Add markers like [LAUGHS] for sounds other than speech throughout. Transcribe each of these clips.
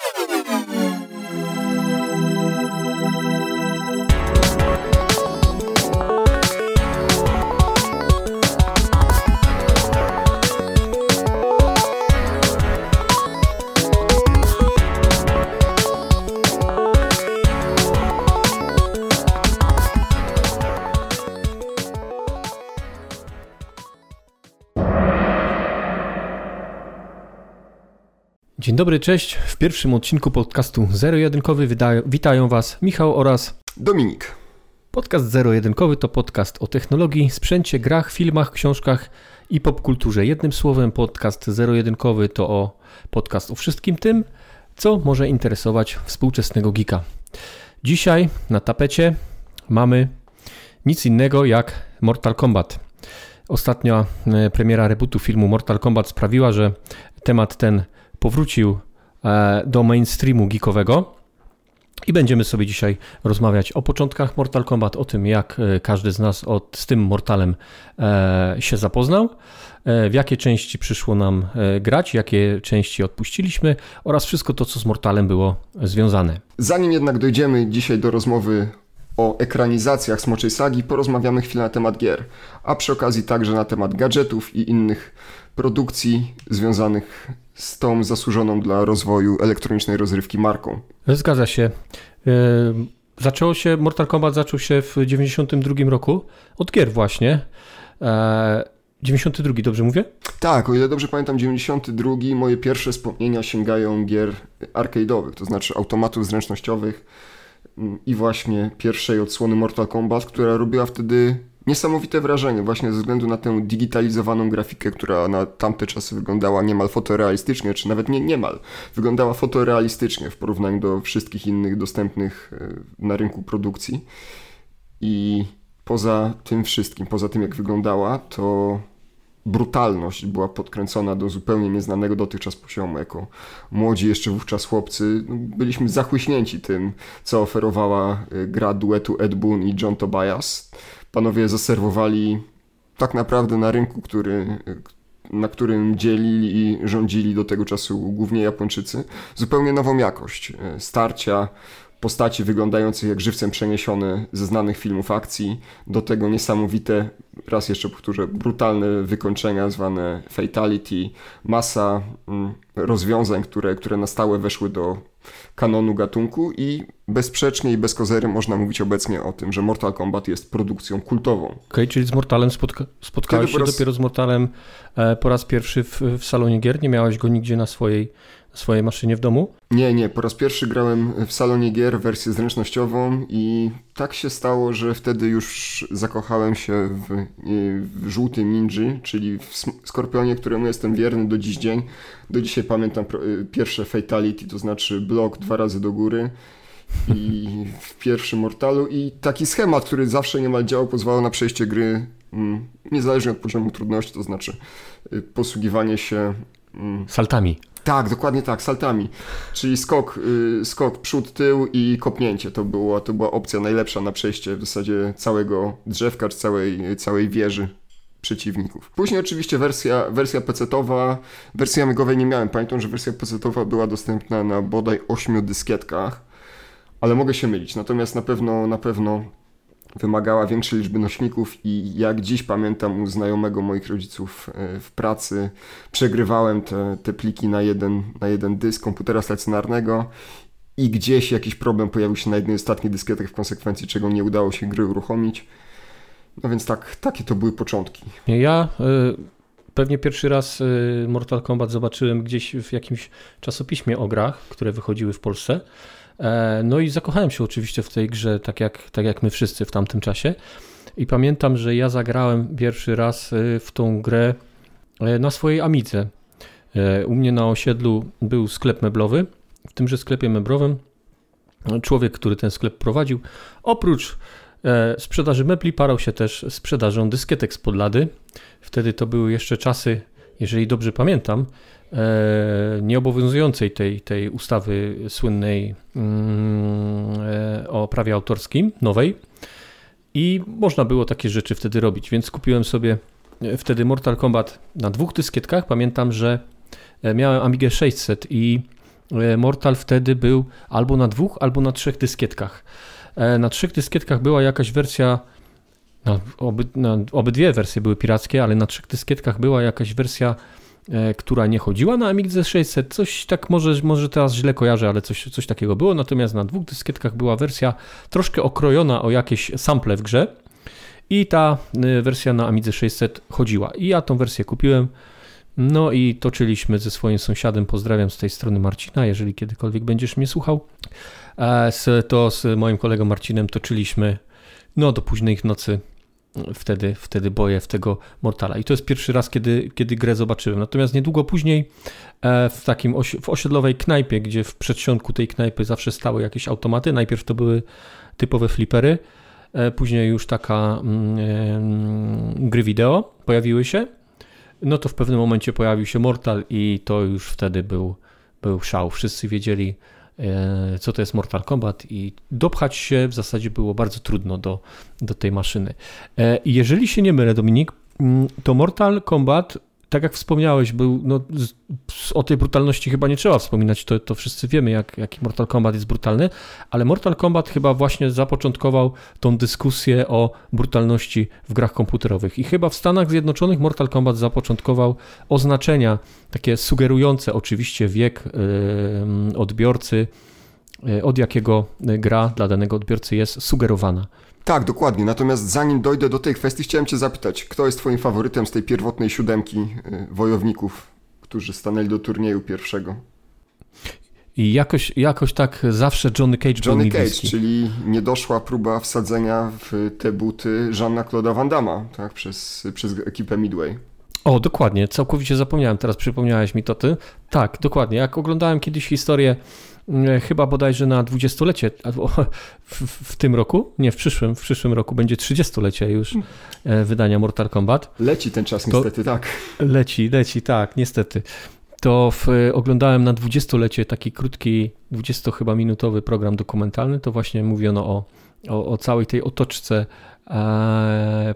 Thank [LAUGHS] you. Dzień dobry, cześć. W pierwszym odcinku podcastu Zero-Jedynkowy witają Was Michał oraz Dominik. Podcast Zero-Jedynkowy to podcast o technologii, sprzęcie, grach, filmach, książkach i popkulturze. Jednym słowem, podcast Zero-Jedynkowy to o podcast o wszystkim tym, co może interesować współczesnego geeka. Dzisiaj na tapecie mamy nic innego jak Mortal Kombat. Ostatnia e, premiera rebootu filmu Mortal Kombat sprawiła, że temat ten powrócił e, do mainstreamu geekowego. I będziemy sobie dzisiaj rozmawiać o początkach Mortal Kombat, o tym, jak e, każdy z nas od, z tym Mortalem e, się zapoznał, w jakie części przyszło nam grać, jakie części odpuściliśmy oraz wszystko to, co z Mortalem było związane. Zanim jednak dojdziemy dzisiaj do rozmowy o ekranizacjach Smoczej Sagi, porozmawiamy chwilę na temat gier, a przy okazji także na temat gadżetów i innych produkcji związanych z tą zasłużoną dla rozwoju elektronicznej rozrywki marką. Zgadza się. E, zaczęło się, Mortal Kombat zaczął się w 92 roku, od gier właśnie. 92, e, dobrze mówię? Tak, o ile dobrze pamiętam, 92 moje pierwsze wspomnienia sięgają gier arcade'owych, to znaczy automatów zręcznościowych mm, i właśnie pierwszej odsłony Mortal Kombat, która robiła wtedy niesamowite wrażenie, właśnie ze względu na tę digitalizowaną grafikę, która na tamte czasy wyglądała niemal fotorealistycznie, czy nawet nie niemal, wyglądała fotorealistycznie w porównaniu do wszystkich innych dostępnych e, na rynku produkcji. I poza tym wszystkim, poza tym jak wyglądała, to brutalność była podkręcona do zupełnie nieznanego dotychczas poziomu. Jako młodzi jeszcze wówczas chłopcy no, byliśmy zachłyśnięci tym, co oferowała e, gra duetu Ed Boon i John Tobias panowie zaserwowali tak naprawdę na rynku, który, na którym dzielili i rządzili do tego czasu głównie Japończycy, zupełnie nową jakość e, starcia, postaci wyglądających jak żywcem przeniesione ze znanych filmów akcji, do tego niesamowite, raz jeszcze powtórzę, brutalne wykończenia zwane fatality, masa mm, rozwiązań, które, które na stałe weszły do kanonu gatunku i bezsprzecznie i bez kozery można mówić obecnie o tym, że Mortal Kombat jest produkcją kultową. Okej, okay, czyli z Mortalem spotka spotkałeś się raz... dopiero z Mortalem e, po raz pierwszy w, w salonie gier? Nie miałeś go nigdzie na swojej swojej maszynie w domu? Nie, nie. Po raz pierwszy grałem w salonie gier wersję zręcznościową i tak się stało, że wtedy już zakochałem się w, w żółtym czyli w skorpionie, któremu jestem wierny do dziś dzień. Do dzisiaj pamiętam pierwsze fatality, to znaczy blok dwa razy do góry i w pierwszym Mortalu i taki schemat, który zawsze niemal działał, pozwalał na przejście gry mm, niezależnie od poziomu trudności, to znaczy y, posługiwanie się saltami. Tak, dokładnie tak, saltami. Czyli skok, y, skok przód, tył i kopnięcie. To była, to była opcja najlepsza na przejście w zasadzie całego drzewka czy całej, całej wieży przeciwników. Później oczywiście wersja, wersja PC-towa, wersji amigowej nie miałem. Pamiętam, że wersja PC-towa była dostępna na bodaj 8 dyskietkach, ale mogę się mylić. Natomiast na pewno, na pewno wymagała większej liczby nośników i jak dziś pamiętam u znajomego moich rodziców e, w pracy przegrywałem te, te pliki na jeden, na jeden dysk komputera stacjonarnego i gdzieś jakiś problem pojawił się na jednej z ostatnich dyskietek w konsekwencji czego nie udało się gry uruchomić. No więc tak, takie to były początki. Ja y, pewnie pierwszy raz y, Mortal Kombat zobaczyłem gdzieś w jakimś czasopiśmie o grach, które wychodziły w Polsce. E, no i zakochałem się oczywiście w tej grze, tak jak, tak jak my wszyscy w tamtym czasie. I pamiętam, że ja zagrałem pierwszy raz e, w tą grę e, na swojej Amidze. U mnie na osiedlu był sklep meblowy. W tymże sklepie meblowym człowiek, który ten sklep prowadził, oprócz sprzedaży mebli parał się też sprzedażą dyskietek z podlady. Wtedy to były jeszcze czasy, jeżeli dobrze pamiętam, nieobowiązującej tej, tej ustawy słynnej mm, e, o prawie autorskim, nowej. I można było takie rzeczy wtedy robić, więc kupiłem sobie e, wtedy Mortal Kombat na dwóch dyskietkach. Pamiętam, że miałem Amigę 600 i Mortal wtedy był albo na dwóch, albo na trzech dyskietkach. Na trzech dyskietkach była jakaś wersja oby, no, obydwie wersje były pirackie, ale na trzech dyskietkach była jakaś wersja, e, która nie chodziła na Amigze 600. Coś tak, może, może teraz źle kojarzę, ale coś, coś takiego było. Natomiast na dwóch dyskietkach była wersja troszkę okrojona o jakieś sample w grze i ta e, wersja na Amidze 600 chodziła. I ja tą wersję kupiłem. No i toczyliśmy ze swoim sąsiadem, pozdrawiam z tej strony Marcina, jeżeli kiedykolwiek będziesz mnie słuchał, e, to z moim kolegą Marcinem toczyliśmy no do późnych nocy wtedy, wtedy boję w tego Mortala. I to jest pierwszy raz, kiedy, kiedy grę zobaczyłem. Natomiast niedługo później e, w takim osi w osiedlowej knajpie, gdzie w przedsionku tej knajpy zawsze stały jakieś automaty. Najpierw to były typowe flipery, e, później już taka mm, gry wideo pojawiły się. No to w pewnym momencie pojawił się Mortal i to już wtedy był, był szał. Wszyscy wiedzieli, co to jest Mortal Kombat i dopchać się w zasadzie było bardzo trudno do, do tej maszyny. E, jeżeli się nie mylę, Dominik, mm, to Mortal Kombat tak jak wspomniałeś, był, no, o tej brutalności chyba nie trzeba wspominać, to, to wszyscy wiemy, jak, jaki Mortal Kombat jest brutalny, ale Mortal Kombat chyba właśnie zapoczątkował tą dyskusję o brutalności w grach komputerowych. I chyba w Stanach Zjednoczonych Mortal Kombat zapoczątkował oznaczenia takie sugerujące oczywiście wiek yy, odbiorcy, yy, od jakiego gra dla danego odbiorcy jest sugerowana. Tak, dokładnie. Natomiast zanim dojdę do tej kwestii, chciałem Cię zapytać, kto jest Twoim faworytem z tej pierwotnej siódemki y, wojowników, którzy stanęli do turnieju pierwszego? I jakoś, jakoś tak zawsze Johnny Cage Johnny był Cage, czyli niedoszła próba wsadzenia w te buty Jeana Claude'a Van Damme, tak, przez, przez ekipę Midway. O, dokładnie, całkowicie zapomniałem, teraz przypomniałeś mi to ty. Tak, dokładnie, jak oglądałem kiedyś historię chyba bodajże na dwudziestolecie [LAUGHS] w, w, tym roku, nie w przyszłym, w przyszłym roku będzie trzydziestolecie już e, wydania Mortal Kombat. Leci ten czas to niestety, tak. Leci, leci, tak, niestety. To w, oglądałem na dwudziestolecie taki krótki, dwudziesto chyba minutowy program dokumentalny, to właśnie mówiono o, o, o całej tej otoczce E,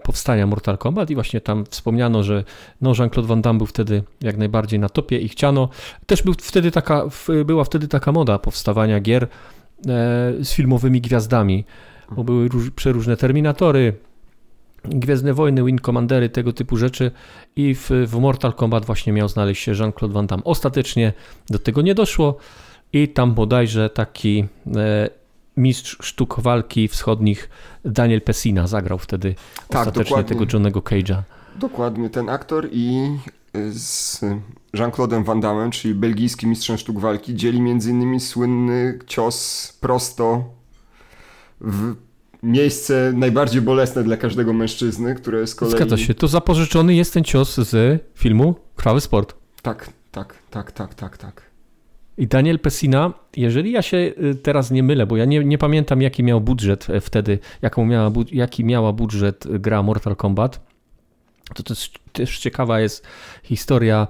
powstania Mortal Kombat i właśnie tam wspomniano, że no Jean-Claude Van Damme był wtedy jak najbardziej na topie i chciano, też był wtedy taka, była wtedy taka moda powstawania gier e, z filmowymi gwiazdami, bo były róż, przeróżne Terminatory, Gwiezdne Wojny, Wing Commandery, tego typu rzeczy i w, w Mortal Kombat właśnie miał znaleźć się Jean-Claude Van Damme. Ostatecznie do tego nie doszło i tam bodajże taki e, mistrz sztuk walki wschodnich Daniel Pessina zagrał wtedy tak, ostatecznie dokładnie. tego Johnego Cage'a. Dokładnie, ten aktor i y, z Jean-Claude'em Van Damme, czyli belgijskim mistrzem sztuk walki, dzieli między innymi słynny cios prosto w miejsce najbardziej bolesne dla każdego mężczyzny, które z kolei... Zgadza się, to zapożyczony jest ten cios z filmu Krwawy Sport. Tak, tak, tak, tak, tak, tak. I Daniel Pessina, jeżeli ja się y, teraz nie mylę, bo ja nie, nie pamiętam jaki miał budżet e, wtedy, jaką miała, jaki miała budżet gra Mortal Kombat, to też, też ciekawa jest historia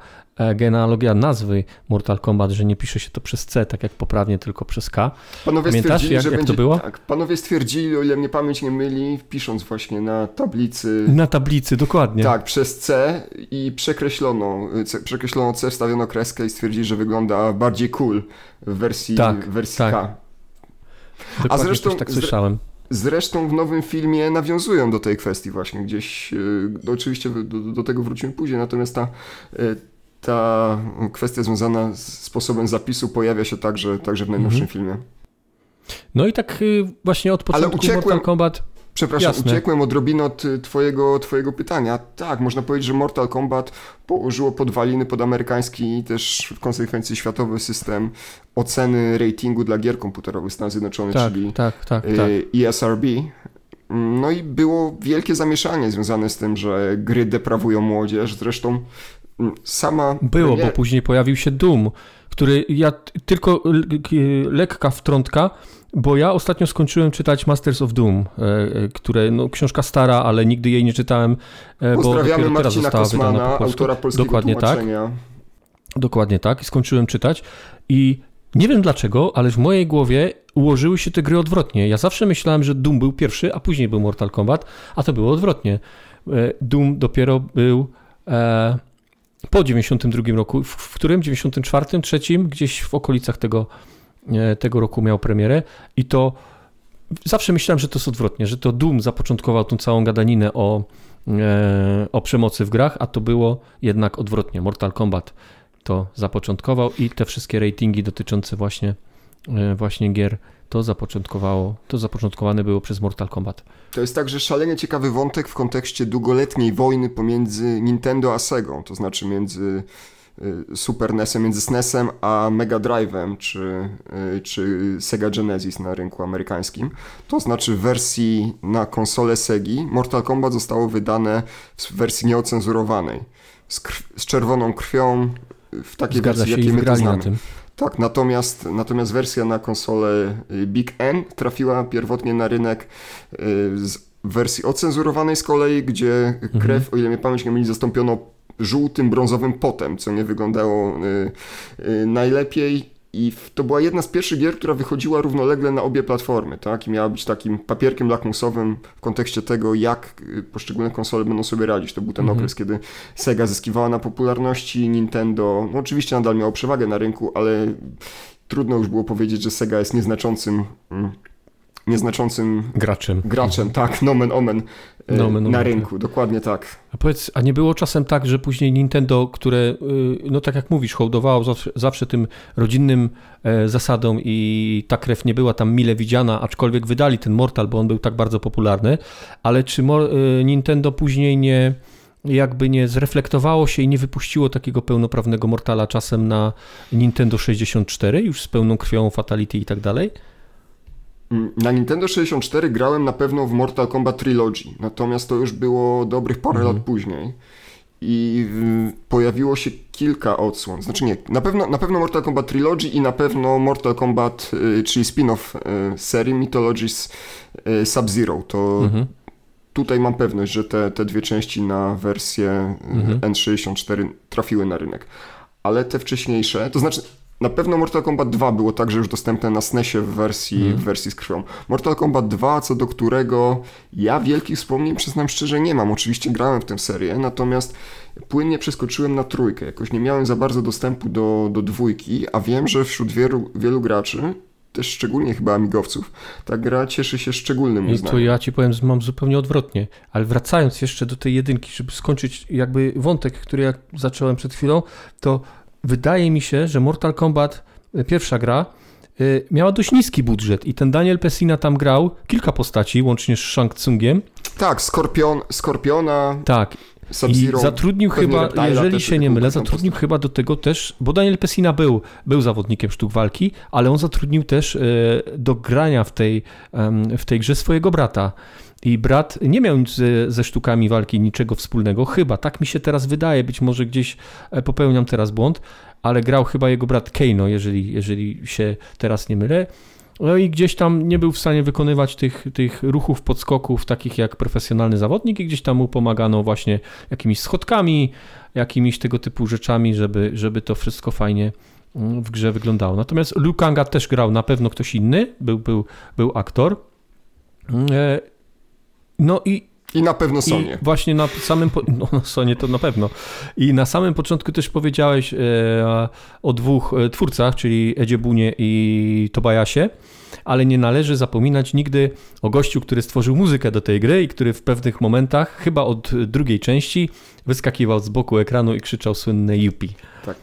genealogia nazwy Mortal Kombat, że nie pisze się to przez C, tak jak poprawnie, tylko przez K. Panowie Pamiętasz, jak, że jak będzie, to było? Tak, panowie stwierdzili, o ile mnie pamięć nie myli, pisząc właśnie na tablicy. Na tablicy, dokładnie. Tak, przez C i przekreślono, C, przekreślono C, wstawiono kreskę i stwierdzili, że wygląda bardziej cool w wersji, tak, wersji tak. K. Dokładnie, A zresztą, tak słyszałem. Zresztą w nowym filmie nawiązują do tej kwestii właśnie gdzieś, e, oczywiście do, do, tego wrócimy później, natomiast ta e, ta kwestia związana z sposobem zapisu pojawia się także, także w najnowszym mhm. filmie. No i tak y, właśnie od początku Ale uciekłem, Mortal Kombat... Przepraszam, Jasne. uciekłem odrobinę od y, twojego, twojego pytania. Tak, można powiedzieć, że Mortal Kombat położyło podwaliny pod amerykański i też w konsekwencji światowy system oceny ratingu dla gier komputerowych Stanów Zjednoczonych, tak, czyli tak, tak, y, tak. ESRB. No i było wielkie zamieszanie związane z tym, że gry deprawują młodzież. Zresztą sama. Było, bo później pojawił się Doom, który ja tylko lekka wtrątka, bo ja ostatnio skończyłem czytać Masters of Doom, e, e, które, no, książka stara, ale nigdy jej nie czytałem, e, bo dopiero teraz została Kosmana, wydana po polsku. autora polskiego Dokładnie tak. Dokładnie tak. I skończyłem czytać i nie wiem dlaczego, ale w mojej głowie ułożyły się te gry odwrotnie. Ja zawsze myślałem, że Doom był pierwszy, a później był Mortal Kombat, a to było odwrotnie. Doom dopiero był po 92 roku, w, w którym 94, trzecim, gdzieś w okolicach tego, e, tego roku miał premierę i to zawsze myślałem, że to jest odwrotnie, że to Doom zapoczątkował tą całą gadaninę o, e, o przemocy w grach, a to było jednak odwrotnie. Mortal Kombat to zapoczątkował i te wszystkie ratingi dotyczące właśnie, e, właśnie gier to zapoczątkowało, to zapoczątkowane było przez Mortal Kombat. To jest także szalenie ciekawy wątek w kontekście długoletniej wojny pomiędzy Nintendo a Segą, to znaczy między y, Super NESem, między SNESem a Mega Drive'em czy, y, czy Sega Genesis na rynku amerykańskim. To znaczy w wersji na konsolę Segi Mortal Kombat zostało wydane w wersji nieocenzurowanej, z, z czerwoną krwią, w takiej Zgadza wersji, jakiej my to znamy. na tym. Tak, natomiast, natomiast wersja na konsolę y, Big N trafiła pierwotnie na rynek y, z wersji ocenzurowanej z kolei, gdzie Mhm. krew, o ile mnie pamięć nie myli, zastąpiono żółtym, brązowym potem, co nie wyglądało y, najlepiej. I to była jedna z pierwszych gier, która wychodziła równolegle na obie platformy, tak? I miała być takim papierkiem lakmusowym w kontekście tego, jak y, poszczególne konsole będą sobie radzić. To był ten Mhm. okres, kiedy Sega zyskiwała na popularności, Nintendo, no oczywiście nadal miało przewagę na rynku, ale trudno już było powiedzieć, że Sega jest nieznaczącym, mm, nieznaczącym Graczem. graczem, tak, nomen omen, e, na omen, rynku, dokładnie tak. A powiedz, a nie było czasem tak, że później Nintendo, które, y, no tak jak mówisz, hołdowało zawsze, zawsze tym rodzinnym e, zasadom i ta krew nie była tam mile widziana, aczkolwiek wydali ten Mortal, bo on był tak bardzo popularny, ale czy y, Nintendo później nie jakby nie zreflektowało się i nie wypuściło takiego pełnoprawnego Mortala czasem na Nintendo 64, już z pełną krwią Fatality i tak dalej? Mm, Na Nintendo 64 grałem na pewno w Mortal Kombat Trilogy, natomiast to już było dobrych parę Mhm. lat później. I pojawiło się kilka odsłon. Znaczy nie, na pewno, na pewno Mortal Kombat Trilogy i na pewno Mortal Kombat, y, czyli spin-off y, serii Mythologies y, Sub-Zero. To Mhm. tutaj mam pewność, że te, te dwie części na wersję Mhm. N64 trafiły na rynek. Ale te wcześniejsze, to znaczy na pewno Mortal Kombat 2 było także już dostępne na SNESie w wersji, Mhm. w wersji z krwią. Mortal Kombat 2, co do którego ja wielkich wspomnień, przyznam szczerze, nie mam. Oczywiście grałem w tę serię, natomiast płynnie przeskoczyłem na trójkę. Jakoś nie miałem za bardzo dostępu do, do dwójki, a wiem, że wśród wielu, wielu graczy też szczególnie chyba amigowców, ta gra cieszy się szczególnym I uznaniem. to ja ci powiem, że mam zupełnie odwrotnie. Ale wracając jeszcze do tej jedynki, żeby skończyć jakby wątek, który jak zacząłem przed chwilą, to wydaje mi się, że Mortal Kombat, y, pierwsza gra, y, miała dość niski budżet i ten Daniel Pessina tam grał kilka postaci, łącznie z Shang Tsungiem. Tak, Skorpion, Skorpiona, Tak, i zatrudnił chyba, jeżeli się nie mylę, zatrudnił chyba do tego też, bo Daniel Pessina był, był zawodnikiem sztuk walki, ale on zatrudnił też e, do grania w tej, w tej grze swojego brata. I brat nie miał nic ze, ze sztukami walki niczego wspólnego, chyba, tak mi się teraz wydaje, być może gdzieś e, popełniam teraz błąd, ale grał chyba jego brat Keino, jeżeli, jeżeli się teraz nie mylę. No i gdzieś tam nie był w stanie wykonywać tych, tych ruchów, podskoków, takich jak profesjonalny zawodnik, i gdzieś tam mu pomagano właśnie jakimiś schodkami, jakimiś tego typu rzeczami, żeby, żeby to wszystko fajnie mm, w grze wyglądało. Natomiast Liu Kanga też grał na pewno ktoś inny, był, był, był aktor. No i I na pewno i Sonię. właśnie na samym, po... no na Sonie to na pewno. I na samym początku też powiedziałeś e, o dwóch e, twórcach, czyli Edzie Bunie i Tobayasie, ale nie należy zapominać nigdy o gościu, który stworzył muzykę do tej gry i który w pewnych momentach, chyba od drugiej części, wyskakiwał z boku ekranu i krzyczał słynne Yuppie. Tak.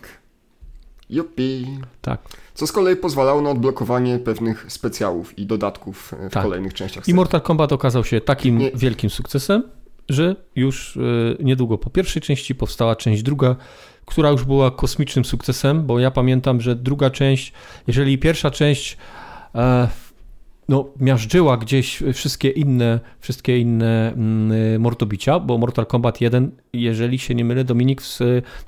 Jupi. Tak. Co z kolei pozwalało na odblokowanie pewnych specjałów i dodatków e, w Tak. kolejnych częściach I. Mortal Kombat okazał się takim Nie- wielkim sukcesem, że już e, niedługo po pierwszej części powstała część druga, która już była kosmicznym sukcesem, bo ja pamiętam, że druga część, jeżeli pierwsza część e, no, miażdżyła gdzieś wszystkie inne, wszystkie inne mm, mordobicia, bo Mortal Kombat 1, jeżeli się nie mylę, Dominik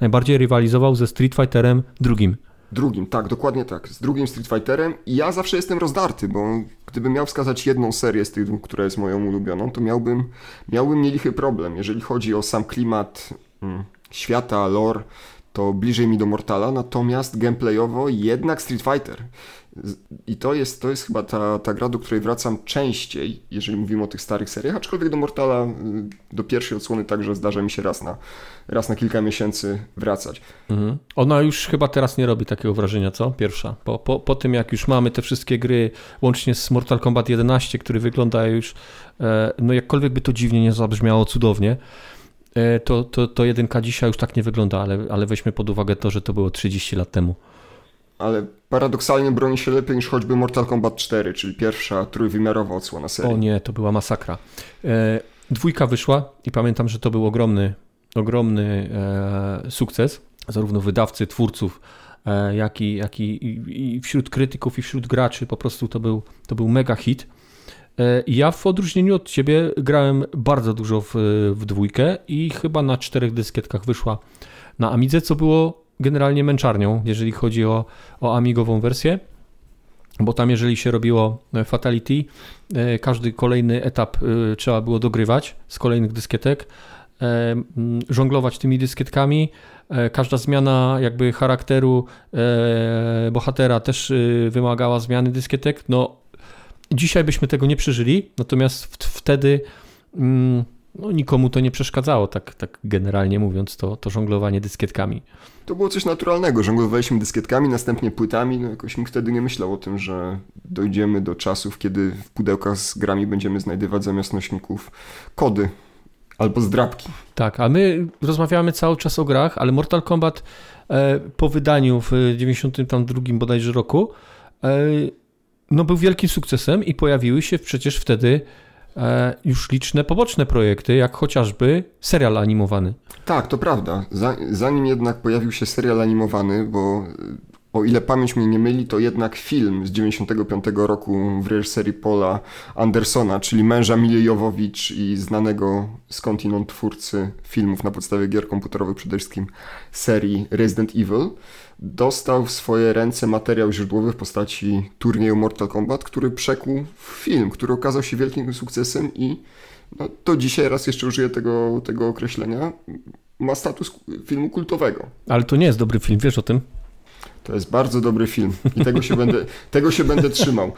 najbardziej rywalizował ze Street Fighterem drugim. Drugim, tak, dokładnie tak. Z drugim Street Fighterem. I ja zawsze jestem rozdarty, bo gdybym miał wskazać jedną serię z tych dwóch, która jest moją ulubioną, to miałbym, miałbym nielichy problem. Jeżeli chodzi o sam klimat mm, świata, lore, to bliżej mi do Mortala, natomiast gameplayowo jednak Street Fighter. I to jest, to jest chyba ta, ta gra, do której wracam częściej, jeżeli mówimy o tych starych seriach, aczkolwiek do Mortala, y, do pierwszej odsłony także zdarza mi się raz na, raz na kilka miesięcy wracać. Mhm. Ona już chyba teraz nie robi takiego wrażenia, co? Pierwsza. Po, po, po tym, jak już mamy te wszystkie gry, łącznie z Mortal Kombat 11, który wygląda już, e, no jakkolwiek by to dziwnie nie zabrzmiało cudownie, e, to, to, to jedynka dzisiaj już tak nie wygląda, ale, ale weźmy pod uwagę to, że to było 30 lat temu ale paradoksalnie broni się lepiej niż choćby Mortal Kombat 4, czyli pierwsza trójwymiarowa odsłona serii. O nie, to była masakra. E, dwójka wyszła i pamiętam, że to był ogromny, ogromny e, sukces, zarówno wydawcy, twórców, e, jak, i, jak i, i, wśród krytyków, i wśród graczy. Po prostu to był, to był mega hit. E, ja w odróżnieniu od ciebie grałem bardzo dużo w, w dwójkę i chyba na czterech dyskietkach wyszła na Amidze, co było generalnie męczarnią, jeżeli chodzi o, o Amigową wersję, bo tam jeżeli się robiło e, Fatality, e, każdy kolejny etap e, trzeba było dogrywać z kolejnych dyskietek, żonglować tymi dyskietkami, każda zmiana jakby charakteru bohatera też wymagała zmiany dyskietek, no dzisiaj byśmy tego nie przeżyli, natomiast wtedy mm, no, nikomu to nie przeszkadzało, tak, tak generalnie mówiąc, to, to żonglowanie dyskietkami. To było coś naturalnego. Żonglowaliśmy dyskietkami, następnie płytami. No jakoś nikt wtedy nie myślał o tym, że dojdziemy do czasów, kiedy w pudełkach z grami będziemy znajdywać zamiast nośników kody albo zdrabki. Tak, a my rozmawiamy cały czas o grach, ale Mortal Kombat e, po wydaniu w 92 bodajże roku e, no był wielkim sukcesem i pojawiły się przecież wtedy już liczne poboczne projekty, jak chociażby serial animowany. Tak, to prawda. Zanim jednak pojawił się serial animowany, bo o ile pamięć mnie nie myli, to jednak film z 95 roku w reżyserii Paula Andersona, czyli męża Mili Jowowicz i znanego skądinąd twórcy filmów na podstawie gier komputerowych, przede wszystkim serii Resident Evil, dostał w swoje ręce materiał źródłowy w postaci turnieju Mortal Kombat, który przekuł w film, który okazał się wielkim sukcesem i no, to dzisiaj raz jeszcze użyję tego, tego określenia, ma status filmu kultowego. Ale to nie jest dobry film, wiesz o tym? To jest bardzo dobry film i tego się będę, [LAUGHS] tego się będę trzymał.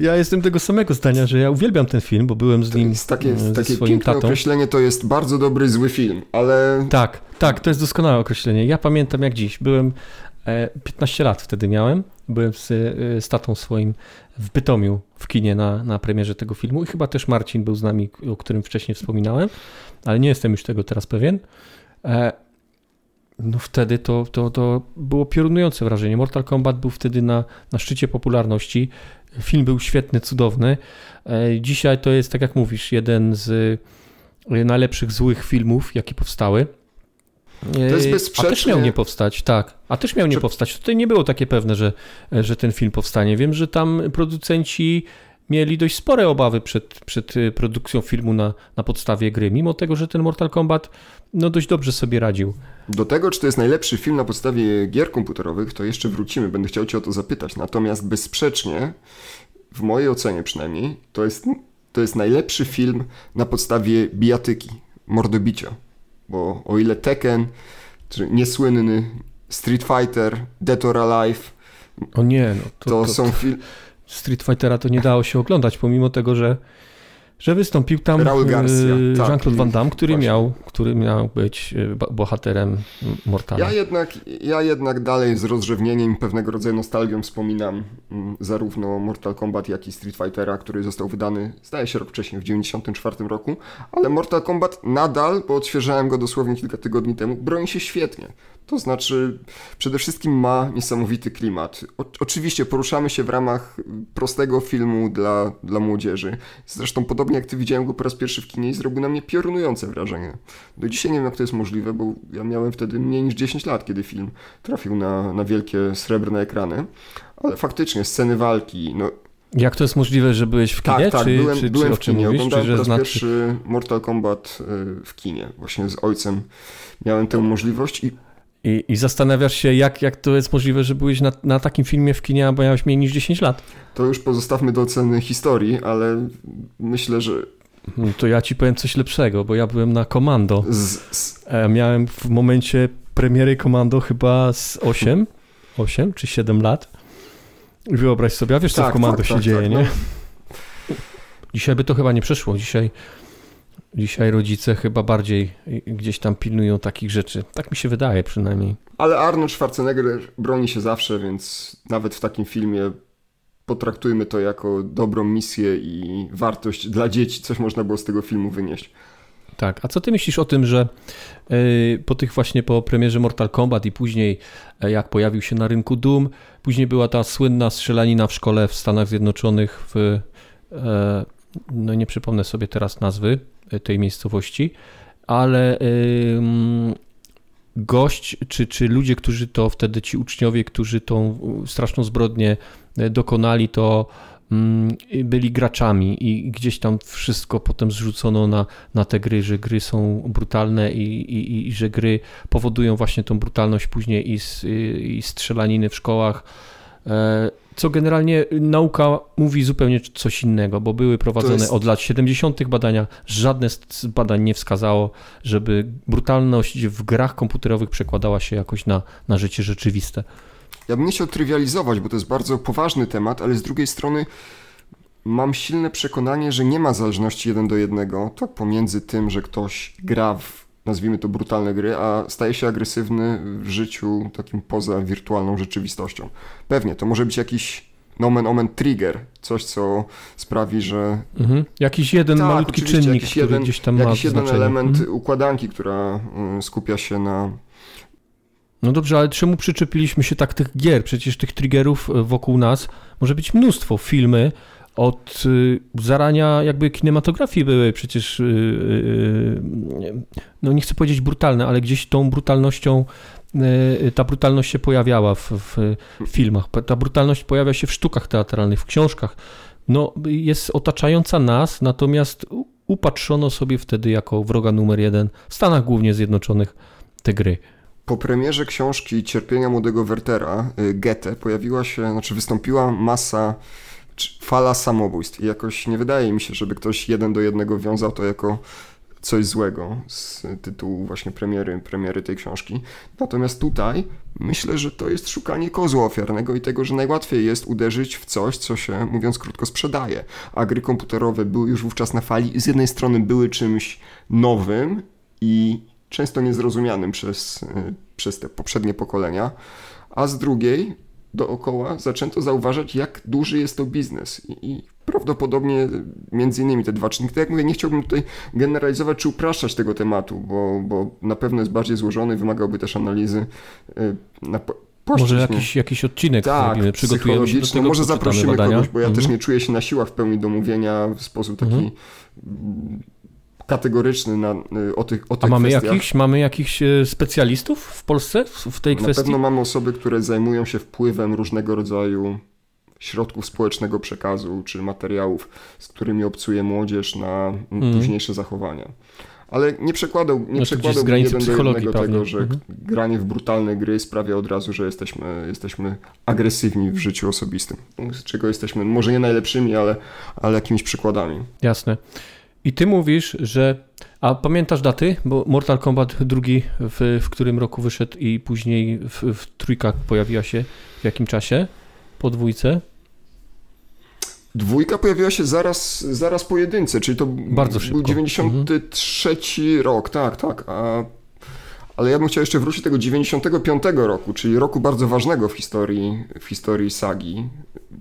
Ja jestem tego samego zdania, że ja uwielbiam ten film, bo byłem z nim jest takie, e, ze takie swoim piękne tatą. określenie to jest bardzo dobry, zły film, ale... Tak, tak, to jest doskonałe określenie. Ja pamiętam jak dziś. Byłem, 15 e, lat wtedy miałem, byłem z, e, z tatą swoim w Bytomiu w kinie na, na premierze tego filmu i chyba też Marcin był z nami, o którym wcześniej wspominałem, ale nie jestem już tego teraz pewien no wtedy to, to, to było piorunujące wrażenie. Mortal Kombat był wtedy na, na szczycie popularności. Film był świetny, cudowny. E, dzisiaj to jest, tak jak mówisz, jeden z e, najlepszych złych filmów, jakie powstały. To jest bezsprzecznie. A też miał nie powstać, tak. A też miał nie powstać. Tutaj nie było takie pewne, że, że ten film powstanie. Wiem, że tam producenci mieli dość spore obawy przed, przed y, produkcją filmu na, na podstawie gry, mimo tego, że ten Mortal Kombat no, dość dobrze sobie radził. Do tego, czy to jest najlepszy film na podstawie gier komputerowych, to jeszcze wrócimy, będę chciał Cię o to zapytać. Natomiast bezsprzecznie, w mojej ocenie przynajmniej, to jest, to jest najlepszy film na podstawie bijatyki, mordobicia. Bo o ile Tekken, czy niesłynny Street Fighter, Dead or Alive, o nie, no to, to, to są filmy Street Fightera to nie dało się oglądać, pomimo tego, że, że wystąpił tam y, tak, Jean-Claude Van Damme, który miał, który miał być y, bohaterem Mortala. Ja jednak, ja jednak dalej z rozrzewnieniem pewnego rodzaju nostalgią wspominam mm, zarówno Mortal Kombat, jak i Street Fightera, który został wydany, zdaje się, rok wcześniej, w 1994 roku, ale Mortal Kombat nadal, bo odświeżałem go dosłownie kilka tygodni temu, broni się świetnie. To znaczy, przede wszystkim ma niesamowity klimat. O, oczywiście poruszamy się w ramach prostego filmu dla, dla młodzieży. Zresztą podobnie jak ty widziałem go po raz pierwszy w kinie zrobił na mnie piorunujące wrażenie. Do dzisiaj nie wiem jak to jest możliwe, bo ja miałem wtedy mniej niż 10 lat, kiedy film trafił na, na wielkie srebrne ekrany. Ale faktycznie sceny walki, no jak to jest możliwe, że byłeś w kinie? Tak, tak, czy, byłem, czy, byłem czy w kinie. Mówisz, Oglądałem czy, po raz znaczy... pierwszy Mortal Kombat y, w kinie. Właśnie z ojcem miałem tę możliwość i i, I, zastanawiasz się, jak, jak to jest możliwe, że byłeś na, na takim filmie w kinie, bo miałeś mniej niż 10 lat. To już pozostawmy do oceny historii, ale myślę, że. No to ja ci powiem coś lepszego, bo ja byłem na komando. E, miałem w momencie premiery Komando chyba z 8, 8 czy 7 lat. Wyobraź sobie, a wiesz co Tak, w Komando tak, się tak, dzieje, tak, nie? no. Dzisiaj by to chyba nie przeszło. Dzisiaj, dzisiaj rodzice chyba bardziej gdzieś tam pilnują takich rzeczy. Tak mi się wydaje przynajmniej. Ale Arnold Schwarzenegger broni się zawsze, więc nawet w takim filmie potraktujmy to jako dobrą misję i wartość dla dzieci. Coś można było z tego filmu wynieść. Tak, a co ty myślisz o tym, że yy, po tych właśnie po premierze Mortal Kombat i później e, jak pojawił się na rynku Doom, później była ta słynna strzelanina w szkole w Stanach Zjednoczonych w, e, no nie przypomnę sobie teraz nazwy e, tej miejscowości, ale gość, czy, czy ludzie, którzy to wtedy, ci uczniowie, którzy tą straszną zbrodnię e, dokonali, to mm, byli graczami i gdzieś tam wszystko potem zrzucono na, na te gry, że gry są brutalne i, i, i że gry powodują właśnie tą brutalność później i, i strzelaniny w szkołach. E, co generalnie nauka mówi zupełnie coś innego, bo były prowadzone jest... od lat 70. badania. Żadne z badań nie wskazało, żeby brutalność w grach komputerowych przekładała się jakoś na, na życie rzeczywiste. Ja bym nie chciał trywializować, bo to jest bardzo poważny temat, ale z drugiej strony mam silne przekonanie, że nie ma zależności jeden do jednego, tak pomiędzy tym, że ktoś gra w nazwijmy to brutalne gry, a staje się agresywny w życiu takim poza wirtualną rzeczywistością. Pewnie, to może być jakiś nomen omen trigger, coś co sprawi, że... Mhm. Jakiś jeden tak, malutki czynnik, jakiś jeden, gdzieś tam Jakiś ma jeden znaczenie. element mhm. układanki, która y, skupia się na... No dobrze, ale czemu przyczepiliśmy się tak tych gier? Przecież tych triggerów y, wokół nas może być mnóstwo. Filmy, od y, zarania jakby kinematografii były przecież, y, y, no nie chcę powiedzieć brutalne, ale gdzieś tą brutalnością, ta brutalność się pojawiała w, w filmach, ta brutalność pojawia się w sztukach teatralnych, w książkach. No, jest otaczająca nas, natomiast upatrzono sobie wtedy jako wroga numer jeden w Stanach głównie Zjednoczonych te gry. Po premierze książki Cierpienia młodego Wertera, Goethe, pojawiła się, znaczy wystąpiła masa fala samobójstw. I jakoś nie wydaje mi się, żeby ktoś jeden do jednego wiązał to jako coś złego z tytułu właśnie premiery, premiery tej książki. Natomiast tutaj myślę, że to jest szukanie kozła ofiarnego i tego, że najłatwiej jest uderzyć w coś, co się, mówiąc krótko, sprzedaje. A gry komputerowe były już wówczas na fali. Z jednej strony były czymś nowym i często niezrozumianym przez, przez te poprzednie pokolenia, a z drugiej dookoła zaczęto zauważać, jak duży jest to biznes. I, prawdopodobnie między innymi te dwa czynniki. Tak jak mówię, nie chciałbym tutaj generalizować czy upraszczać tego tematu, bo, bo na pewno jest bardziej złożony, wymagałby też analizy y, na Może jakiś, jakiś odcinek tak, przygotujemy się do tego, Może zaprosimy kogoś, bo ja mhm. też nie czuję się na siłach w pełni do mówienia w sposób taki mhm kategoryczny na, y, o tych, o tych A mamy kwestiach. jakichś, mamy jakichś e, specjalistów w Polsce w tej na kwestii? Na pewno mamy osoby, które zajmują się wpływem różnego rodzaju środków społecznego przekazu czy materiałów, z którymi obcuje młodzież na mm. późniejsze zachowania. Ale nie przekładał, nie no przekładał jeden do jednego pewnie. tego, że mhm. granie w brutalne gry sprawia od razu, że jesteśmy, jesteśmy agresywni w życiu osobistym. Z czego jesteśmy może nie najlepszymi, ale, ale jakimiś przykładami. Jasne. I ty mówisz, że. A pamiętasz daty? Bo Mortal Kombat drugi w, w którym roku wyszedł i później w, w trójka pojawiła się w jakim czasie? Po dwójce? Dwójka pojawiła się zaraz, zaraz po jedynce, czyli to Bardzo szybko. był 93 mhm. rok, tak, tak. A, ale ja bym chciał jeszcze wrócić do tego 95 roku, czyli roku bardzo ważnego w historii, w historii sagi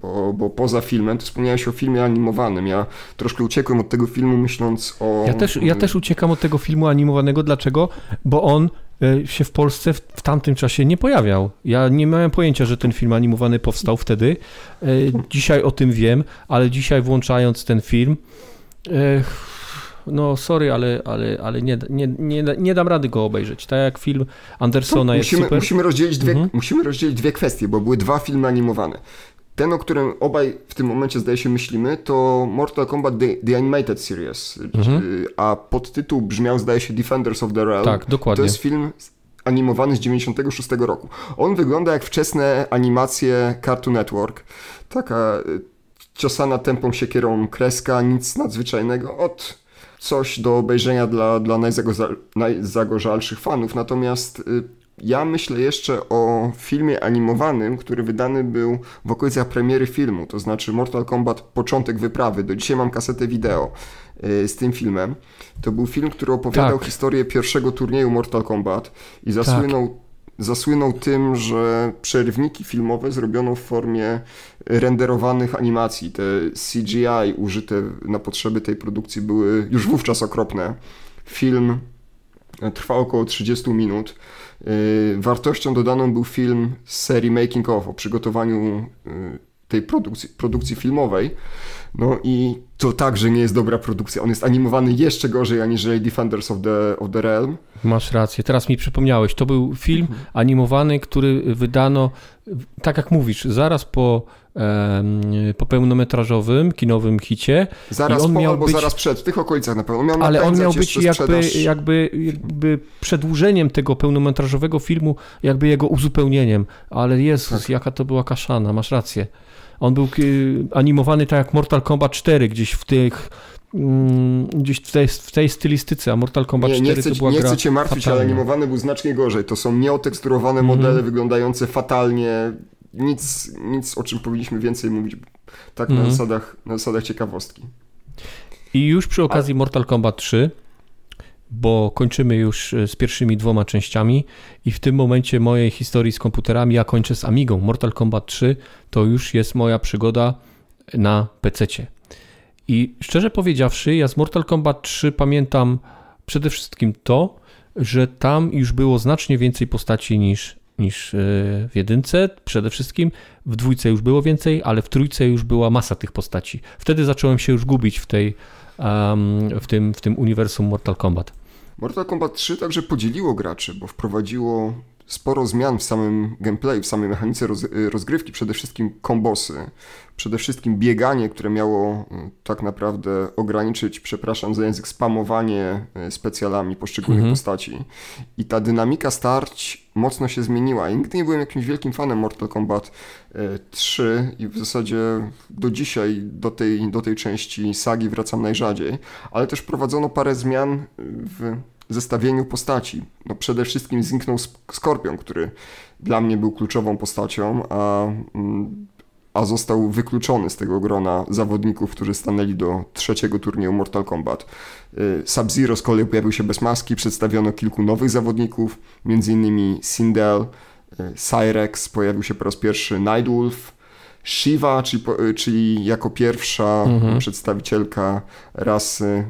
bo, bo poza filmem, to wspomniałeś o filmie animowanym. Ja troszkę uciekłem od tego filmu, myśląc o. Ja też, ja też uciekam od tego filmu animowanego. Dlaczego? Bo on e, się w Polsce w, w tamtym czasie nie pojawiał. Ja nie miałem pojęcia, że ten film animowany powstał wtedy. E, dzisiaj o tym wiem, ale dzisiaj włączając ten film. E, no sorry, ale, ale, ale nie, nie, nie, nie dam rady go obejrzeć. Tak jak film Andersona jest musimy, super. Musimy rozdzielić, dwie, mhm. musimy rozdzielić dwie kwestie, bo były dwa filmy animowane. Ten, o którym obaj w tym momencie zdaje się myślimy, to Mortal Kombat The, the Animated Series, mhm. a podtytuł brzmiał zdaje się Defenders of the Realm. Tak, dokładnie. To jest film animowany z 96 roku. On wygląda jak wczesne animacje Cartoon Network. Taka y, ciosana tępą siekierą kreska, nic nadzwyczajnego. Od coś do obejrzenia dla, dla najzagorzalszych fanów. Natomiast y, ja myślę jeszcze o filmie animowanym, który wydany był w okolicach premiery filmu, to znaczy Mortal Kombat Początek Wyprawy. Do dzisiaj mam kasetę wideo y, z tym filmem. To był film, który opowiadał Tak. historię pierwszego turnieju Mortal Kombat i zasłynął, zasłynął tym, że przerwniki filmowe zrobiono w formie renderowanych animacji. Te CGI użyte na potrzeby tej produkcji były już wówczas okropne. Film trwał około 30 minut. Yy, Wartością dodaną był film z serii Making of o przygotowaniu yy, tej produkcji, produkcji filmowej. No i to także nie jest dobra produkcja. On jest animowany jeszcze gorzej aniżeli Defenders of the, of the Realm. Masz rację, teraz mi przypomniałeś. To był film Mhm. animowany, który wydano, tak jak mówisz, zaraz po, em, po pełnometrażowym, kinowym hicie, Zaraz po albo być- zaraz przed, w tych okolicach na pewno. Miał ale on miał być jakby, jakby, jakby przedłużeniem tego pełnometrażowego filmu, jakby jego uzupełnieniem. Ale Jezus, Tak. jaka to była kaszana, masz rację. On był y, animowany tak jak Mortal Kombat 4, gdzieś w tych mm, gdzieś w tej, w tej stylistyce, a Mortal Kombat Nie, 4 nie, chcę, to była nie chcę cię martwić, ale animowany był znacznie gorzej. To są nieoteksturowane Mhm. modele wyglądające fatalnie. Nic, nic, o czym powinniśmy więcej mówić. Tak na, Mhm. zasadach, na zasadach ciekawostki. I już przy okazji Mortal Kombat 3, bo kończymy już e, z pierwszymi dwoma częściami i w tym momencie mojej historii z komputerami ja kończę z Amigą. Mortal Kombat 3 to już jest moja przygoda na PC-cie. I szczerze powiedziawszy, ja z Mortal Kombat 3 pamiętam przede wszystkim to, że tam już było znacznie więcej postaci niż, niż e, w jedynce, przede wszystkim. W dwójce już było więcej, ale w trójce już była masa tych postaci. Wtedy zacząłem się już gubić w, tej, em, w, tym, w tym uniwersum Mortal Kombat. Mortal Kombat 3 także podzieliło graczy, bo wprowadziło sporo zmian w samym gameplayu, w samej mechanice roz, rozgrywki, przede wszystkim kombosy, przede wszystkim bieganie, które miało y, tak naprawdę ograniczyć, przepraszam za język, spamowanie y, specjalami poszczególnych Mhm. postaci. I ta dynamika starć mocno się zmieniła. I nigdy nie byłem jakimś wielkim fanem Mortal Kombat y, 3 i w zasadzie do dzisiaj do tej, do tej części sagi wracam najrzadziej, ale też wprowadzono parę zmian y, w zestawieniu postaci. No przede wszystkim zniknął Sk- Skorpion, który dla mnie był kluczową postacią, a, mm, a został wykluczony z tego grona zawodników, którzy stanęli do trzeciego turnieju Mortal Kombat. Y, Sub-Zero z kolei pojawił się bez maski, przedstawiono kilku nowych zawodników, m.in. Sindel, y, Cyrex, pojawił się po raz pierwszy Nightwolf, Shiva, czyli, y, czyli jako pierwsza Mhm. przedstawicielka rasy,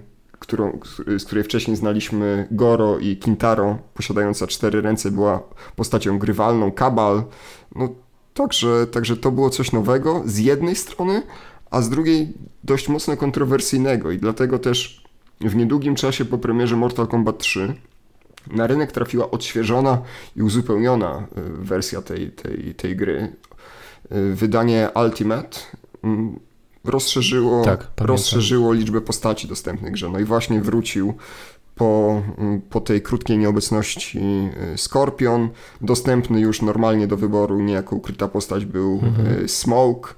którą, z której wcześniej znaliśmy Goro i Kintaro, posiadająca cztery ręce, była postacią grywalną, Kabal. No, także, także to było coś nowego z jednej strony, a z drugiej dość mocno kontrowersyjnego i dlatego też w niedługim czasie po premierze Mortal Kombat 3 na rynek trafiła odświeżona i uzupełniona y, wersja tej, tej, tej gry. Y, Wydanie Ultimate mm, rozszerzyło, Tak, rozszerzyło liczbę postaci dostępnych grze. No i właśnie wrócił po, mm, po tej krótkiej nieobecności y, Skorpion, dostępny już normalnie do wyboru, nie jako ukryta postać był Mhm. y, Smoke,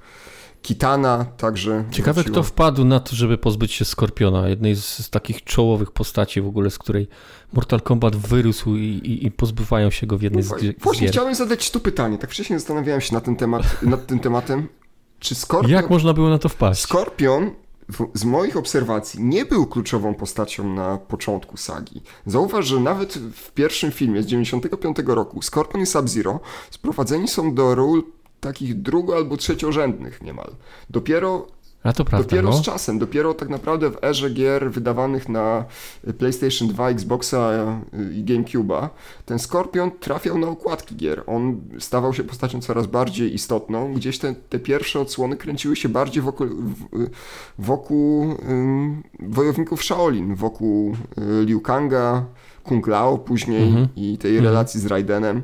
Kitana, także Ciekawe, wróciła. kto wpadł na to, żeby pozbyć się Skorpiona, jednej z, z takich czołowych postaci w ogóle, z której Mortal Kombat wyrósł i, i, i pozbywają się go w jednej z, No gi- z Właśnie gier. chciałem zadać tu pytanie, tak wcześniej zastanawiałem się nad tym, temat, nad tym tematem. Czy Skorpion, Jak można było na to wpaść? Skorpion w, z moich obserwacji nie był kluczową postacią na początku sagi. Zauważ, że nawet w pierwszym filmie z 95 roku Skorpion i Sub-Zero sprowadzeni są do ról takich drugo- albo trzeciorzędnych niemal. Dopiero A to prawda, Dopiero no. z czasem, dopiero tak naprawdę w erze gier wydawanych na PlayStation 2, Xboxa y, i GameCube'a, ten Skorpion trafiał na okładki gier. On stawał się postacią coraz bardziej istotną. Gdzieś te, te pierwsze odsłony kręciły się bardziej wokół, w- wokół ym, wojowników Shaolin, wokół y, Liu Kanga, Kung Lao później Mhm. i tej Mhm. relacji z Raidenem.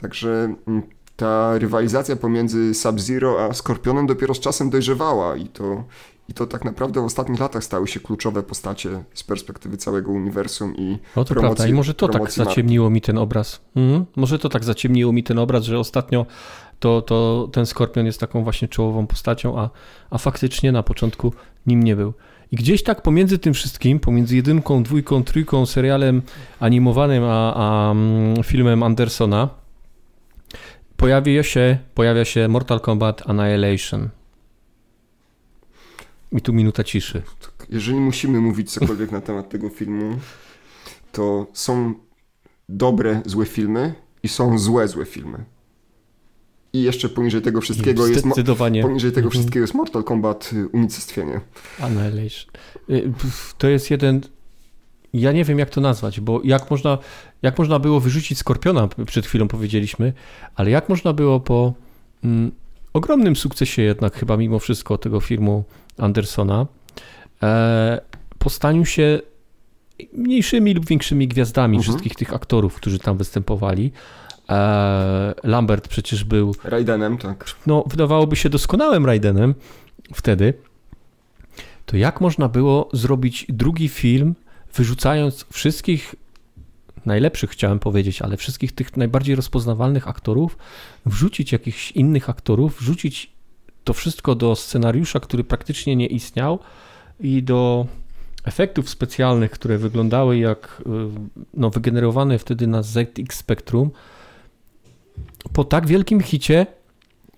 Także mm, ta rywalizacja pomiędzy Sub-Zero a Skorpionem dopiero z czasem dojrzewała i to, i to tak naprawdę w ostatnich latach stały się kluczowe postacie z perspektywy całego uniwersum i No to promocji- prawda i może to tak marki. zaciemniło mi ten obraz. Mhm. Może to tak zaciemniło mi ten obraz, że ostatnio to, to ten Skorpion jest taką właśnie czołową postacią, a, a faktycznie na początku nim nie był. I gdzieś tak pomiędzy tym wszystkim, pomiędzy jedynką, dwójką, trójką, serialem animowanym, a, a mm, filmem Andersona, pojawia się, pojawia się Mortal Kombat Annihilation. I tu minuta ciszy. Jeżeli musimy mówić cokolwiek na temat tego filmu, to są dobre, złe filmy i są złe, złe filmy. I jeszcze poniżej tego wszystkiego jest poniżej tego mhm. wszystkiego jest Mortal Kombat y, unicestwienie. Annihilation. Y, to jest jeden ja nie wiem jak to nazwać, bo jak można, jak można było wyrzucić Skorpiona, przed chwilą powiedzieliśmy, ale jak można było po mm, ogromnym sukcesie jednak chyba mimo wszystko tego filmu Andersona e, po staniu się mniejszymi lub większymi gwiazdami mhm. wszystkich tych aktorów, którzy tam występowali. E, Lambert przecież był... Raidenem, tak. No, wydawałoby się doskonałym Raidenem wtedy. To jak można było zrobić drugi film, wyrzucając wszystkich najlepszych, chciałem powiedzieć, ale wszystkich tych najbardziej rozpoznawalnych aktorów, wrzucić jakichś innych aktorów, wrzucić to wszystko do scenariusza, który praktycznie nie istniał i do efektów specjalnych, które wyglądały jak y, no, wygenerowane wtedy na ZX Spectrum, po tak wielkim hicie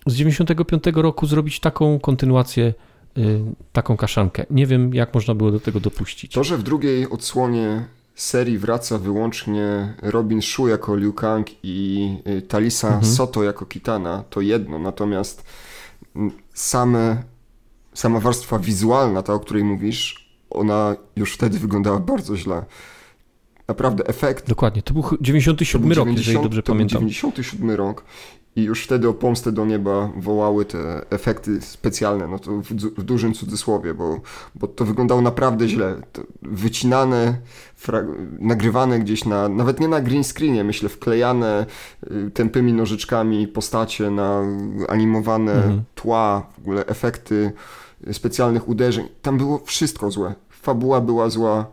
z 95 roku zrobić taką kontynuację, taką kaszankę. Nie wiem, jak można było do tego dopuścić. To, że w drugiej odsłonie serii wraca wyłącznie Robin Shu jako Liu Kang i y, Talisa mhm. Soto jako Kitana, to jedno. Natomiast mm, same, sama warstwa wizualna, ta o której mówisz, ona już wtedy wyglądała bardzo źle. Naprawdę efekt. Dokładnie, to był 97 to był rok, 90, jeżeli dobrze to pamiętam. Był 97 rok i już wtedy o pomstę do nieba wołały te efekty specjalne, no to w, w dużym cudzysłowie, bo, bo to wyglądało naprawdę źle. To wycinane, nagrywane gdzieś na, nawet nie na green screenie, myślę, wklejane y, tępymi nożyczkami postacie na animowane mhm. tła, w ogóle efekty specjalnych uderzeń. Tam było wszystko złe. Fabuła była zła,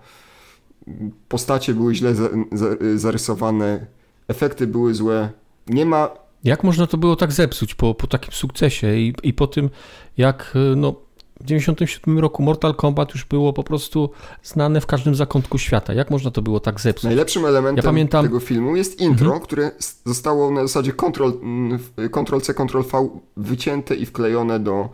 postacie były źle za, za, zarysowane, efekty były złe. Nie ma. Jak można to było tak zepsuć po, po takim sukcesie i, i po tym, jak no, w 97 roku Mortal Kombat już było po prostu znane w każdym zakątku świata. Jak można to było tak zepsuć? Najlepszym elementem ja pamiętam... tego filmu jest intro, mhm. które zostało na zasadzie Ctrl-C, Ctrl-V wycięte i wklejone do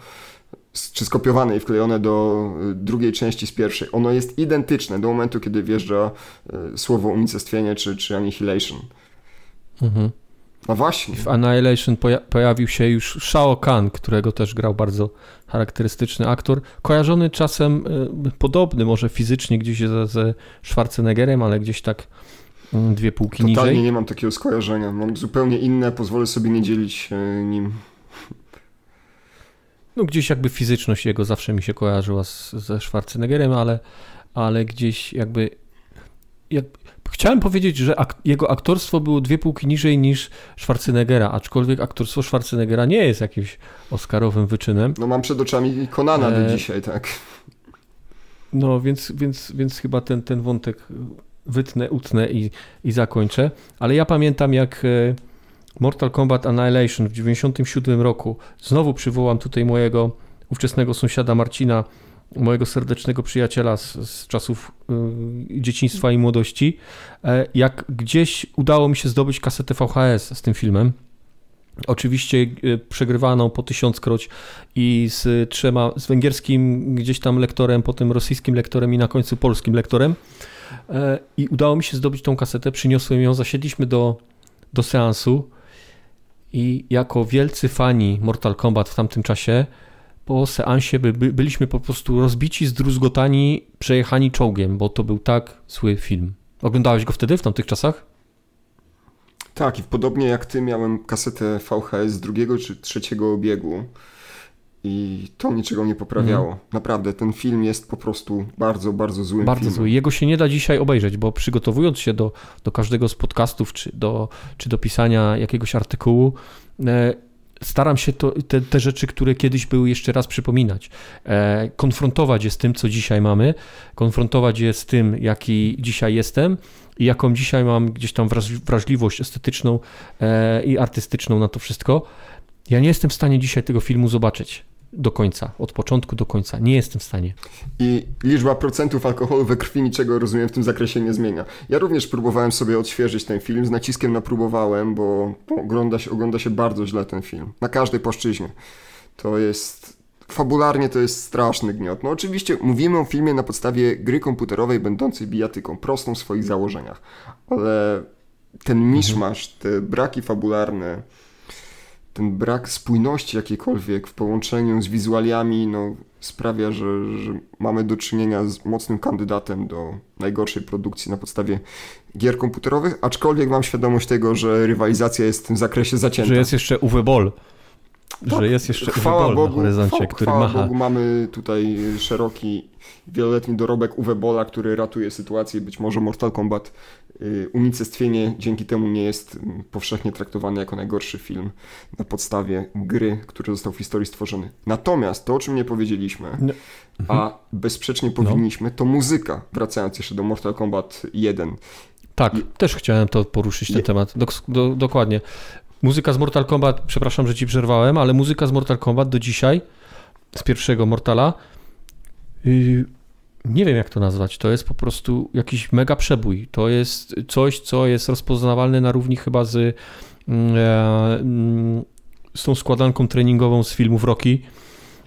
czy skopiowane i wklejone do y, drugiej części z pierwszej. Ono jest identyczne do momentu, kiedy wjeżdża y, słowo unicestwienie czy, czy annihilation. Mhm. No właśnie. W Annihilation poja pojawił się już Shao Kahn, którego też grał bardzo charakterystyczny aktor, kojarzony czasem y, podobny może fizycznie gdzieś ze, ze Schwarzeneggerem, ale gdzieś tak y, dwie półki Totalnie niżej. Totalnie nie mam takiego skojarzenia. Mam zupełnie inne, pozwolę sobie nie dzielić y, nim. No gdzieś jakby fizyczność jego zawsze mi się kojarzyła z, ze Schwarzeneggerem, ale, ale gdzieś jakby jak, chciałem powiedzieć, że ak jego aktorstwo było dwie półki niżej niż Schwarzeneggera, aczkolwiek aktorstwo Schwarzeneggera nie jest jakimś oscarowym wyczynem. No mam przed oczami Konana e... do dzisiaj, tak. No więc, więc, więc chyba ten, ten wątek wytnę, utnę i, i zakończę, ale ja pamiętam jak e, Mortal Kombat Annihilation w 1997 roku. Znowu przywołam tutaj mojego ówczesnego sąsiada Marcina, mojego serdecznego przyjaciela z, z czasów y, dzieciństwa i młodości. E, jak gdzieś udało mi się zdobyć kasetę VHS z tym filmem. Oczywiście y, przegrywaną po tysiąckroć i z trzema, z węgierskim gdzieś tam lektorem, potem rosyjskim lektorem i na końcu polskim lektorem. E, I udało mi się zdobyć tą kasetę, przyniosłem ją, zasiedliśmy do, do seansu i jako wielcy fani Mortal Kombat w tamtym czasie, po seansie by, by, byliśmy po prostu rozbici, zdruzgotani, przejechani czołgiem, bo to był tak zły film. Oglądałeś go wtedy, w tamtych czasach? Tak, i podobnie jak ty miałem kasetę VHS z drugiego czy trzeciego obiegu i to niczego nie poprawiało. Mm. Naprawdę, ten film jest po prostu bardzo, bardzo zły. Bardzo filmem. zły. Jego się nie da dzisiaj obejrzeć, bo przygotowując się do, do każdego z podcastów, czy do, czy do pisania jakiegoś artykułu, e, staram się to, te, te rzeczy, które kiedyś były, jeszcze raz przypominać. E, konfrontować je z tym, co dzisiaj mamy, konfrontować je z tym, jaki dzisiaj jestem i jaką dzisiaj mam gdzieś tam wrażliwość estetyczną e, i artystyczną na to wszystko. Ja nie jestem w stanie dzisiaj tego filmu zobaczyć do końca, od początku do końca. Nie jestem w stanie. I liczba procentów alkoholu we krwi niczego, rozumiem, w tym zakresie nie zmienia. Ja również próbowałem sobie odświeżyć ten film, z naciskiem na próbowałem, bo ogląda się, ogląda się bardzo źle ten film. Na każdej płaszczyźnie. To jest... Fabularnie to jest straszny gniot. No oczywiście mówimy o filmie na podstawie gry komputerowej będącej bijatyką, prostą w swoich założeniach, ale ten miszmasz, te braki fabularne, ten brak spójności jakiejkolwiek w połączeniu z wizualiami no, sprawia, że, że, mamy do czynienia z mocnym kandydatem do najgorszej produkcji na podstawie gier komputerowych, aczkolwiek mam świadomość tego, że rywalizacja jest w tym zakresie zacięta. Że jest jeszcze Uwe Boll. Tak, że jest jeszcze chwała Uwe Boll Bogu, na horyzoncie, chwała, który chwała macha. Bogu mamy tutaj szeroki, wieloletni dorobek Uwe Bola, który ratuje sytuację. Być może Mortal Kombat Y, unicestwienie dzięki temu nie jest mm, powszechnie traktowany jako najgorszy film na podstawie gry, który został w historii stworzony. Natomiast to, o czym nie powiedzieliśmy, no. a mhm. bezsprzecznie powinniśmy, to muzyka, wracając jeszcze do Mortal Kombat 1. Tak, też chciałem to poruszyć, ten Je... temat. Dok do, dokładnie. Muzyka z Mortal Kombat, przepraszam, że ci przerwałem, ale muzyka z Mortal Kombat do dzisiaj, z pierwszego Mortala, nie wiem jak to nazwać, to jest po prostu jakiś mega przebój. To jest coś, co jest rozpoznawalne na równi chyba z, mm, e, mm, z tą składanką treningową z filmów Rocky,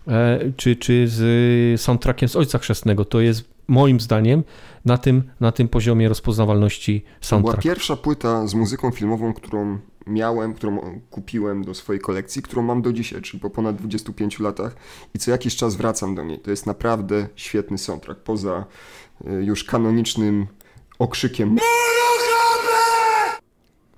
e, czy, czy z soundtrackiem z Ojca Chrzestnego. To jest moim zdaniem na tym, na tym poziomie rozpoznawalności soundtrack. To była pierwsza płyta z muzyką filmową, którą miałem, którą kupiłem do swojej kolekcji, którą mam do dzisiaj, czyli po ponad 25 latach i co jakiś czas wracam do niej. To jest naprawdę świetny soundtrack, poza y, już kanonicznym okrzykiem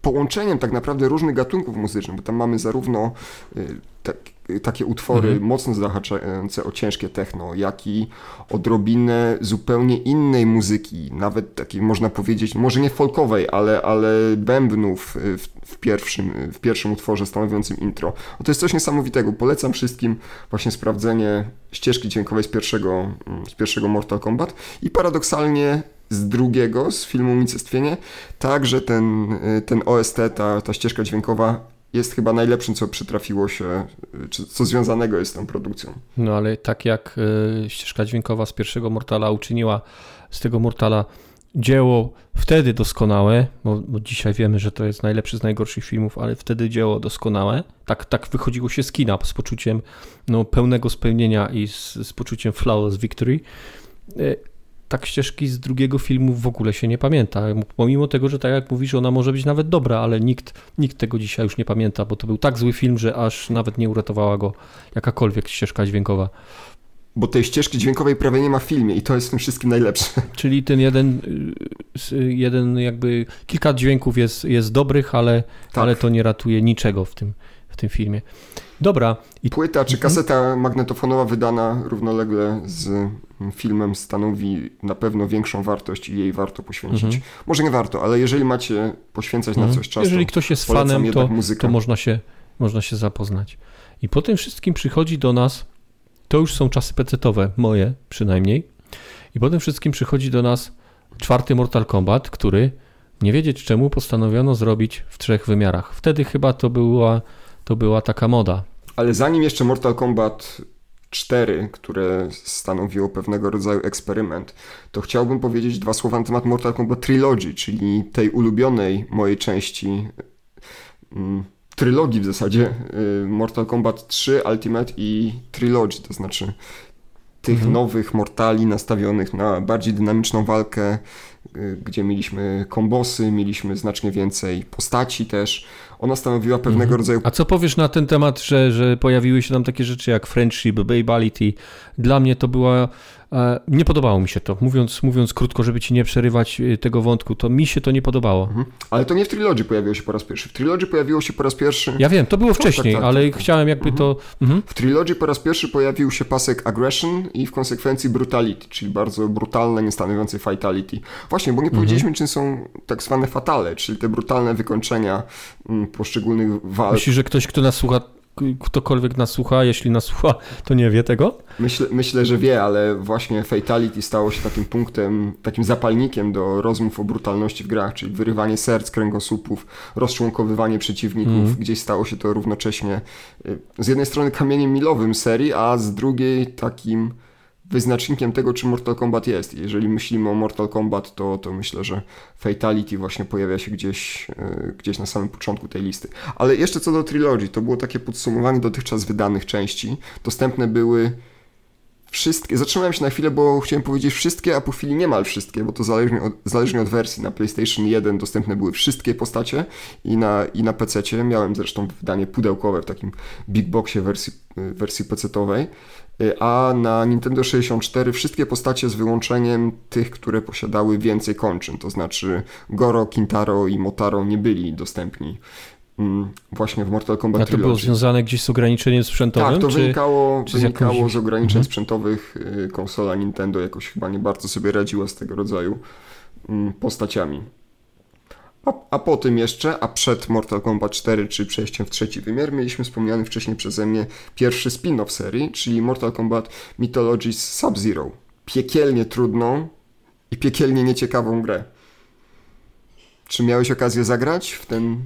połączeniem tak naprawdę różnych gatunków muzycznych, bo tam mamy zarówno y, tak, takie utwory mhm. mocno zahaczające o ciężkie techno, jak i odrobinę zupełnie innej muzyki, nawet takiej można powiedzieć, może nie folkowej, ale, ale bębnów w, w, pierwszym, w pierwszym utworze stanowiącym intro. O, to jest coś niesamowitego. Polecam wszystkim właśnie sprawdzenie ścieżki dźwiękowej z pierwszego, z pierwszego Mortal Kombat i paradoksalnie z drugiego, z filmu Unicestwienie, także ten, ten OST, ta, ta ścieżka dźwiękowa jest chyba najlepszym, co przytrafiło się, czy co związanego jest z tą produkcją. No ale tak jak y, ścieżka dźwiękowa z pierwszego Mortala uczyniła z tego Mortala dzieło wtedy doskonałe, bo, bo, dzisiaj wiemy, że to jest najlepszy z najgorszych filmów, ale wtedy dzieło doskonałe. Tak, tak wychodziło się z kina z poczuciem no, pełnego spełnienia i z, z poczuciem flawless victory. Y, tak ścieżki z drugiego filmu w ogóle się nie pamięta. Pomimo tego, że tak jak mówisz, ona może być nawet dobra, ale nikt, nikt tego dzisiaj już nie pamięta, bo to był tak zły film, że aż nawet nie uratowała go jakakolwiek ścieżka dźwiękowa. Bo tej ścieżki dźwiękowej prawie nie ma w filmie i to jest w tym wszystkim najlepsze. Czyli ten jeden, y, jeden jakby, kilka dźwięków jest, jest dobrych, ale, tak. ale to nie ratuje niczego w tym, w tym filmie. Dobra. I... Płyta czy mhm. kaseta magnetofonowa wydana równolegle z filmem stanowi na pewno większą wartość i jej warto poświęcić. Mhm. Może nie warto, ale jeżeli macie poświęcać na mhm. coś czasu, jeżeli ktoś jest fanem, to, to można, się, można się zapoznać. I po tym wszystkim przychodzi do nas, to już są czasy pecetowe, moje przynajmniej, i po tym wszystkim przychodzi do nas czwarty Mortal Kombat, który nie wiedzieć czemu postanowiono zrobić w trzech wymiarach. Wtedy chyba to była, to była taka moda. Ale zanim jeszcze Mortal Kombat 4, które stanowiło pewnego rodzaju eksperyment, to chciałbym powiedzieć dwa słowa na temat Mortal Kombat Trilogy, czyli tej ulubionej mojej części mm, trylogii w zasadzie y, Mortal Kombat 3 Ultimate i Trilogy, to znaczy tych mhm. nowych mortali nastawionych na bardziej dynamiczną walkę, y, gdzie mieliśmy kombosy, mieliśmy znacznie więcej postaci też, ona stanowiła pewnego mhm. rodzaju... A co powiesz na ten temat, że, że pojawiły się tam takie rzeczy jak friendship, babality? Dla mnie to była nie podobało mi się to. Mówiąc, mówiąc krótko, żeby ci nie przerywać e, tego wątku, to mi się to nie podobało. Mhm. Ale to nie w Trilogy pojawiło się po raz pierwszy. W Trilogy pojawiło się po raz pierwszy. Ja wiem, to było wcześniej, tak, tak, ale tak, tak. chciałem jakby mhm. to. Mhm. W Trilogy po raz pierwszy pojawił się pasek aggression i w konsekwencji brutality, czyli bardzo brutalne, nie stanowiące fatality. Właśnie, bo nie mhm. powiedzieliśmy, czym są tak zwane fatale, czyli te brutalne wykończenia mm, poszczególnych walk. Myślisz, że ktoś, kto nas słucha, ktokolwiek nas słucha, jeśli nas słucha, to nie wie tego? Myślę, myślę, że wie, ale właśnie Fatality stało się takim punktem, takim zapalnikiem do rozmów o brutalności w grach, czyli wyrywanie serc, kręgosłupów, rozczłonkowywanie przeciwników. Mm. Gdzieś stało się to równocześnie y, z jednej strony kamieniem milowym serii, a z drugiej takim wyznacznikiem tego, czy Mortal Kombat jest. Jeżeli myślimy o Mortal Kombat, to, to myślę, że Fatality właśnie pojawia się gdzieś, yy, gdzieś na samym początku tej listy. Ale jeszcze co do Trilogy, to było takie podsumowanie dotychczas wydanych części. Dostępne były wszystkie, zatrzymałem się na chwilę, bo chciałem powiedzieć wszystkie, a po chwili niemal wszystkie, bo to zależnie od, zależnie od wersji. Na PlayStation 1 dostępne były wszystkie postacie i na, i na PC. Miałem zresztą wydanie pudełkowe w takim big boxie wersji, wersji PC-owej. Y, a na Nintendo 64 wszystkie postacie z wyłączeniem tych, które posiadały więcej kończyn, to znaczy Goro, Kintaro i Motaro nie byli dostępni mm, właśnie w Mortal Kombat A to było związane gdzieś z ograniczeniem sprzętowym? Tak, to czy, wynikało, czy wynikało z, jakąś... z ograniczeń mhm. sprzętowych. Y, konsola Nintendo jakoś chyba nie bardzo sobie radziła z tego rodzaju mm, postaciami. A, a po tym jeszcze, a przed Mortal Kombat 4, czy przejściem w trzeci wymiar, mieliśmy wspomniany wcześniej przeze mnie pierwszy spin-off serii, czyli Mortal Kombat Mythologies Sub-Zero. Piekielnie trudną i piekielnie nieciekawą grę. Czy miałeś okazję zagrać w ten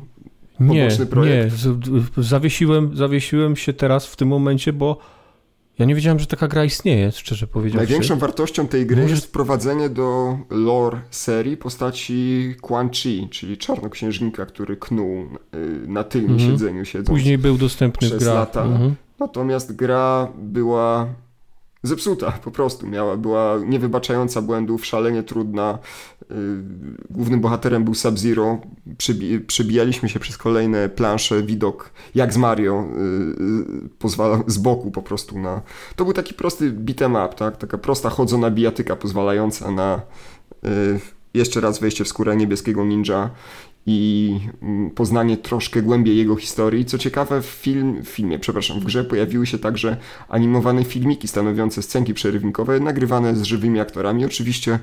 poboczny nie, projekt? Nie, zawiesiłem, zawiesiłem się teraz w tym momencie, bo ja nie wiedziałem, że taka gra istnieje, szczerze powiedziawszy. Największą wartością tej gry Może... jest wprowadzenie do lore serii postaci Quan Chi, czyli czarnoksiężnika, który knuł y, na tylnym mhm. siedzeniu siedząc Później był dostępny przez w gra. lata. Mhm. Natomiast gra była zepsuta po prostu. Miała, była niewybaczająca błędów, szalenie trudna. Y, głównym bohaterem był Sub-Zero. Przybi przebijaliśmy się przez kolejne plansze, widok jak z Mario y, y, pozwala z boku po prostu na... To był taki prosty beat'em up, tak? Taka prosta chodzona bijatyka pozwalająca na jeszcze raz wejście w skórę niebieskiego ninja i mm, poznanie troszkę głębiej jego historii. Co ciekawe, w, film, w filmie, przepraszam, w grze pojawiły się także animowane filmiki stanowiące scenki przerywnikowe, nagrywane z żywymi aktorami. Oczywiście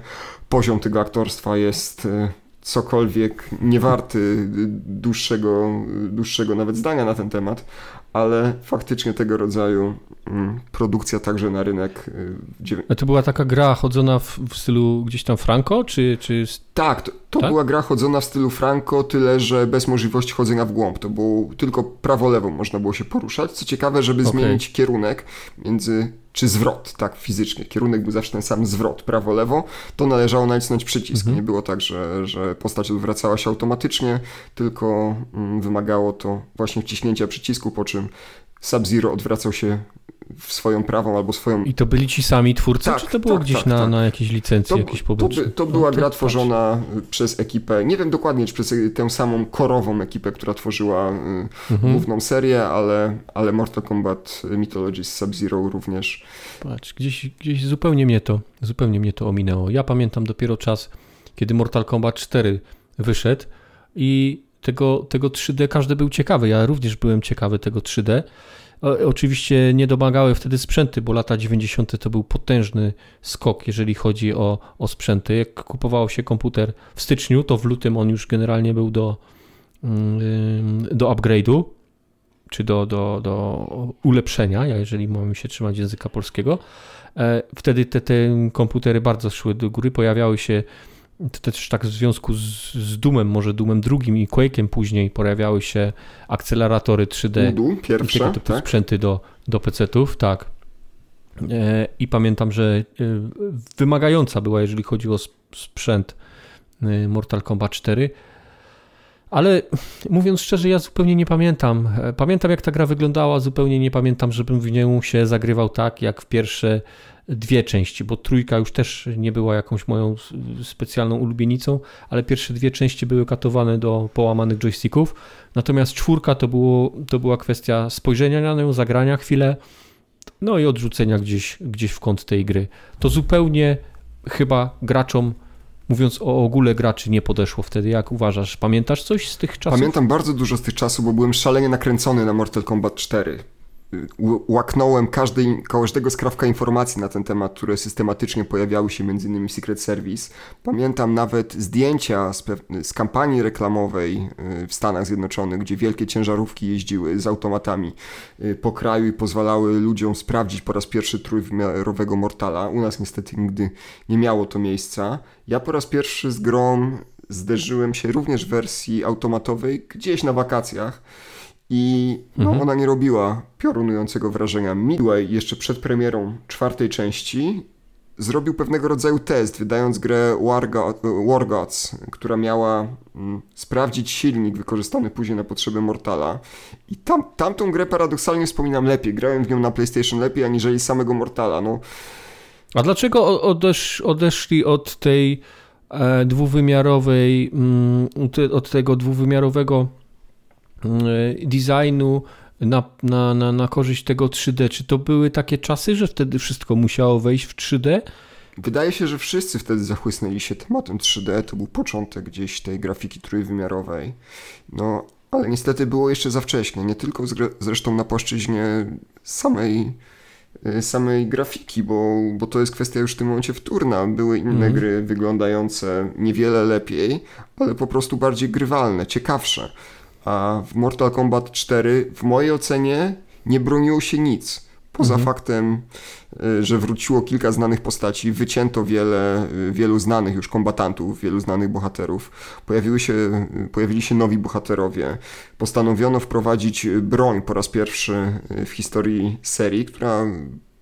poziom tego aktorstwa jest e, cokolwiek niewarty dłuższego, dłuższego nawet zdania na ten temat, ale faktycznie tego rodzaju mm, produkcja także na rynek. A to była taka gra chodzona w, w stylu gdzieś tam Franco, czy... czy... Tak, to, to tak? była gra chodzona w stylu Franco, tyle że bez możliwości chodzenia w głąb. To było tylko prawo-lewo można było się poruszać. Co ciekawe, żeby okay. zmienić kierunek między czy zwrot, tak, fizycznie. Kierunek był zawsze ten sam zwrot, prawo-lewo, to należało nacisnąć przycisk. Mhm. Nie było tak, że, że postać odwracała się automatycznie, tylko mm, wymagało to właśnie wciśnięcia przycisku, po czym Sub-Zero odwracał się w swoją prawą albo swoją... I to byli ci sami twórcy, tak, czy to było tak, gdzieś tak, na, tak. na jakiejś licencji, to, jakieś poboczne? To, to była no, gra tworzona przez ekipę, nie wiem dokładnie, czy przez tę samą korową ekipę, która tworzyła y, mhm. główną serię, ale, ale Mortal Kombat Mythologies Sub-Zero również. Patrz, gdzieś, gdzieś zupełnie mnie to, zupełnie mnie to ominęło. Ja pamiętam dopiero czas, kiedy Mortal Kombat 4 wyszedł i tego, tego 3D każdy był ciekawy. Ja również byłem ciekawy tego 3D. Oczywiście nie domagały wtedy sprzęty, bo lata 90. to był potężny skok, jeżeli chodzi o, o sprzęty. Jak kupowało się komputer w styczniu, to w lutym on już generalnie był do, mm, do upgrade'u, czy do, do, do ulepszenia, jeżeli mamy się trzymać języka polskiego. E, wtedy te, te komputery bardzo szły do góry, pojawiały się to też tak w związku z, z Doomem, może Doomem drugim i Quake'em później pojawiały się akceleratory 3D Udu, pierwsze, i tego typu tak? sprzęty do, do PC-ów, tak. E, I pamiętam, że e, wymagająca była, jeżeli chodzi o sprzęt e, Mortal Kombat 4. Ale mówiąc szczerze, ja zupełnie nie pamiętam. Pamiętam, jak ta gra wyglądała, zupełnie nie pamiętam, żebym w nią się zagrywał tak, jak w pierwsze dwie części, bo trójka już też nie była jakąś moją specjalną ulubienicą, ale pierwsze dwie części były katowane do połamanych joysticków. Natomiast czwórka to, było, to była kwestia spojrzenia na nią, zagrania chwilę, no i odrzucenia gdzieś, gdzieś w kąt tej gry. To zupełnie chyba graczom mówiąc o ogóle graczy, nie podeszło wtedy. Jak uważasz? Pamiętasz coś z tych czasów? Pamiętam bardzo dużo z tych czasów, bo byłem szalenie nakręcony na Mortal Kombat 4. łaknąłem każdej, każdego skrawka informacji na ten temat, które systematycznie pojawiały się innymi w Secret Service. Pamiętam nawet zdjęcia z, z kampanii reklamowej y, w Stanach Zjednoczonych, gdzie wielkie ciężarówki jeździły z automatami y, po kraju i pozwalały ludziom sprawdzić po raz pierwszy trójwymiarowego Mortala. U nas niestety nigdy nie miało to miejsca. Ja po raz pierwszy z grą zderzyłem się również w wersji automatowej gdzieś na wakacjach i no, mhm. ona nie robiła piorunującego wrażenia. Midway jeszcze przed premierą czwartej części zrobił pewnego rodzaju test, wydając grę War, God, War Gods, która miała mm, sprawdzić silnik wykorzystany później na potrzeby Mortala. I tam, tamtą grę paradoksalnie wspominam lepiej. Grałem w nią na PlayStation lepiej aniżeli samego Mortala. No. A dlaczego odesz, odeszli od tej e, dwuwymiarowej, mm, od tego dwuwymiarowego designu na, na, na, na korzyść tego 3D. Czy to były takie czasy, że wtedy wszystko musiało wejść w 3D? Wydaje się, że wszyscy wtedy zachłysnęli się tematem 3D. To był początek gdzieś tej grafiki trójwymiarowej. No, ale niestety było jeszcze za wcześnie. Nie tylko zresztą na płaszczyźnie samej, y, samej grafiki, bo, bo to jest kwestia już w tym momencie wtórna. Były inne mm. gry wyglądające niewiele lepiej, ale po prostu bardziej grywalne, ciekawsze a w Mortal Kombat 4 w mojej ocenie nie broniło się nic. Poza mhm. faktem, y, że wróciło kilka znanych postaci, wycięto wiele, y, wielu znanych już kombatantów, wielu znanych bohaterów, pojawiły się, y, pojawili się nowi bohaterowie. Postanowiono wprowadzić broń po raz pierwszy w historii serii, która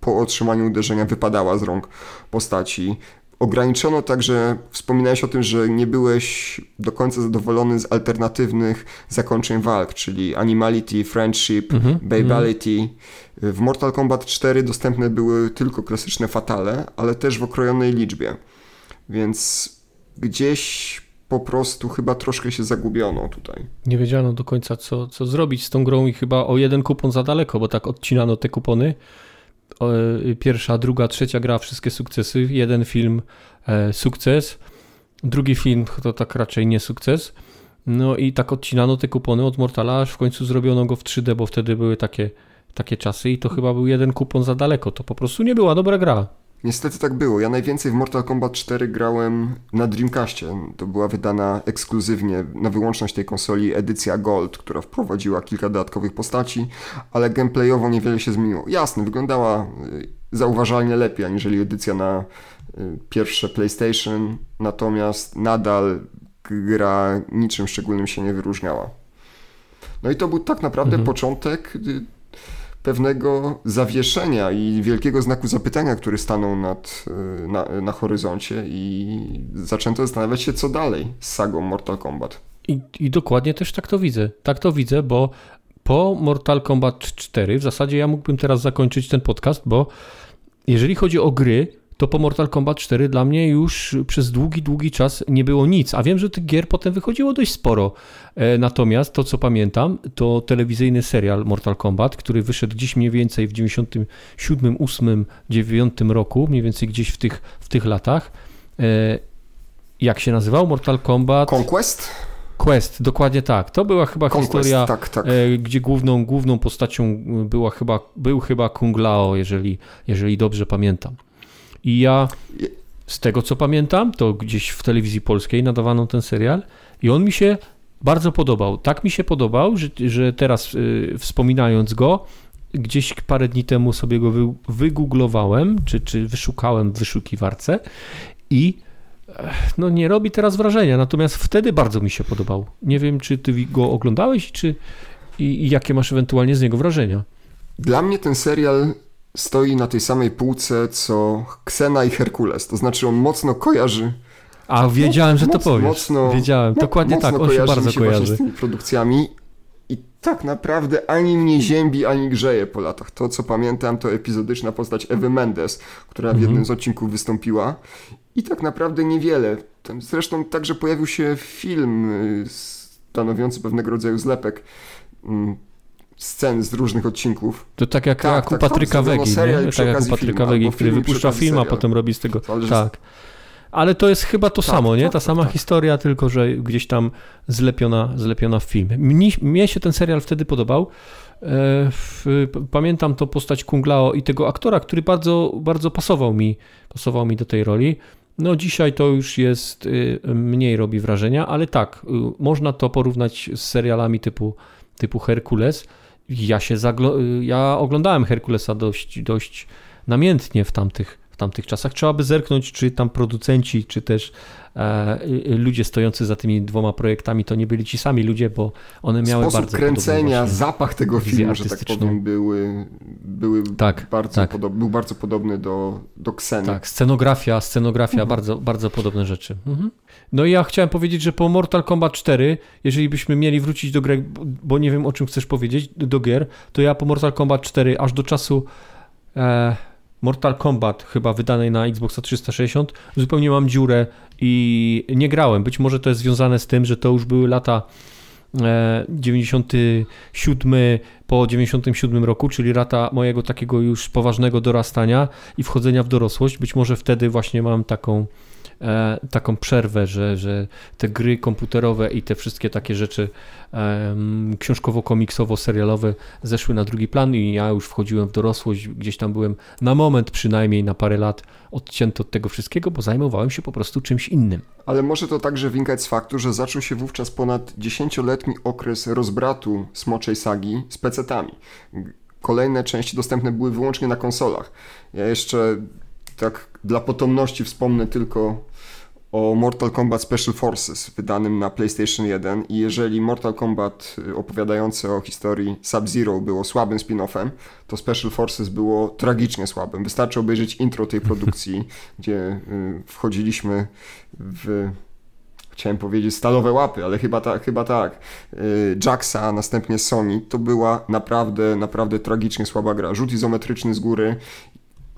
po otrzymaniu uderzenia wypadała z rąk postaci. Ograniczono także, wspominałeś o tym, że nie byłeś do końca zadowolony z alternatywnych zakończeń walk, czyli Animality, Friendship, mm -hmm. Babality. W Mortal Kombat 4 dostępne były tylko klasyczne fatale, ale też w okrojonej liczbie. Więc gdzieś po prostu chyba troszkę się zagubiono tutaj. Nie wiedziano do końca, co, co zrobić z tą grą i chyba o jeden kupon za daleko, bo tak odcinano te kupony pierwsza, druga, trzecia gra, wszystkie sukcesy. Jeden film e, sukces, drugi film to tak raczej nie sukces. No i tak odcinano te kupony od Mortala, aż w końcu zrobiono go w 3D, bo wtedy były takie, takie czasy i to chyba był jeden kupon za daleko. To po prostu nie była dobra gra. Niestety tak było. Ja najwięcej w Mortal Kombat 4 grałem na Dreamcastie. To była wydana ekskluzywnie na wyłączność tej konsoli edycja Gold, która wprowadziła kilka dodatkowych postaci, ale gameplayowo niewiele się zmieniło. Jasne, wyglądała y, zauważalnie lepiej aniżeli edycja na y, pierwsze PlayStation, natomiast nadal gra niczym szczególnym się nie wyróżniała. No i to był tak naprawdę mhm. początek y, pewnego zawieszenia i wielkiego znaku zapytania, który stanął nad, y, na, na horyzoncie i zaczęto zastanawiać się, co dalej z sagą Mortal Kombat. I, I dokładnie też tak to widzę. Tak to widzę, bo po Mortal Kombat 4 w zasadzie ja mógłbym teraz zakończyć ten podcast, bo jeżeli chodzi o gry, to po Mortal Kombat 4 dla mnie już przez długi, długi czas nie było nic. A wiem, że tych gier potem wychodziło dość sporo. E, natomiast to, co pamiętam, to telewizyjny serial Mortal Kombat, który wyszedł gdzieś mniej więcej w 97, 8, 9 roku, mniej więcej gdzieś w tych, w tych latach. E, jak się nazywał? Mortal Kombat? Conquest? Quest, dokładnie tak. To była chyba Conquest, historia, tak, tak. E, gdzie główną, główną postacią była chyba, był chyba Kung Lao, jeżeli, jeżeli dobrze pamiętam. I ja z tego co pamiętam, to gdzieś w telewizji polskiej nadawano ten serial i on mi się bardzo podobał. Tak mi się podobał, że, że teraz y, wspominając go, gdzieś parę dni temu sobie go wy, wygooglowałem, czy, czy wyszukałem w wyszukiwarce i no nie robi teraz wrażenia, natomiast wtedy bardzo mi się podobał. Nie wiem, czy ty go oglądałeś, czy i, i jakie masz ewentualnie z niego wrażenia. Dla mnie ten serial stoi na tej samej półce co Ksena i Herkules. To znaczy on mocno kojarzy. A wiedziałem, że to powiesz. Mocno, wiedziałem, dokładnie mocno tak, on się bardzo się kojarzy. z tymi produkcjami i tak naprawdę ani mnie ziębi, ani grzeje po latach. To, co pamiętam, to epizodyczna postać Ewy Mendes, która w mhm. jednym z odcinków wystąpiła i tak naprawdę niewiele. Zresztą także pojawił się film y, stanowiący pewnego rodzaju zlepek mm, scen z różnych odcinków. To tak jak, tak, jak u tak, Patryka Wegi, nie? Tak jak Patryka Wegi, który wypuszcza film, a potem robi z tego... tak. Ale to jest chyba to tak, samo, nie? Tak, Ta sama tak. historia, tylko że gdzieś tam zlepiona, zlepiona w filmie. Mnie, mnie się ten serial wtedy podobał. E, pamiętam to postać Kunglao i tego aktora, który bardzo, bardzo pasował mi, pasował mi do tej roli. No dzisiaj to już jest, y, mniej robi wrażenia, ale tak, y, można to porównać z serialami typu, typu Herkules. Ja się zaglo- y, ja oglądałem Herkulesa dość, dość namiętnie w tamtych, tamtych czasach. Trzeba by zerknąć, czy tam producenci, czy też E, ludzie stojący za tymi dwoma projektami to nie byli ci sami ludzie, bo one miały Sposób bardzo kręcenia, zapach tego filmu, że tak powiem, były, były tak, bardzo tak. Podob, był bardzo podobny do, do Kseny. Tak, scenografia, scenografia, mhm. bardzo, bardzo podobne rzeczy. Mhm. No i ja chciałem powiedzieć, że po Mortal Kombat 4, jeżeli byśmy mieli wrócić do gry, bo nie wiem o czym chcesz powiedzieć, do gier, to ja po Mortal Kombat 4 aż do czasu e, Mortal Kombat chyba wydanej na Xbox 360 zupełnie mam dziurę i nie grałem. Być może to jest związane z tym, że to już były lata 97 e, po 97 roku, czyli lata mojego takiego już poważnego dorastania i wchodzenia w dorosłość. Być może wtedy właśnie mam taką E, taką przerwę, że, że te gry komputerowe i te wszystkie takie rzeczy książkowo-komiksowo-serialowe zeszły na drugi plan i ja już wchodziłem w dorosłość, gdzieś tam byłem na moment przynajmniej na parę lat odcięty od tego wszystkiego, bo zajmowałem się po prostu czymś innym. Ale może to także wynikać z faktu, że zaczął się wówczas ponad dziesięcioletni okres rozbratu Smoczej Sagi z PC-tami. Kolejne części dostępne były wyłącznie na konsolach. Ja jeszcze tak dla potomności wspomnę tylko o Mortal Kombat Special Forces wydanym na PlayStation 1 i jeżeli Mortal Kombat y, opowiadający o historii Sub-Zero było słabym spin-offem, to Special Forces było tragicznie słabym. Wystarczy obejrzeć intro tej produkcji, [LAUGHS] gdzie y, wchodziliśmy w chciałem powiedzieć stalowe łapy, ale chyba, ta, chyba tak. Y, Jaxa, a następnie Sony, to była naprawdę, naprawdę tragicznie słaba gra. Rzut izometryczny z góry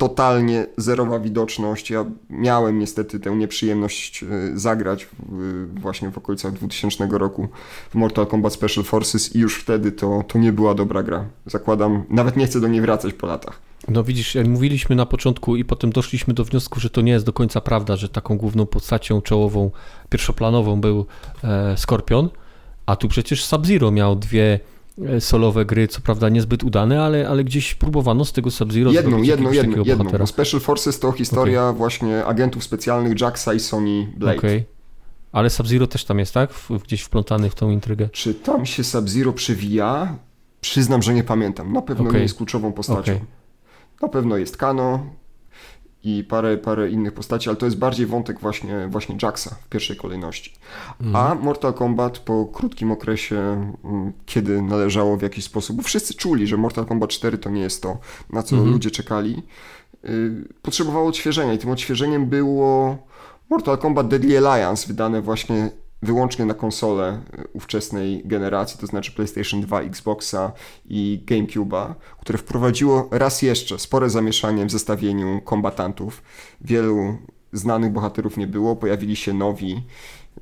totalnie zerowa widoczność. Ja miałem niestety tę nieprzyjemność e, zagrać właśnie w okolicach 2000 roku w Mortal Kombat Special Forces i już wtedy to, to nie była dobra gra. Zakładam, nawet nie chcę do niej wracać po latach. No widzisz, jak mówiliśmy na początku i potem doszliśmy do wniosku, że to nie jest do końca prawda, że taką główną postacią czołową, pierwszoplanową był e, Skorpion, a tu przecież Sub-Zero miał dwie solowe gry, co prawda niezbyt udane, ale, ale gdzieś próbowano z tego Sub-Zero jedną, jedną, jedną, jedną. Special Forces to historia okay. właśnie agentów specjalnych Jacksa i Sony Blade. Okay. Ale Sub-Zero też tam jest, tak? Gdzieś wplątany w tą intrygę. Czy tam się Sub-Zero przewija? Przyznam, że nie pamiętam. Na pewno okay. nie jest kluczową postacią. Na pewno jest Kano, i parę, parę innych postaci, ale to jest bardziej wątek właśnie, właśnie Jacksa w pierwszej kolejności. Mhm. A Mortal Kombat po krótkim okresie, mm, kiedy należało w jakiś sposób, bo wszyscy czuli, że Mortal Kombat 4 to nie jest to, na co mhm. ludzie czekali, y, potrzebowało odświeżenia i tym odświeżeniem było Mortal Kombat Deadly Alliance, wydane właśnie wyłącznie na konsole ówczesnej generacji, to znaczy PlayStation 2, Xboxa i GameCube'a, które wprowadziło raz jeszcze spore zamieszanie w zestawieniu kombatantów. Wielu znanych bohaterów nie było, pojawili się nowi.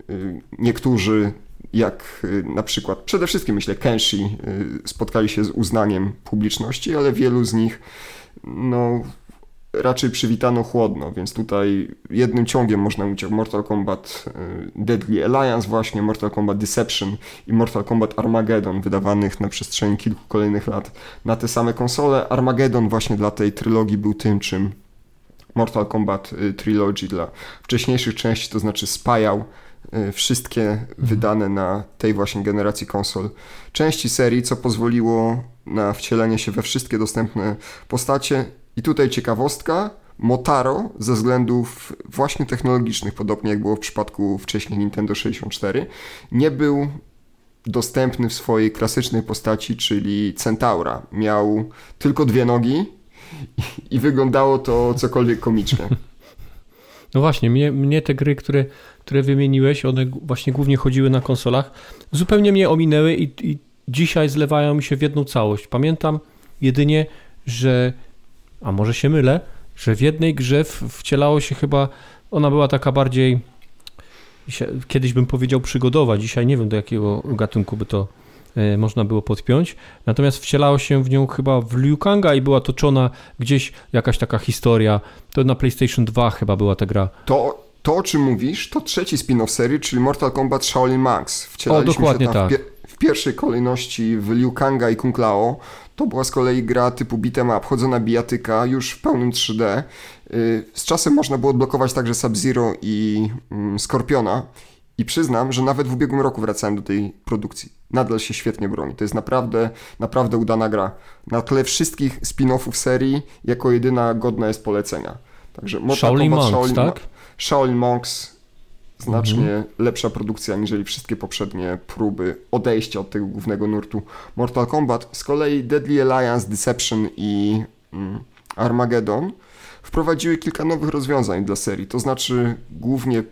Y, niektórzy, jak y, na przykład, przede wszystkim myślę Kenshi, spotkali się z uznaniem publiczności, ale wielu z nich no, raczej przywitano chłodno, więc tutaj jednym ciągiem można o Mortal Kombat y, Deadly Alliance właśnie, Mortal Kombat Deception i Mortal Kombat Armageddon wydawanych na przestrzeni kilku kolejnych lat na te same konsole. Armageddon właśnie dla tej trylogii był tym, czym Mortal Kombat y, Trilogy dla wcześniejszych części, to znaczy spajał y, wszystkie mhm. wydane na tej właśnie generacji konsol części serii, co pozwoliło na wcielenie się we wszystkie dostępne postacie i tutaj ciekawostka, Motaro ze względów właśnie technologicznych, podobnie jak było w przypadku wcześniej Nintendo 64, nie był dostępny w swojej klasycznej postaci, czyli Centaura. Miał tylko dwie nogi i wyglądało to cokolwiek komicznie. [LAUGHS] No właśnie, mnie, mnie te gry, które, które wymieniłeś, one właśnie głównie chodziły na konsolach, zupełnie mnie ominęły i, i dzisiaj zlewają mi się w jedną całość. Pamiętam jedynie, że a może się mylę, że w jednej grze wcielało się chyba, ona była taka bardziej, kiedyś bym powiedział przygodowa, dzisiaj nie wiem do jakiego gatunku by to e, można było podpiąć. Natomiast wcielało się w nią chyba w Liu Kanga i była toczona gdzieś jakaś taka historia. To na PlayStation 2 chyba była ta gra. To to, o czym mówisz, to trzeci spin-off serii, czyli Mortal Kombat Shaolin Monks. Wcielaliśmy o, dokładnie się tam tak. w, w, pierwszej kolejności w Liu Kanga i Kung Lao. To była z kolei gra typu beat'em up, chodzona bijatyka, już w pełnym 3D. Y, z czasem można było odblokować także Sub-Zero i mm, Skorpiona. I przyznam, że nawet w ubiegłym roku wracałem do tej produkcji. Nadal się świetnie broni. To jest naprawdę, naprawdę udana gra. Na tle wszystkich spin-offów serii, jako jedyna godna jest polecenia. Także Shaolin Monks, Shaolin, tak? Shaolin Monks znacznie mhm. lepsza produkcja niżeli wszystkie poprzednie próby odejścia od tego głównego nurtu Mortal Kombat. Z kolei Deadly Alliance, Deception i mm, Armageddon wprowadziły kilka nowych rozwiązań dla serii, to znaczy głównie,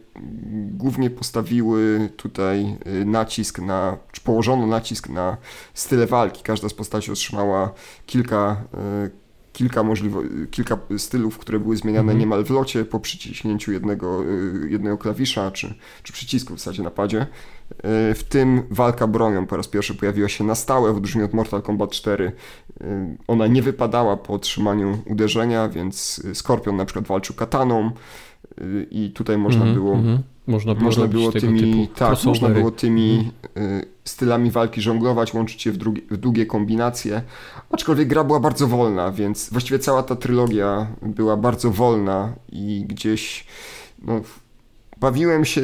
głównie postawiły tutaj y, nacisk na, czy położono nacisk na style walki. Każda z postaci otrzymała kilka y, kilka, możliwo- kilka stylów, które były zmieniane mhm. niemal w locie po przyciśnięciu jednego, y, jednego klawisza czy, czy przycisku w zasadzie na padzie. Y, w tym walka bronią po raz pierwszy pojawiła się na stałe, w odróżnieniu od Mortal Kombat 4. Y, ona nie wypadała po otrzymaniu uderzenia, więc Skorpion na przykład walczył kataną i tutaj można mm -hmm, było... Mm -hmm. Można było, można było tymi, tak, można było tymi mm. Stylami walki żonglować, łączyć je w, w długie kombinacje, aczkolwiek gra była bardzo wolna, więc właściwie cała ta trylogia była bardzo wolna i gdzieś no, bawiłem się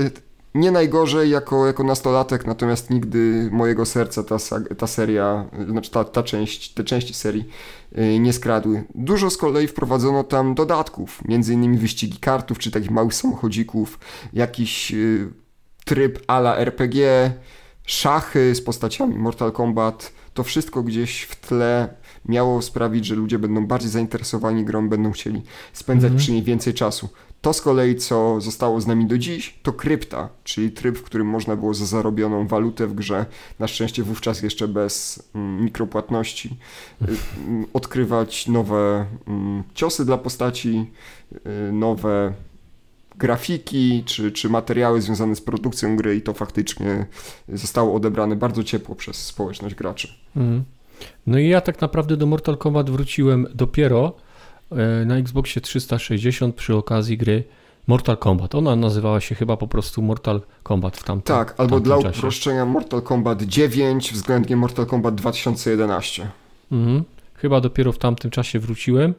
nie najgorzej jako, jako nastolatek, natomiast nigdy mojego serca ta, ta seria, znaczy ta, ta część, te części serii y, nie skradły. Dużo z kolei wprowadzono tam dodatków, innymi wyścigi kartów, czy takich małych samochodzików, jakiś y, tryb ala RPG, szachy z postaciami Mortal Kombat, to wszystko gdzieś w tle miało sprawić, że ludzie będą bardziej zainteresowani grą, będą chcieli spędzać mm -hmm. przy niej więcej czasu. To z kolei, co zostało z nami do dziś, to krypta, czyli tryb, w którym można było za zarobioną walutę w grze, na szczęście wówczas jeszcze bez mm, mikropłatności, y, mm, odkrywać nowe mm, ciosy dla postaci, y, nowe grafiki czy, czy materiały związane z produkcją gry i to faktycznie zostało odebrane bardzo ciepło przez społeczność graczy. Mhm. No i ja tak naprawdę do Mortal Kombat wróciłem dopiero e, na Xboxie 360 przy okazji gry Mortal Kombat. Ona nazywała się chyba po prostu Mortal Kombat w tamtym Tak, albo dla czasie. uproszczenia Mortal Kombat 9 względnie Mortal Kombat 2011. Mhm. Chyba dopiero w tamtym czasie wróciłem.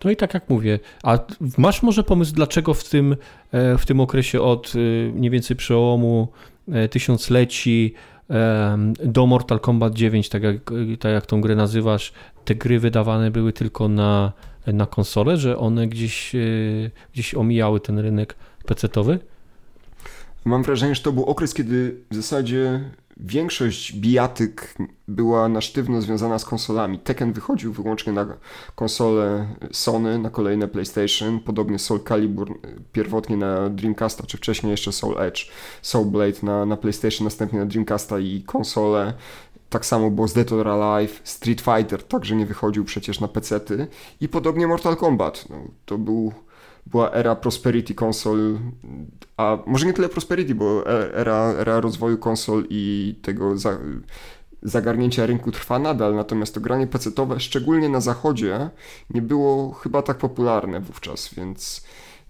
E, no i tak jak mówię, a masz może pomysł, dlaczego w tym, e, w tym okresie od mniej więcej przełomu tysiącleci do Mortal Kombat 9, tak jak, tak jak tą grę nazywasz, te gry wydawane były tylko na, na konsolę, że one gdzieś, e, gdzieś omijały ten rynek PC-towy? Mam wrażenie, że to był okres, kiedy w zasadzie większość bijatyk była na sztywno związana z konsolami. Tekken wychodził wyłącznie na konsole Sony, na kolejne PlayStation, podobnie Soul Calibur pierwotnie na Dreamcasta, czy wcześniej jeszcze Soul Edge, Soul Blade na, na PlayStation, następnie na Dreamcasta i konsole. Tak samo było z Dead or Alive, Street Fighter także nie wychodził przecież na PC-ty i podobnie Mortal Kombat. No, to był była era prosperity konsol, a może nie tyle prosperity, bo e, era, era rozwoju konsol i tego za, zagarnięcia rynku trwa nadal, natomiast to granie pecetowe, szczególnie na zachodzie, nie było chyba tak popularne wówczas, więc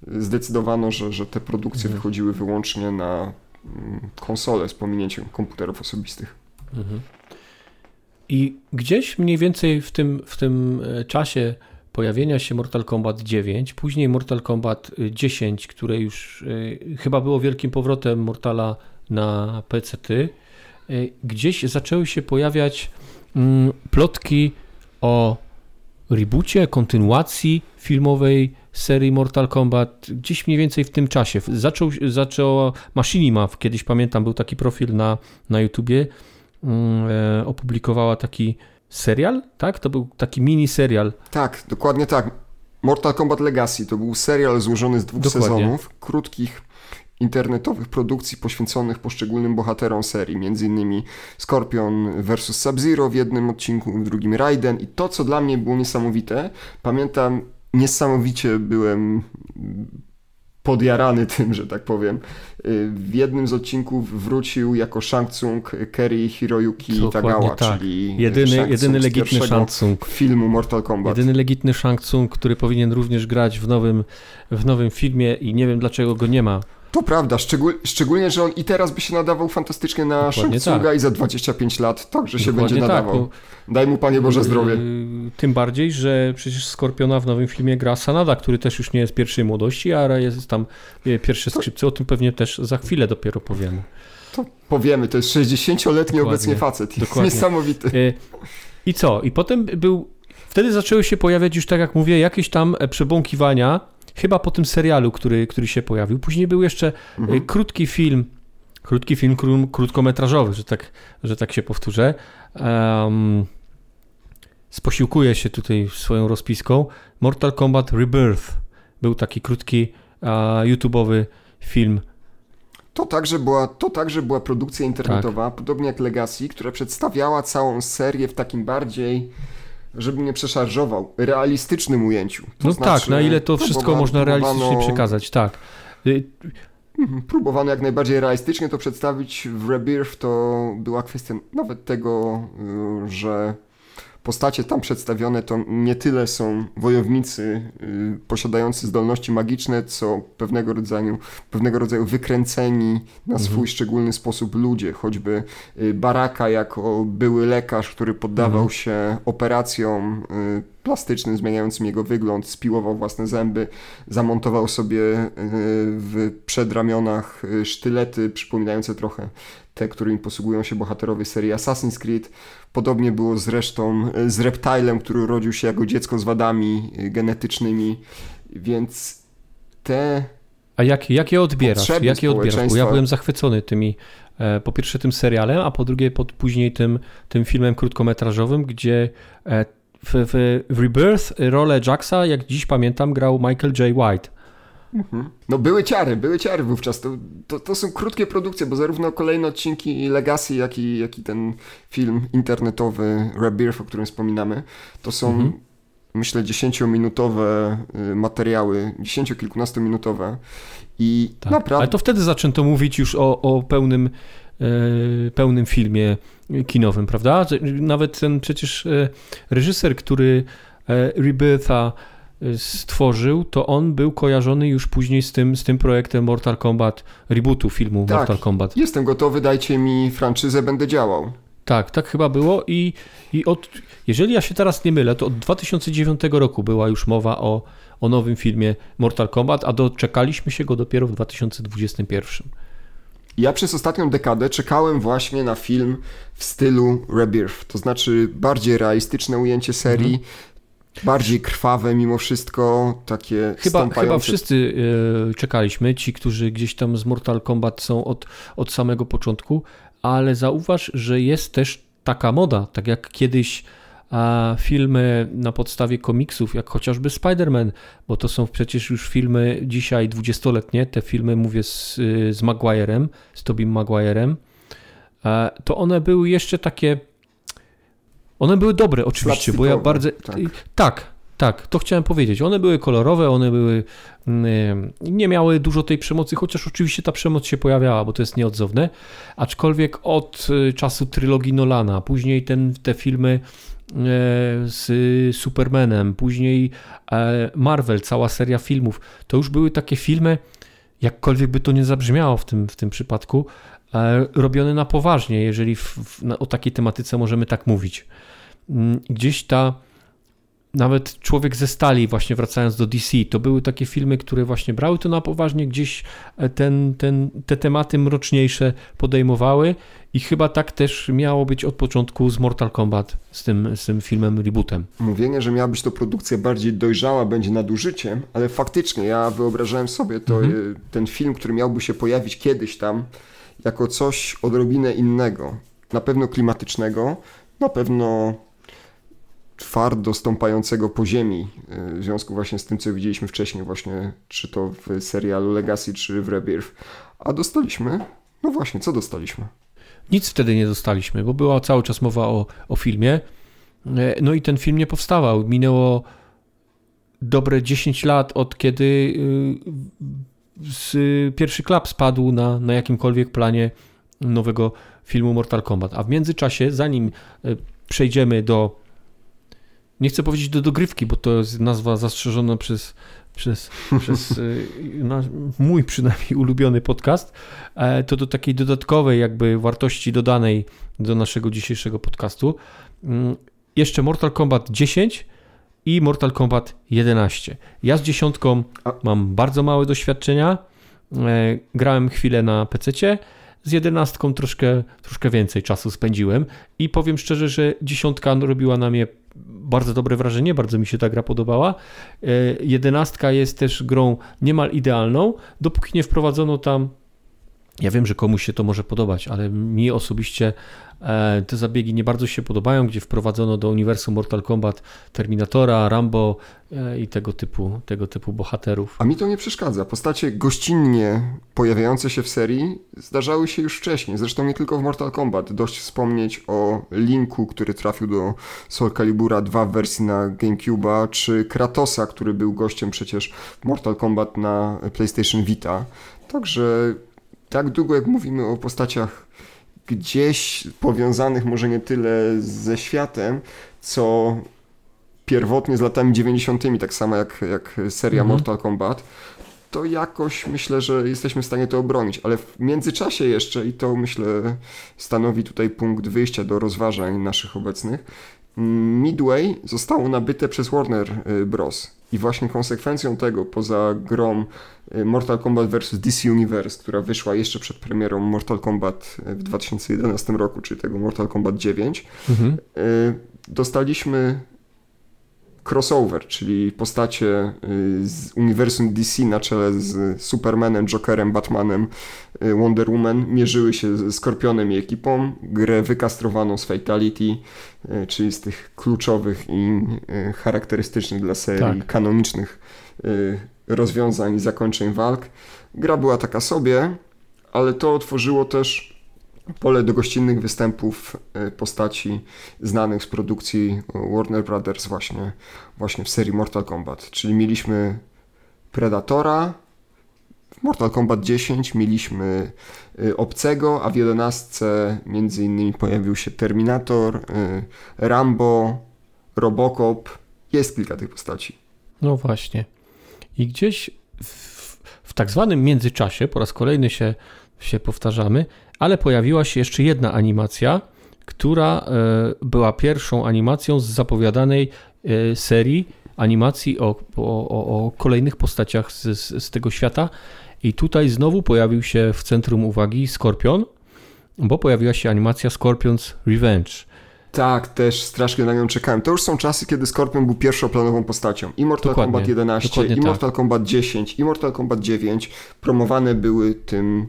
zdecydowano, że, że te produkcje mhm. wychodziły wyłącznie na mm, konsole z pominięciem komputerów osobistych. Mhm. I gdzieś mniej więcej w tym, w tym e, czasie pojawienia się Mortal Kombat 9, później Mortal Kombat 10, które już y, chyba było wielkim powrotem Mortala na PC, y, gdzieś zaczęły się pojawiać mm, plotki o reboocie, kontynuacji filmowej serii Mortal Kombat, gdzieś mniej więcej w tym czasie. Zaczął, zaczął Machinima, kiedyś pamiętam, był taki profil na, na YouTubie, mm, e, opublikowała taki serial, tak? To był taki mini serial. Tak, dokładnie tak. Mortal Kombat Legacy to był serial złożony z dwóch dokładnie. sezonów, krótkich internetowych produkcji poświęconych poszczególnym bohaterom serii, między innymi Scorpion vs Sub-Zero w jednym odcinku, w drugim Raiden i to, co dla mnie było niesamowite, pamiętam, niesamowicie byłem podjarany tym, że tak powiem. Y, w jednym z odcinków wrócił jako Shang Tsung Kerry Hiroyuki Dokładnie Tagawa, tak. czyli jedyny, jedyny legitny Shang Tsung filmu Mortal Kombat. Jedyny legitny Shang Tsung, który powinien również grać w nowym, w nowym filmie i nie wiem dlaczego go nie ma. To prawda, szczegól, szczególnie, że on i teraz by się nadawał fantastycznie na Tsunga tak. i za 25 lat także się Dokładnie będzie tak, nadawał. Tak, Daj mu Panie Boże zdrowie. Yy, tym bardziej, że przecież Skorpiona w nowym filmie gra Sanada, który też już nie jest pierwszej młodości, a jest tam e, pierwsze skrzypce, o tym pewnie też za chwilę dopiero powiemy. To powiemy, to jest 60-letni obecnie facet, jest Dokładnie. niesamowity. E, I co? I potem był, wtedy zaczęły się pojawiać już, tak jak mówię, jakieś tam przebąkiwania, Chyba po tym serialu, który, który się pojawił. Później był jeszcze mhm. Y, krótki film, krótki film krótkometrażowy, że tak, że tak się powtórzę. Um, sposiłkuję się tutaj swoją rozpiską. Mortal Kombat Rebirth. Był taki krótki uh, YouTube'owy film. To także, była, to także była produkcja internetowa, tak. podobnie jak Legacy, która przedstawiała całą serię w takim bardziej żeby nie przeszarżował, realistycznym ujęciu. To no znaczy, tak, na ile to wszystko można realistycznie przekazać, tak. Y, mhm, próbowano jak najbardziej realistycznie to przedstawić. W Rebirth to była kwestia nawet tego, y, że postacie tam przedstawione to nie tyle są wojownicy y, posiadający zdolności magiczne, co pewnego rodzaju, pewnego rodzaju wykręceni na swój mhm. szczególny sposób ludzie. Choćby y, Baraka jako były lekarz, który poddawał mhm. się operacjom y, plastycznym zmieniającym jego wygląd, spiłował własne zęby, zamontował sobie w przedramionach sztylety przypominające trochę te, którymi posługują się bohaterowie serii Assassin's Creed. Podobnie było zresztą e, z Reptilem, który urodził się jako dziecko z wadami e, genetycznymi, więc te. A jak, jak je odbierasz? Jak je odbierasz? Bo ja byłem zachwycony tymi, e, po pierwsze tym serialem, a po drugie pod, później tym, tym filmem krótkometrażowym, gdzie w, w, w Rebirth rolę Jacksa, jak dziś pamiętam, grał Michael J. White. Mhm. No były ciary, były ciary wówczas. To, to, to, są krótkie produkcje, bo zarówno kolejne odcinki Legacy, jak i, jak i ten film internetowy Rebirth, o którym wspominamy, to są mhm. myślę 10-minutowe y, materiały, 10-kilkunastominutowe i tak. naprawdę... Ale to wtedy zaczęto mówić już o, o pełnym, e, pełnym filmie kinowym, prawda? Nawet ten przecież e, reżyser, który e, Rebirtha stworzył, to on był kojarzony już później z tym, z tym projektem Mortal Kombat, rebootu filmu tak, Mortal Kombat. Jestem gotowy, dajcie mi franczyzę, będę działał. Tak, tak chyba było i, i od, jeżeli ja się teraz nie mylę, to od 2009 roku była już mowa o, o nowym filmie Mortal Kombat, a doczekaliśmy się go dopiero w 2021. Ja przez ostatnią dekadę czekałem właśnie na film w stylu Rebirth, to znaczy bardziej realistyczne ujęcie serii, mhm bardziej krwawe mimo wszystko, takie Chyba, chyba wszyscy e, czekaliśmy, ci, którzy gdzieś tam z Mortal Kombat są od, od samego początku, ale zauważ, że jest też taka moda, tak jak kiedyś a filmy na podstawie komiksów, jak chociażby Spider-Man, bo to są przecież już filmy dzisiaj dwudziestoletnie, te filmy mówię z, z Maguirem, z Tobim Maguirem, to one były jeszcze takie one były dobre oczywiście, bo ja bardzo... Tak. tak, tak, to chciałem powiedzieć. One były kolorowe, one były... Mm, nie miały dużo tej przemocy, chociaż oczywiście ta przemoc się pojawiała, bo to jest nieodzowne. Aczkolwiek od y, czasu trylogii Nolana, później ten, te filmy e, z Supermanem, później e, Marvel, cała seria filmów, to już były takie filmy, jakkolwiek by to nie zabrzmiało w tym, w tym przypadku, e, robione na poważnie, jeżeli w, w, o takiej tematyce możemy tak mówić. Mm, gdzieś ta nawet Człowiek ze stali, właśnie wracając do DC, to były takie filmy, które właśnie brały to na poważnie, gdzieś e, ten, ten, te tematy mroczniejsze podejmowały i chyba tak też miało być od początku z Mortal Kombat, z tym, z tym filmem rebootem. Mówienie, że miała być to produkcja bardziej dojrzała, będzie nadużyciem, ale faktycznie ja wyobrażałem sobie to, mhm. Ten film, który miałby się pojawić kiedyś tam, jako coś odrobinę innego. Na pewno klimatycznego, na pewno twardo stąpającego po ziemi, e, w związku właśnie z tym, co widzieliśmy wcześniej, właśnie czy to w serialu Legacy, czy w Rebirth. A dostaliśmy, no właśnie, co dostaliśmy? Nic wtedy nie dostaliśmy, bo była cały czas mowa o, o filmie. E, no i ten film nie powstawał. Minęło dobre 10 lat od kiedy y, z, pierwszy klap spadł na, na jakimkolwiek planie nowego filmu Mortal Kombat. A w międzyczasie, zanim przejdziemy do nie chcę powiedzieć do dogrywki, bo to jest nazwa zastrzeżona przez, przez, [LAUGHS] przez y, na, mój przynajmniej ulubiony podcast, e, to do takiej dodatkowej jakby wartości dodanej do naszego dzisiejszego podcastu. Mm, jeszcze Mortal Kombat 10 i Mortal Kombat 11. Ja z dziesiątką mam bardzo małe doświadczenia. E, grałem chwilę na PC. Z jedenastką troszkę, troszkę więcej czasu spędziłem i powiem szczerze, że dziesiątka robiła na mnie bardzo dobre wrażenie, bardzo mi się ta gra podobała. E, jedenastka jest też grą niemal idealną, dopóki nie wprowadzono tam ja wiem, że komuś się to może podobać, ale mi osobiście e, te zabiegi nie bardzo się podobają, gdzie wprowadzono do uniwersum Mortal Kombat Terminatora, Rambo e, i tego typu, tego typu bohaterów. A mi to nie przeszkadza. Postacie gościnnie pojawiające się w serii zdarzały się już wcześniej. Zresztą nie tylko w Mortal Kombat. Dość wspomnieć o Linku, który trafił do Soul Calibura 2 w wersji na GameCube'a, czy Kratosa, który był gościem przecież w Mortal Kombat na PlayStation Vita. Także tak długo jak mówimy o postaciach gdzieś powiązanych może nie tyle ze światem, co pierwotnie z latami 90., tak samo jak, jak seria mhm. Mortal Kombat, to jakoś myślę, że jesteśmy w stanie to obronić, ale w międzyczasie jeszcze, i to myślę stanowi tutaj punkt wyjścia do rozważań naszych obecnych, Midway zostało nabyte przez Warner y, Bros. I właśnie konsekwencją tego, poza grą y, Mortal Kombat vs. DC Universe, która wyszła jeszcze przed premierą Mortal Kombat y, w 2011 roku, czyli tego Mortal Kombat 9, mhm. dostaliśmy crossover, czyli postacie y, z uniwersum DC na czele z Supermanem, Jokerem, Batmanem, y, Wonder Woman mierzyły się z Skorpionem i ekipą. Grę wykastrowaną z Fatality, y, czyli z tych kluczowych i charakterystycznych dla serii tak. kanonicznych rozwiązań i zakończeń walk. Gra była taka sobie, ale to otworzyło też pole do gościnnych występów e, postaci znanych z produkcji Warner Brothers właśnie, właśnie w serii Mortal Kombat. Czyli mieliśmy Predatora, w Mortal Kombat 10 mieliśmy e, Obcego, a w 11 między innymi pojawił się Terminator, Rambo, Robocop. Jest kilka tych postaci. No właśnie. I gdzieś w, w tak zwanym międzyczasie, po raz kolejny się, się powtarzamy, ale pojawiła się jeszcze jedna animacja, która e, była pierwszą animacją z zapowiadanej e, serii animacji o, o, o kolejnych postaciach z, z, z, tego świata. I tutaj znowu pojawił się w centrum uwagi Skorpion, bo pojawiła się animacja Scorpion's Revenge. Tak, też strasznie na nią czekałem. To już są czasy, kiedy Skorpion był pierwszoplanową postacią. I Mortal dokładnie, Kombat 11, i Mortal tak. Kombat 10, i Mortal Kombat 9 promowane były tym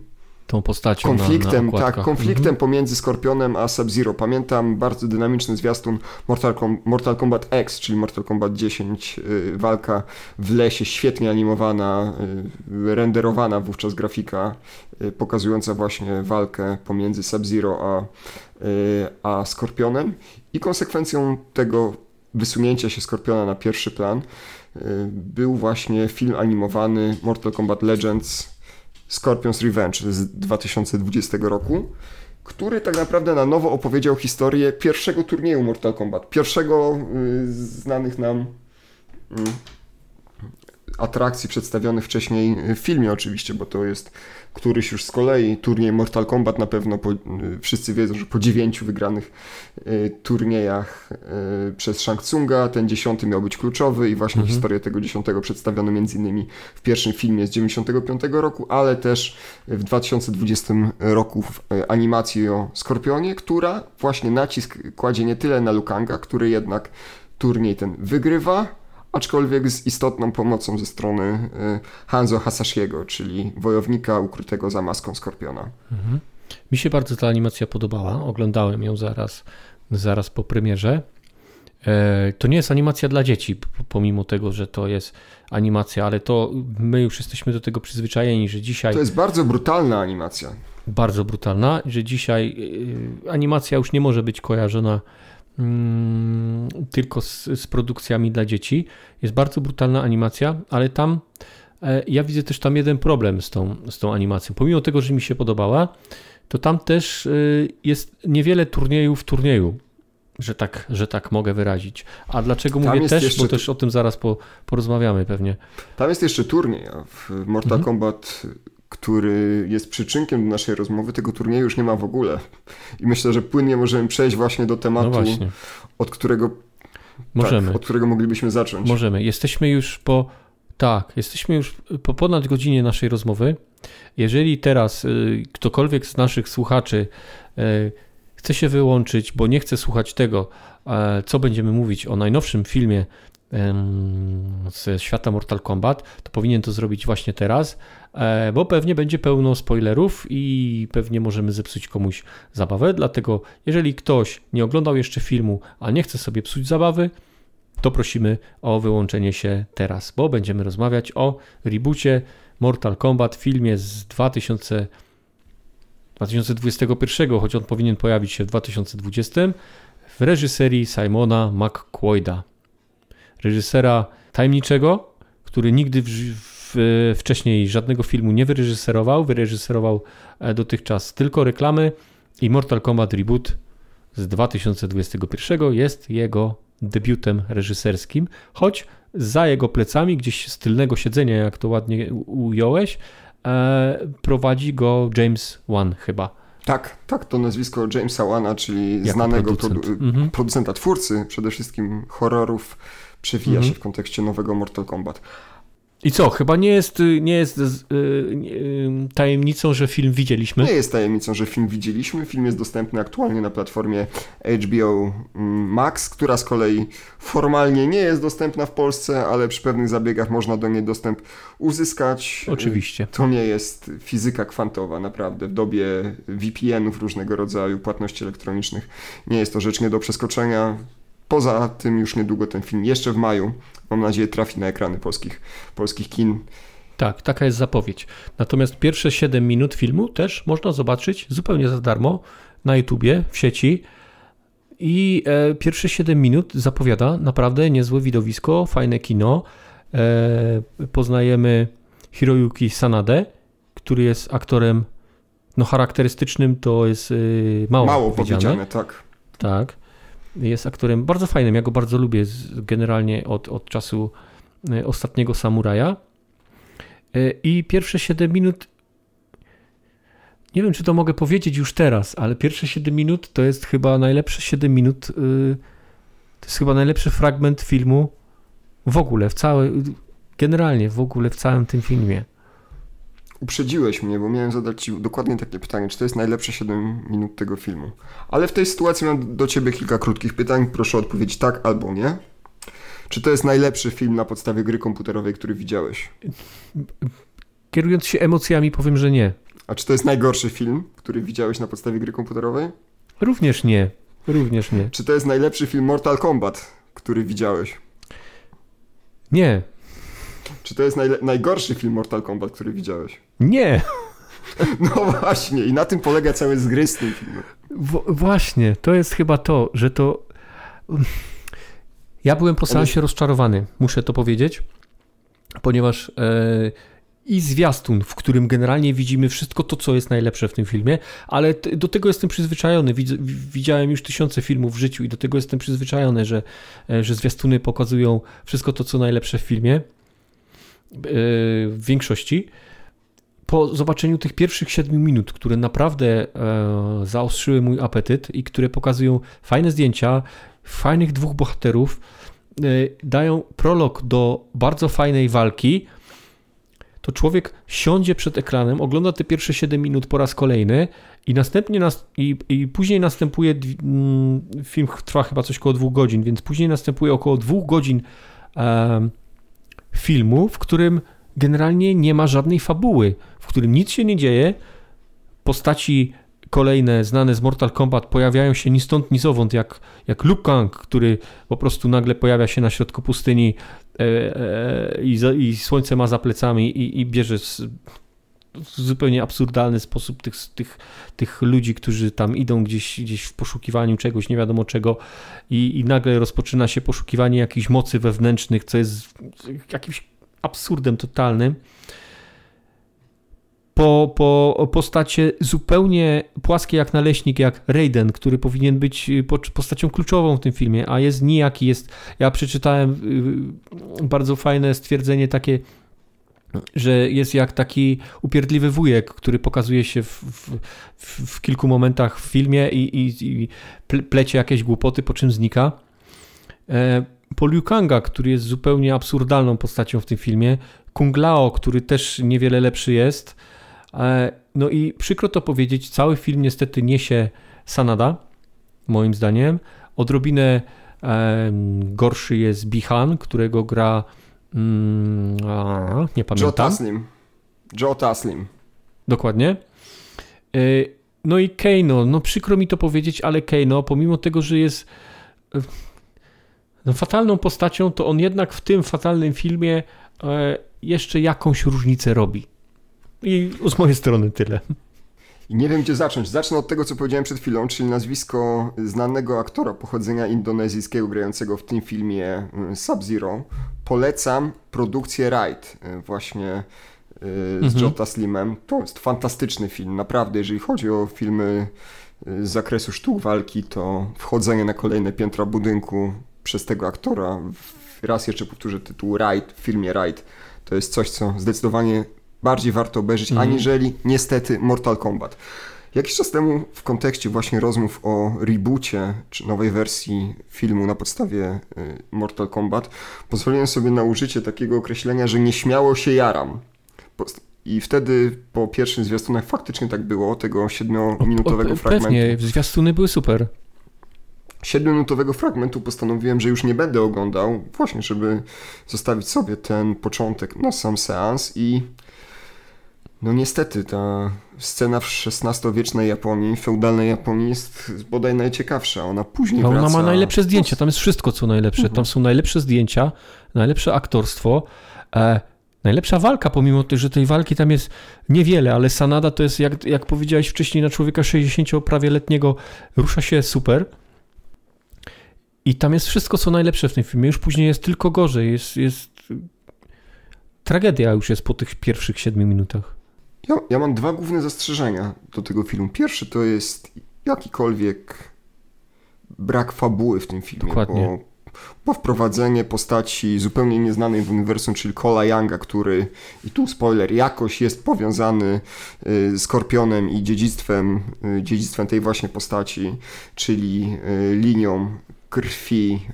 tą postacią. Konfliktem, na, na tak, konfliktem mhm. pomiędzy Skorpionem a Sub-Zero. Pamiętam bardzo dynamiczny zwiastun Mortal, Com Mortal Kombat X, czyli Mortal Kombat 10, yy, walka w lesie, świetnie animowana, yy, renderowana wówczas grafika, yy, pokazująca właśnie walkę pomiędzy Sub-Zero a, y, a Skorpionem. I konsekwencją tego wysunięcia się Skorpiona na pierwszy plan y, był właśnie film animowany Mortal Kombat Legends Scorpion's Revenge z 2020 roku, który tak naprawdę na nowo opowiedział historię pierwszego turnieju Mortal Kombat, pierwszego y, znanych nam y, atrakcji przedstawionych wcześniej w filmie oczywiście, bo to jest któryś już z kolei turniej Mortal Kombat na pewno po, wszyscy wiedzą, że po dziewięciu wygranych y, turniejach y, przez Shang Tsunga ten dziesiąty miał być kluczowy i właśnie mhm. historię tego dziesiątego przedstawiono między innymi w pierwszym filmie z 95 roku, ale też w 2020 roku w animacji o Skorpionie, która właśnie nacisk kładzie nie tyle na Lukanga, który jednak turniej ten wygrywa, aczkolwiek z istotną pomocą ze strony y, Hanzo Hasashiego, czyli wojownika ukrytego za maską Skorpiona. Mhm. Mi się bardzo ta animacja podobała, oglądałem ją zaraz, zaraz po premierze. E, to nie jest animacja dla dzieci, pomimo tego, że to jest animacja, ale to my już jesteśmy do tego przyzwyczajeni, że dzisiaj. To jest bardzo brutalna animacja. Bardzo brutalna, że dzisiaj y, animacja już nie może być kojarzona tylko z, z, produkcjami dla dzieci. Jest bardzo brutalna animacja, ale tam E, ja widzę też tam jeden problem z tą, z tą animacją. Pomimo tego, że mi się podobała, to tam też y, jest niewiele turniejów w turnieju, że tak, że tak mogę wyrazić. A dlaczego Tam mówię też, jeszcze bo też o tym zaraz po, porozmawiamy pewnie. Tam jest jeszcze turniej, a w Mortal Mhm. Kombat, który jest przyczynkiem do naszej rozmowy, tego turnieju już nie ma w ogóle. I myślę, że płynnie możemy przejść właśnie do tematu, No właśnie, od którego, możemy. Tak, od którego moglibyśmy zacząć. Możemy. Jesteśmy już po. Tak, jesteśmy już po ponad godzinie naszej rozmowy. Jeżeli teraz y, ktokolwiek z naszych słuchaczy y, chce się wyłączyć, bo nie chce słuchać tego, e, co będziemy mówić o najnowszym filmie ze świata Mortal Kombat, to powinien to zrobić właśnie teraz, bo pewnie będzie pełno spoilerów i pewnie możemy zepsuć komuś zabawę. Dlatego, jeżeli ktoś nie oglądał jeszcze filmu, a nie chce sobie psuć zabawy, to prosimy o wyłączenie się teraz, bo będziemy rozmawiać o reboocie Mortal Kombat, filmie z 2000, 2021, choć on powinien pojawić się w 2020, w reżyserii Simona McQuoida. Reżysera tajemniczego, który nigdy w, w, wcześniej żadnego filmu nie wyreżyserował. Wyreżyserował e, dotychczas tylko reklamy i Mortal Kombat Reboot z 2021 jest jego debiutem reżyserskim, choć za jego plecami, gdzieś z tylnego siedzenia, jak to ładnie ująłeś, e, prowadzi go James Wan chyba. Tak, tak, to nazwisko Jamesa Wana, czyli Jako znanego producent. produ- Mhm. producenta, twórcy przede wszystkim horrorów, przewija Mhm. się w kontekście nowego Mortal Kombat. I co, chyba nie jest, nie jest z- y, nie, y, tajemnicą, że film widzieliśmy. Nie jest tajemnicą, że film widzieliśmy. Film jest dostępny aktualnie na platformie HBO mm, Max, która z kolei formalnie nie jest dostępna w Polsce, ale przy pewnych zabiegach można do niej dostęp uzyskać. Oczywiście. To nie jest fizyka kwantowa, naprawdę. W dobie VPN-ów różnego rodzaju, płatności elektronicznych, nie jest to rzecz nie do przeskoczenia. Poza tym już niedługo ten film, jeszcze w maju, mam nadzieję, trafi na ekrany polskich, polskich kin. Tak, taka jest zapowiedź. Natomiast pierwsze 7 minut filmu też można zobaczyć zupełnie za darmo na YouTubie, w sieci. I e, pierwsze 7 minut zapowiada naprawdę niezłe widowisko, fajne kino. E, poznajemy Hiroyuki Sanade, który jest aktorem no charakterystycznym, to jest y, mało, Mało powiedziane. powiedziane, tak. Tak. Jest aktorem bardzo fajnym. Ja go bardzo lubię generalnie od, od czasu e, ostatniego samuraja. E, I pierwsze 7 minut. Nie wiem, czy to mogę powiedzieć już teraz, ale pierwsze 7 minut to jest chyba najlepsze 7 minut. y, To jest chyba najlepszy fragment filmu w ogóle, w całej. Generalnie w ogóle w całym tym filmie. Uprzedziłeś mnie, bo miałem zadać Ci dokładnie takie pytanie, czy to jest najlepsze 7 minut tego filmu. Ale w tej sytuacji mam do Ciebie kilka krótkich pytań. Proszę odpowiedzieć tak albo nie. Czy to jest najlepszy film na podstawie gry komputerowej, który widziałeś? Kierując się emocjami, powiem, że nie. A czy to jest najgorszy film, który widziałeś na podstawie gry komputerowej? Również nie. Również nie. Czy to jest najlepszy film Mortal Kombat, który widziałeś? Nie. Czy to jest najgorszy film Mortal Kombat, który widziałeś? Nie. [LAUGHS] No właśnie, i na tym polega cały zgryz z tym filmem. W- właśnie, to jest chyba to, że to. Ja byłem po seansie rozczarowany, muszę to powiedzieć, ponieważ e, i zwiastun, w którym generalnie widzimy wszystko to, co jest najlepsze w tym filmie, ale do tego jestem przyzwyczajony. Widz, widziałem już tysiące filmów w życiu i do tego jestem przyzwyczajony, że, e, że zwiastuny pokazują wszystko to, co najlepsze w filmie. W większości po zobaczeniu tych pierwszych 7 minut, które naprawdę e, zaostrzyły mój apetyt i które pokazują fajne zdjęcia, fajnych dwóch bohaterów, e, dają prolog do bardzo fajnej walki, to człowiek siądzie przed ekranem, ogląda te pierwsze 7 minut po raz kolejny i następnie nas, i, i później następuje mm, film trwa chyba coś około dwóch godzin, więc później następuje około dwóch godzin em, filmu, w którym generalnie nie ma żadnej fabuły, w którym nic się nie dzieje. Postaci kolejne, znane z Mortal Kombat, pojawiają się ni stąd, ni zowąd, jak, jak Liu Kang, który po prostu nagle pojawia się na środku pustyni e, e, i, za, i słońce ma za plecami i, i bierze z, w zupełnie absurdalny sposób tych, tych, tych ludzi, którzy tam idą gdzieś, gdzieś w poszukiwaniu czegoś, nie wiadomo czego i, i nagle rozpoczyna się poszukiwanie jakichś mocy wewnętrznych, co jest jakimś absurdem totalnym. Po, po postacie zupełnie płaskie jak naleśnik, jak Raiden, który powinien być postacią kluczową w tym filmie, a jest nijaki. Jest, ja przeczytałem bardzo fajne stwierdzenie takie że jest jak taki upierdliwy wujek, który pokazuje się w, w, w kilku momentach w filmie i, i, i, plecie jakieś głupoty, po czym znika. E, po Liu Kanga, który jest zupełnie absurdalną postacią w tym filmie, Kung Lao, który też niewiele lepszy jest. E, no i przykro to powiedzieć, cały film niestety niesie Sanada, moim zdaniem. Odrobinę gorszy jest Bihan, którego gra Mm, a, nie pamiętam. Joe Taslim. Joe Taslim. Dokładnie. Y, no i Keino, no przykro mi to powiedzieć, ale Keino, pomimo tego, że jest y, no, fatalną postacią, to on jednak w tym fatalnym filmie e, jeszcze jakąś różnicę robi. I z mojej strony tyle. I nie wiem, gdzie zacząć. Zacznę od tego, co powiedziałem przed chwilą, czyli nazwisko znanego aktora pochodzenia indonezyjskiego, grającego w tym filmie y, Sub-Zero. Polecam produkcję Ride, y, właśnie y, z mhm. Jota Slimem. To jest fantastyczny film, naprawdę. Jeżeli chodzi o filmy z zakresu sztuk walki, to wchodzenie na kolejne piętra budynku przez tego aktora, raz jeszcze powtórzę tytuł Ride, w filmie Ride, to jest coś, co zdecydowanie bardziej warto obejrzeć, mm. aniżeli niestety Mortal Kombat. Jakiś czas temu w kontekście właśnie rozmów o reboocie, czy nowej wersji filmu na podstawie y, Mortal Kombat, pozwoliłem sobie na użycie takiego określenia, że nieśmiało się jaram. I wtedy po pierwszym zwiastunach faktycznie tak było, tego siedmiominutowego fragmentu. Pewnie, zwiastuny były super. Siedmiominutowego fragmentu postanowiłem, że już nie będę oglądał, właśnie żeby zostawić sobie ten początek na sam seans i no niestety, ta scena w XVI-wiecznej Japonii, feudalnej Japonii jest bodaj najciekawsza. Ona później no, wraca... Ona ma najlepsze zdjęcia, tam jest wszystko, co najlepsze. Mhm. Tam są najlepsze zdjęcia, najlepsze aktorstwo, e, najlepsza walka, pomimo tego, że tej walki tam jest niewiele, ale Sanada to jest, jak, jak powiedziałeś wcześniej, na człowieka 60 prawie letniego rusza się super. I tam jest wszystko, co najlepsze w tym filmie. Już później jest tylko gorzej. Jest, jest... Tragedia już jest po tych pierwszych siedmiu minutach. Ja, ja mam dwa główne zastrzeżenia do tego filmu. Pierwszy to jest jakikolwiek brak fabuły w tym filmie. Dokładnie. Bo, bo wprowadzenie postaci zupełnie nieznanej w uniwersum, czyli Cola Younga, który, i tu spoiler, jakoś jest powiązany y, z Skorpionem i dziedzictwem, y, dziedzictwem tej właśnie postaci, czyli y, linią krwi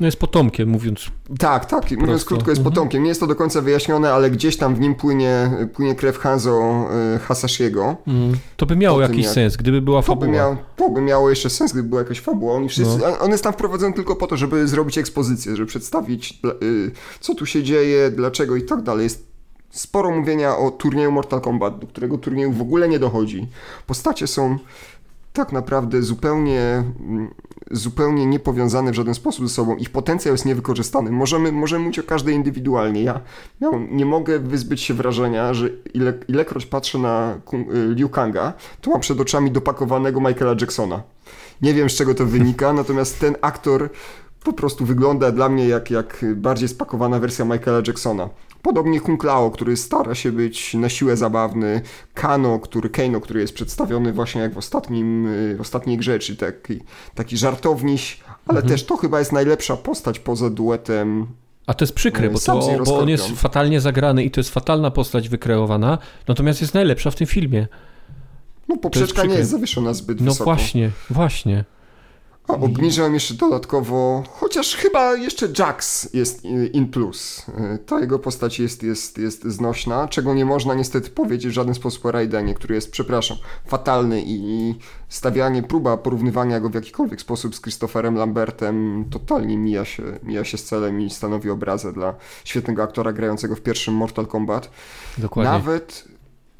no jest potomkiem, mówiąc. Tak, tak, prosto. mówiąc krótko, jest mhm. potomkiem. Nie jest to do końca wyjaśnione, ale gdzieś tam w nim płynie, płynie krew Hanzo y, Hasashiego. Mm. To by miało jakiś jak... sens, gdyby była fabuła. To by, miał, to by miało jeszcze sens, gdyby była jakaś fabuła. Oni wszyscy, no. On jest tam wprowadzony tylko po to, żeby zrobić ekspozycję, żeby przedstawić, y, co tu się dzieje, dlaczego i tak dalej. Jest sporo mówienia o turnieju Mortal Kombat, do którego turnieju w ogóle nie dochodzi. Postacie są tak naprawdę zupełnie, zupełnie niepowiązane w żaden sposób ze sobą. Ich potencjał jest niewykorzystany. Możemy, możemy mówić o każdej indywidualnie. Ja, ja nie mogę wyzbyć się wrażenia, że ile, ilekroć patrzę na y, Liu Kanga, to mam przed oczami dopakowanego Michaela Jacksona. Nie wiem z czego to wynika, [LAUGHS] natomiast ten aktor po prostu wygląda dla mnie jak, jak bardziej spakowana wersja Michaela Jacksona. Podobnie Kung Lao, który stara się być na siłę zabawny, Kano, który, Keino, który jest przedstawiony właśnie jak w ostatnim, y, w ostatniej grze, czyli taki, taki żartowniś, ale mhm. też to chyba jest najlepsza postać poza duetem a to jest przykre, y, bo, to, bo on jest fatalnie zagrany i to jest fatalna postać wykreowana, natomiast jest najlepsza w tym filmie. No poprzeczka jest nie jest zawieszona zbyt no wysoko. No właśnie, właśnie. A obniżyłem jeszcze dodatkowo, chociaż chyba jeszcze Jax jest in plus. Ta jego postać jest, jest, jest znośna, czego nie można niestety powiedzieć w żaden sposób o Raidenie, który jest, przepraszam, fatalny i stawianie, próba porównywania go w jakikolwiek sposób z Christopherem Lambertem totalnie mija się, mija się z celem i stanowi obrazę dla świetnego aktora grającego w pierwszym Mortal Kombat. Dokładnie. Nawet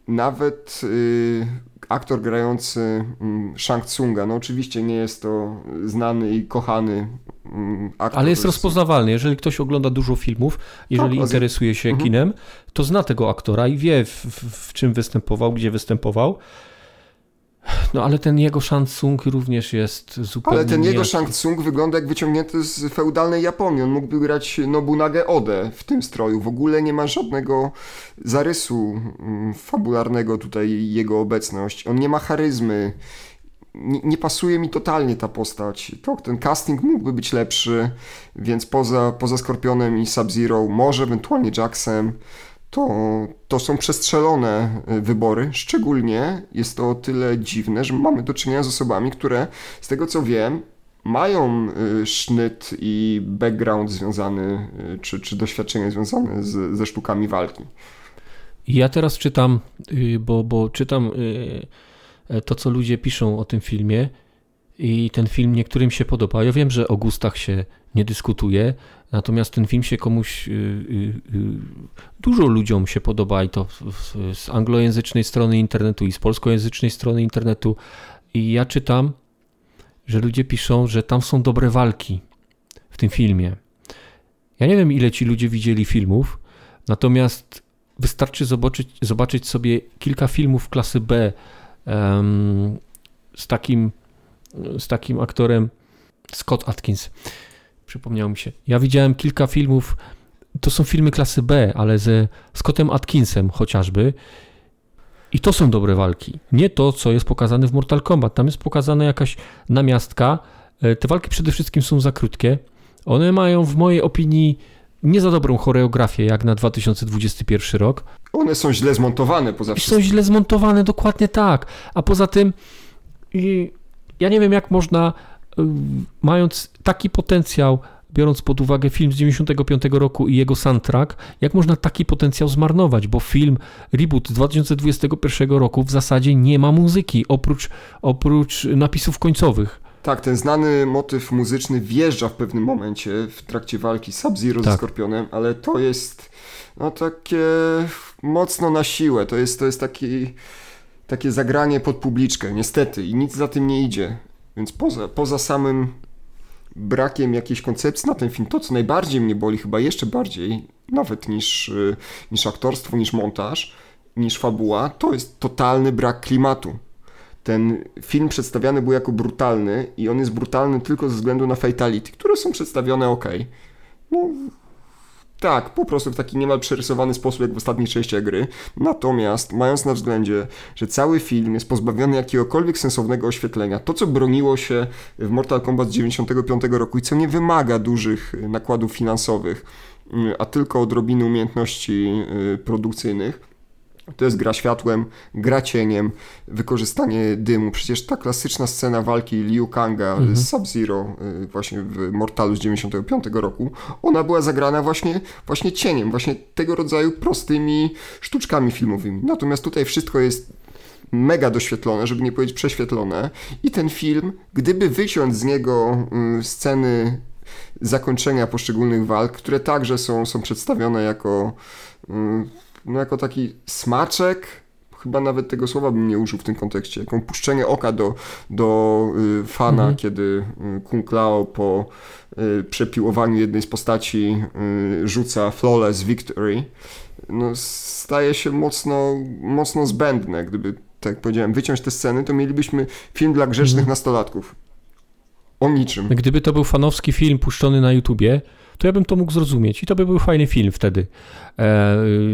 nawet y, aktor grający mm, Shang Tsunga, no oczywiście nie jest to znany i kochany mm, aktor. Ale jest rozpoznawalny. Jeżeli ktoś ogląda dużo filmów, jeżeli tak, interesuje się mhm. kinem, to zna tego aktora i wie w, w, w czym występował, gdzie występował. No ale ten jego Shang Tsung również jest zupełnie... Ale ten jego. Shang Tsung wygląda jak wyciągnięty z feudalnej Japonii. On mógłby grać Nobunagę Ode w tym stroju. W ogóle nie ma żadnego zarysu mm, fabularnego tutaj jego obecność. On nie ma charyzmy. Nie, nie pasuje mi totalnie ta postać. To, ten casting mógłby być lepszy, więc poza, poza Skorpionem i Sub-Zero, może ewentualnie Jacksem, to, to są przestrzelone y, wybory. Szczególnie jest to o tyle dziwne, że mamy do czynienia z osobami, które z tego co wiem, mają y, sznyt i background związany, y, czy, czy doświadczenie związane z, ze sztukami walki. Ja teraz czytam, bo, bo czytam to, co ludzie piszą o tym filmie i ten film niektórym się podoba. Ja wiem, że o gustach się nie dyskutuje, natomiast ten film się komuś, y, dużo ludziom się podoba i to z anglojęzycznej strony internetu i z polskojęzycznej strony internetu. I ja czytam, że ludzie piszą, że tam są dobre walki w tym filmie. Ja nie wiem, ile ci ludzie widzieli filmów, natomiast wystarczy zobaczyć, zobaczyć sobie kilka filmów klasy B um, z, takim, z takim aktorem Scott Atkins. Przypomniał mi się. Ja widziałem kilka filmów, to są filmy klasy B, ale ze Scottem Atkinsem chociażby. I to są dobre walki. Nie to, co jest pokazane w Mortal Kombat. Tam jest pokazana jakaś namiastka. E, te walki przede wszystkim są za krótkie. One mają w mojej opinii nie za dobrą choreografię jak na 2021 rok. One są źle zmontowane poza wszystkim. Są źle zmontowane, dokładnie tak. A poza tym ja nie wiem jak można y, mając taki potencjał, biorąc pod uwagę film z 95 roku i jego soundtrack, jak można taki potencjał zmarnować, bo film reboot z 2021 roku w zasadzie nie ma muzyki oprócz, oprócz napisów końcowych. Tak, ten znany motyw muzyczny wjeżdża w pewnym momencie w trakcie walki Sub-Zero tak. ze Skorpionem, ale to jest no takie mocno na siłę. To jest, to jest taki, takie zagranie pod publiczkę, niestety, i nic za tym nie idzie. Więc poza, poza samym brakiem jakiejś koncepcji na ten film, to co najbardziej mnie boli, chyba jeszcze bardziej, nawet niż, niż aktorstwo, niż montaż, niż fabuła, to jest totalny brak klimatu ten film przedstawiany był jako brutalny i on jest brutalny tylko ze względu na fatality, które są przedstawione ok. No, tak, po prostu w taki niemal przerysowany sposób, jak w ostatnich częściach gry. Natomiast, mając na względzie, że cały film jest pozbawiony jakiegokolwiek sensownego oświetlenia, to co broniło się w Mortal Kombat z 95 roku i co nie wymaga dużych nakładów finansowych, a tylko odrobiny umiejętności y, produkcyjnych, to jest gra światłem, gra cieniem, wykorzystanie dymu. Przecież ta klasyczna scena walki Liu Kanga mhm. z Sub-Zero y, właśnie w Mortalu z 95 roku, ona była zagrana właśnie, właśnie cieniem, właśnie tego rodzaju prostymi sztuczkami filmowymi. Natomiast tutaj wszystko jest mega doświetlone, żeby nie powiedzieć prześwietlone i ten film, gdyby wyciąć z niego y, sceny zakończenia poszczególnych walk, które także są, są przedstawione jako y, no jako taki smaczek, chyba nawet tego słowa bym nie użył w tym kontekście, jako puszczenie oka do, do y, fana, mhm. kiedy y, Kung Lao po y, przepiłowaniu jednej z postaci rzuca flawless victory, no, staje się mocno, mocno zbędne. Gdyby, tak jak powiedziałem, wyciąć te sceny, to mielibyśmy film dla grzecznych mhm. nastolatków. O niczym. Gdyby to był fanowski film puszczony na YouTubie, to ja bym to mógł zrozumieć i to by był fajny film wtedy. E,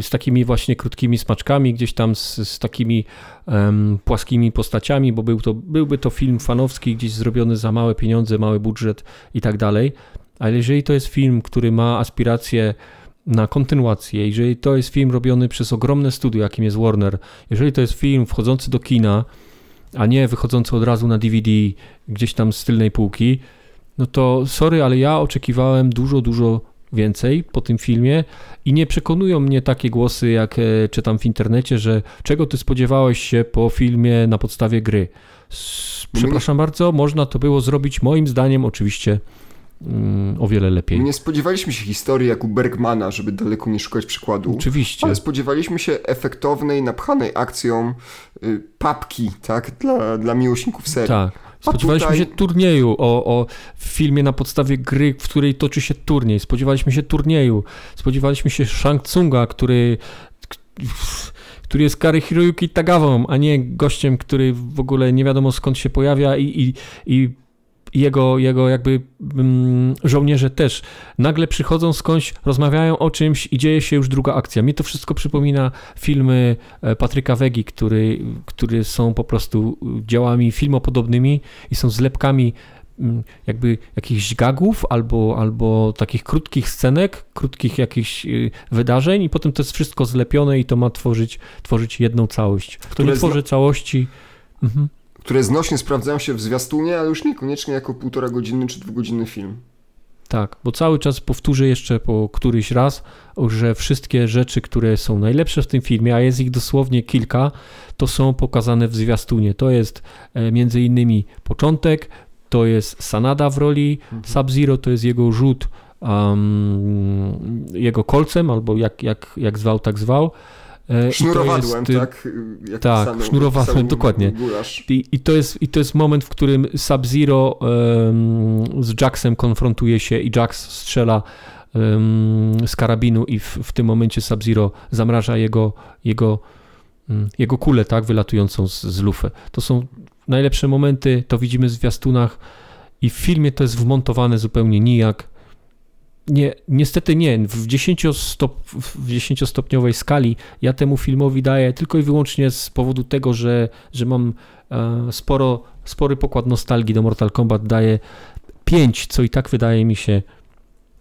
z takimi właśnie krótkimi smaczkami, gdzieś tam z, z takimi um, płaskimi postaciami, bo był to, byłby to film fanowski, gdzieś zrobiony za małe pieniądze, mały budżet i tak dalej. Ale jeżeli to jest film, który ma aspiracje na kontynuację, jeżeli to jest film robiony przez ogromne studio, jakim jest Warner, jeżeli to jest film wchodzący do kina, a nie wychodzący od razu na DVD gdzieś tam z tylnej półki, no to sorry, ale ja oczekiwałem dużo, dużo więcej po tym filmie i nie przekonują mnie takie głosy, jak e, czytam w internecie, że czego ty spodziewałeś się po filmie na podstawie gry. Przepraszam bardzo, można to było zrobić moim zdaniem oczywiście mm, o wiele lepiej. Nie spodziewaliśmy się historii jak u Bergmana, żeby daleko nie szukać przykładu. Oczywiście. Ale spodziewaliśmy się efektownej, napchanej akcją y, papki, tak, dla, dla miłośników serii. Tak. Spodziewaliśmy tutaj... się turnieju o, o filmie na podstawie gry, w której toczy się turniej. Spodziewaliśmy się turnieju. Spodziewaliśmy się Shang Tsunga, który który jest Kary Hiroyuki Tagawą, a nie gościem, który w ogóle nie wiadomo skąd się pojawia i, i, i jego, jego jakby mm, żołnierze też nagle przychodzą skądś, rozmawiają o czymś i dzieje się już druga akcja. Mi to wszystko przypomina filmy e, Patryka Wegi, który, które są po prostu dziełami filmopodobnymi i są zlepkami mm, jakby jakichś gagów albo, albo takich krótkich scenek, krótkich jakichś y, wydarzeń i potem to jest wszystko zlepione i to ma tworzyć, tworzyć jedną całość. Nie tworzy całości... Mhm które znośnie sprawdzają się w zwiastunie, ale już niekoniecznie jako półtora godziny czy dwugodzinny film. Tak, bo cały czas powtórzę jeszcze po któryś raz, że wszystkie rzeczy, które są najlepsze w tym filmie, a jest ich dosłownie kilka, to są pokazane w zwiastunie. To jest e, między innymi początek, to jest Sanada w roli mhm. Sub-Zero, to jest jego rzut um, jego kolcem, albo jak, jak, jak zwał, tak zwał. E, sznurowadłem, jest, tak? Jak tak, pisano, sznurowadłem, dokładnie. I, I, to jest, I to jest moment, w którym Sub-Zero um, z Jacksem konfrontuje się i Jax strzela um, z karabinu i w, w tym momencie Sub-Zero zamraża jego, jego, um, jego kulę, tak, wylatującą z, z lufy. To są najlepsze momenty, to widzimy w zwiastunach i w filmie to jest wmontowane zupełnie nijak nie, niestety nie. W 10-stopniowej skali ja temu filmowi daję tylko i wyłącznie z powodu tego, że, że mam e, sporo, spory pokład nostalgii do Mortal Kombat. Daję 5, co i tak wydaje mi się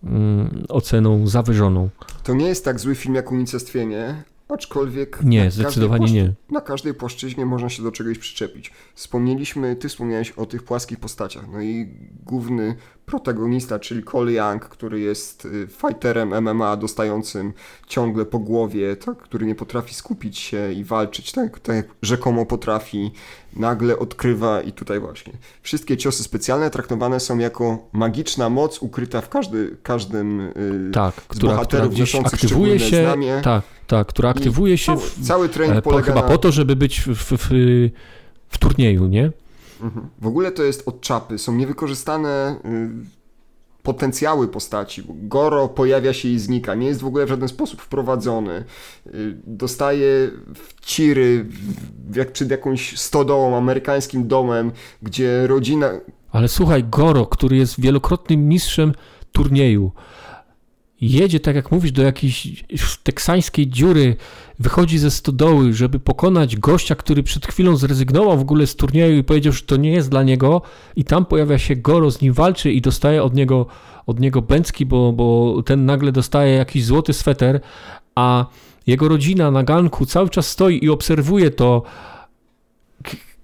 mm, oceną zawyżoną. To nie jest tak zły film jak Unicestwienie, Aczkolwiek. Nie, zdecydowanie nie. Na każdej płaszczyźnie można się do czegoś przyczepić. Wspomnieliśmy, ty wspomniałeś o tych płaskich postaciach. No i główny protagonista, czyli Cole Young, który jest y, fighterem MMA dostającym ciągle po głowie, tak, który nie potrafi skupić się i walczyć, tak, tak jak rzekomo potrafi, nagle odkrywa i tutaj właśnie. Wszystkie ciosy specjalne traktowane są jako magiczna moc ukryta w każdy, każdym y, tak, z która, bohaterów która aktywuje się, znamie. Tak, tak, która aktywuje się cały, w, cały trening e, polega chyba na... po to, żeby być w, w, w turnieju, nie? Mhm. W ogóle to jest od czapy. Są niewykorzystane y, potencjały postaci. Goro pojawia się i znika. Nie jest w ogóle w żaden sposób wprowadzony. Y, dostaje ciry jak przed jakąś stodołą, amerykańskim domem, gdzie rodzina... Ale słuchaj, Goro, który jest wielokrotnym mistrzem turnieju, jedzie, tak jak mówisz, do jakiejś teksańskiej dziury, wychodzi ze stodoły, żeby pokonać gościa, który przed chwilą zrezygnował w ogóle z turnieju i powiedział, że to nie jest dla niego. I tam pojawia się Goro, z nim walczy i dostaje od niego, od niego bęcki, bo, bo ten nagle dostaje jakiś złoty sweter, a jego rodzina na ganku cały czas stoi i obserwuje to,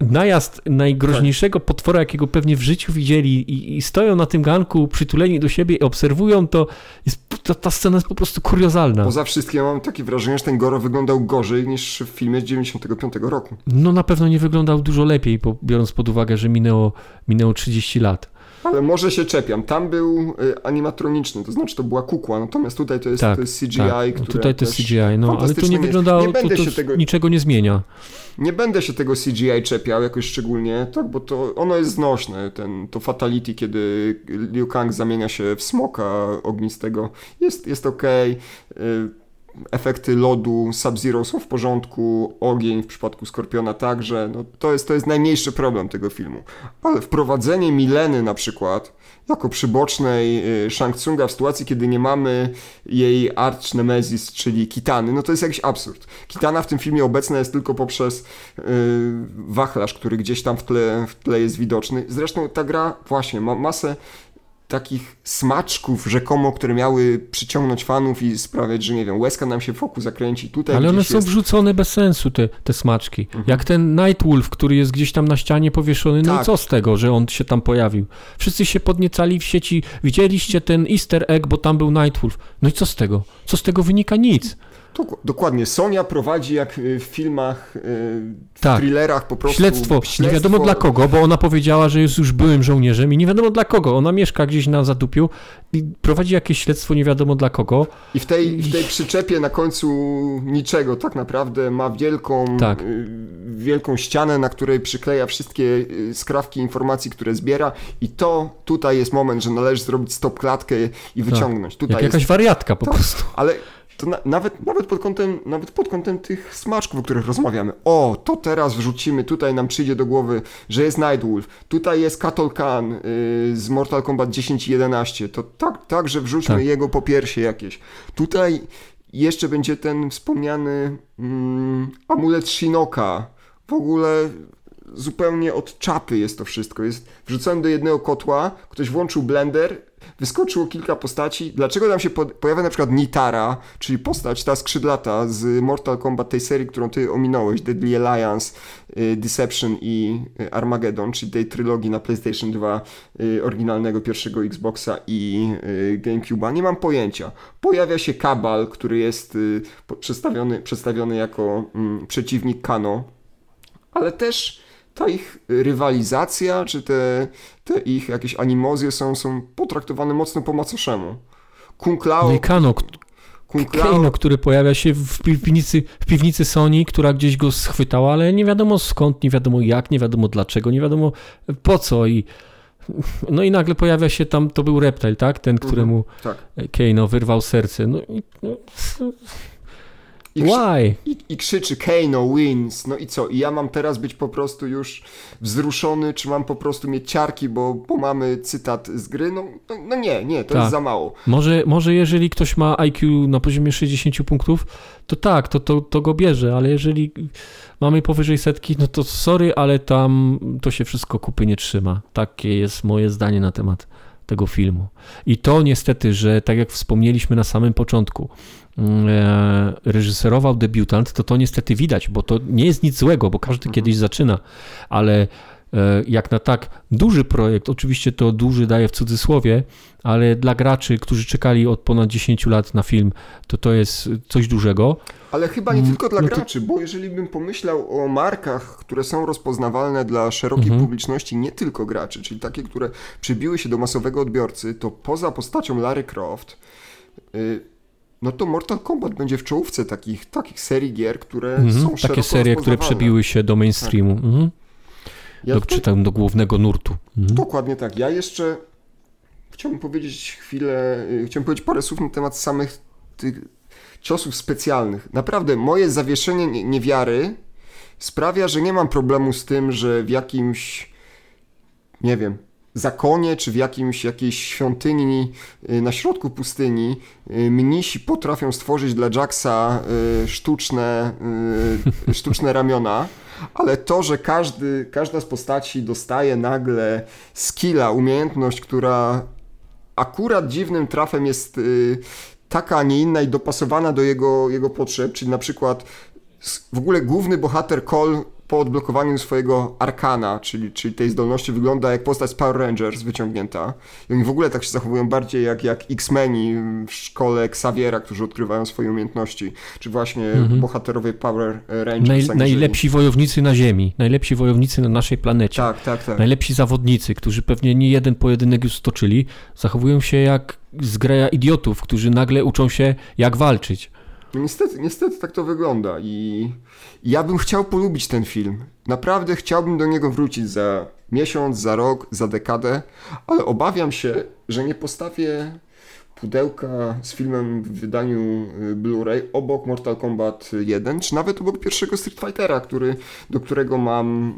najazd najgroźniejszego potwora, jakiego pewnie w życiu widzieli i, i stoją na tym ganku przytuleni do siebie i obserwują to, jest, ta, ta scena jest po prostu kuriozalna. Poza wszystkim mam takie wrażenie, że ten Goro wyglądał gorzej niż w filmie z 95 roku. No na pewno nie wyglądał dużo lepiej, biorąc pod uwagę, że minęło, minęło 30 lat. Ale może się czepiam. Tam był y, animatroniczny, to znaczy to była kukła, natomiast tutaj to jest, tak, to jest CGI, tak. które Tutaj to jest CGI, no ale to nie wyglądało, nie będę to, to się tego, niczego nie zmienia. Nie będę się tego CGI czepiał jakoś szczególnie, tak, bo to ono jest znośne, ten, to fatality, kiedy Liu Kang zamienia się w smoka ognistego, jest, jest okej. Okay efekty lodu Sub-Zero są w porządku, ogień w przypadku Skorpiona także, no to jest, to jest najmniejszy problem tego filmu. Ale wprowadzenie Mileny na przykład jako przybocznej y, Shang Tsunga w sytuacji, kiedy nie mamy jej arch nemesis, czyli Kitany, no to jest jakiś absurd. Kitana w tym filmie obecna jest tylko poprzez yy, wachlarz, który gdzieś tam w tle, w tle jest widoczny. Zresztą ta gra właśnie ma masę takich smaczków rzekomo, które miały przyciągnąć fanów i sprawiać, że nie wiem, łezka nam się wokół zakręci tutaj. Ale one są jest... wrzucone bez sensu, te, te smaczki. Mhm. Jak ten Nightwolf, który jest gdzieś tam na ścianie powieszony, no tak. i co z tego, że on się tam pojawił? Wszyscy się podniecali w sieci, widzieliście ten easter egg, bo tam był Nightwolf. No i co z tego? Co z tego wynika? Nic. Dokładnie. Sonia prowadzi jak y, w filmach, y, w tak. thrillerach po prostu. Śledztwo. śledztwo. Nie wiadomo dla kogo, bo ona powiedziała, że jest już byłym żołnierzem i nie wiadomo dla kogo. Ona mieszka gdzieś na zadupiu i prowadzi jakieś śledztwo nie wiadomo dla kogo. I w tej, w tej przyczepie na końcu niczego tak naprawdę ma wielką, tak. Y, wielką ścianę, na której przykleja wszystkie skrawki informacji, które zbiera i to tutaj jest moment, że należy zrobić stop klatkę i tak. wyciągnąć. Tak. Tutaj jak jakaś wariatka po tak. prostu. Ale to na, nawet, nawet, pod kątem, nawet pod kątem tych smaczków, o których rozmawiamy. O, to teraz wrzucimy, tutaj nam przyjdzie do głowy, że jest Nightwolf, tutaj jest Katol Khan yy, z Mortal Kombat 10 i 11, to tak, tak że wrzućmy tak. jego po piersie jakieś. Tutaj jeszcze będzie ten wspomniany mm, amulet Shinoka. W ogóle zupełnie od czapy jest to wszystko. Jest wrzucony do jednego kotła, ktoś włączył blender, wyskoczyło kilka postaci. Dlaczego tam się pojawia na przykład Nitara, czyli postać ta skrzydlata z Mortal Kombat tej serii, którą ty ominąłeś, Deadly Alliance, y, Deception i y, Armageddon, czyli tej trylogii na PlayStation 2 y, oryginalnego pierwszego Xboxa i GameCube'a. Nie mam pojęcia. Pojawia się Kabal, który jest przedstawiony, przedstawiony jako mm, przeciwnik Kano, ale też ta ich rywalizacja, czy te, te ich jakieś animozje są, są potraktowane mocno po macoszemu. Kung Lao... No i Kano, Kung Lao... Kano, który pojawia się w piwnicy, w piwnicy Sony, która gdzieś go schwytała, ale nie wiadomo skąd, nie wiadomo jak, nie wiadomo dlaczego, nie wiadomo po co i no i nagle pojawia się tam, to był Reptile, tak? Ten, mhm, któremu tak. Kano wyrwał serce. No i, no, i Why? I, I, krzyczy Kano wins. No i co? I ja mam teraz być po prostu już wzruszony, czy mam po prostu mieć ciarki, bo, bo mamy cytat z gry? No, no, no nie, nie, to tak. jest za mało. Może, może jeżeli ktoś ma IQ na poziomie 60 punktów, to tak, to, to, to go bierze, ale jeżeli mamy powyżej setki, no to sorry, ale tam to się wszystko kupy nie trzyma. Takie jest moje zdanie na temat tego filmu. I to niestety, że tak jak wspomnieliśmy na samym początku, reżyserował debiutant, to to niestety widać, bo to nie jest nic złego, bo każdy mhm. kiedyś zaczyna, ale e, jak na tak duży projekt, oczywiście to duży daje w cudzysłowie, ale dla graczy, którzy czekali od ponad 10 lat na film, to to jest coś dużego. Ale chyba nie mm, tylko dla no to... graczy, bo jeżeli bym pomyślał o markach, które są rozpoznawalne dla szerokiej mhm. publiczności, nie tylko graczy, czyli takie, które przybiły się do masowego odbiorcy, to poza postacią Larry Croft, yy, no to Mortal Kombat będzie w czołówce takich, takich serii gier, które mhm, są Takie serie, które przebiły się do mainstreamu. Tak. Mhm. Ja do, czy tam do głównego nurtu. Mhm. Dokładnie tak. Ja jeszcze chciałbym powiedzieć chwilę, y, chciałbym powiedzieć parę słów na temat samych tych ciosów specjalnych. Naprawdę, moje zawieszenie niewiary sprawia, że nie mam problemu z tym, że w jakimś, nie wiem, zakonie, czy w jakimś, jakiejś świątyni y, na środku pustyni y, mnisi potrafią stworzyć dla Jacksa sztuczne, sztuczne ramiona, ale to, że każdy, każda z postaci dostaje nagle skilla, umiejętność, która akurat dziwnym trafem jest y, taka, a nie inna i dopasowana do jego, jego potrzeb, czyli na przykład w ogóle główny bohater Cole po odblokowaniu swojego arkana, czyli, czyli tej zdolności, wygląda jak postać z Power Rangers wyciągnięta. I oni w ogóle tak się zachowują bardziej jak, jak X-Meni w szkole Xaviera, którzy odkrywają swoje umiejętności, czy właśnie mhm. bohaterowie Power Rangers. Naj, najlepsi wojownicy na Ziemi, najlepsi wojownicy na naszej planecie. Tak, tak, tak. Najlepsi zawodnicy, którzy pewnie nie jeden pojedynek już stoczyli, zachowują się jak zgraja idiotów, którzy nagle uczą się jak walczyć. No niestety, niestety tak to wygląda i ja bym chciał polubić ten film. Naprawdę chciałbym do niego wrócić za miesiąc, za rok, za dekadę, ale obawiam się, że nie postawię pudełka z filmem w wydaniu y, Blu-ray obok Mortal Kombat 1, czy nawet obok pierwszego Street Fightera, który, do którego mam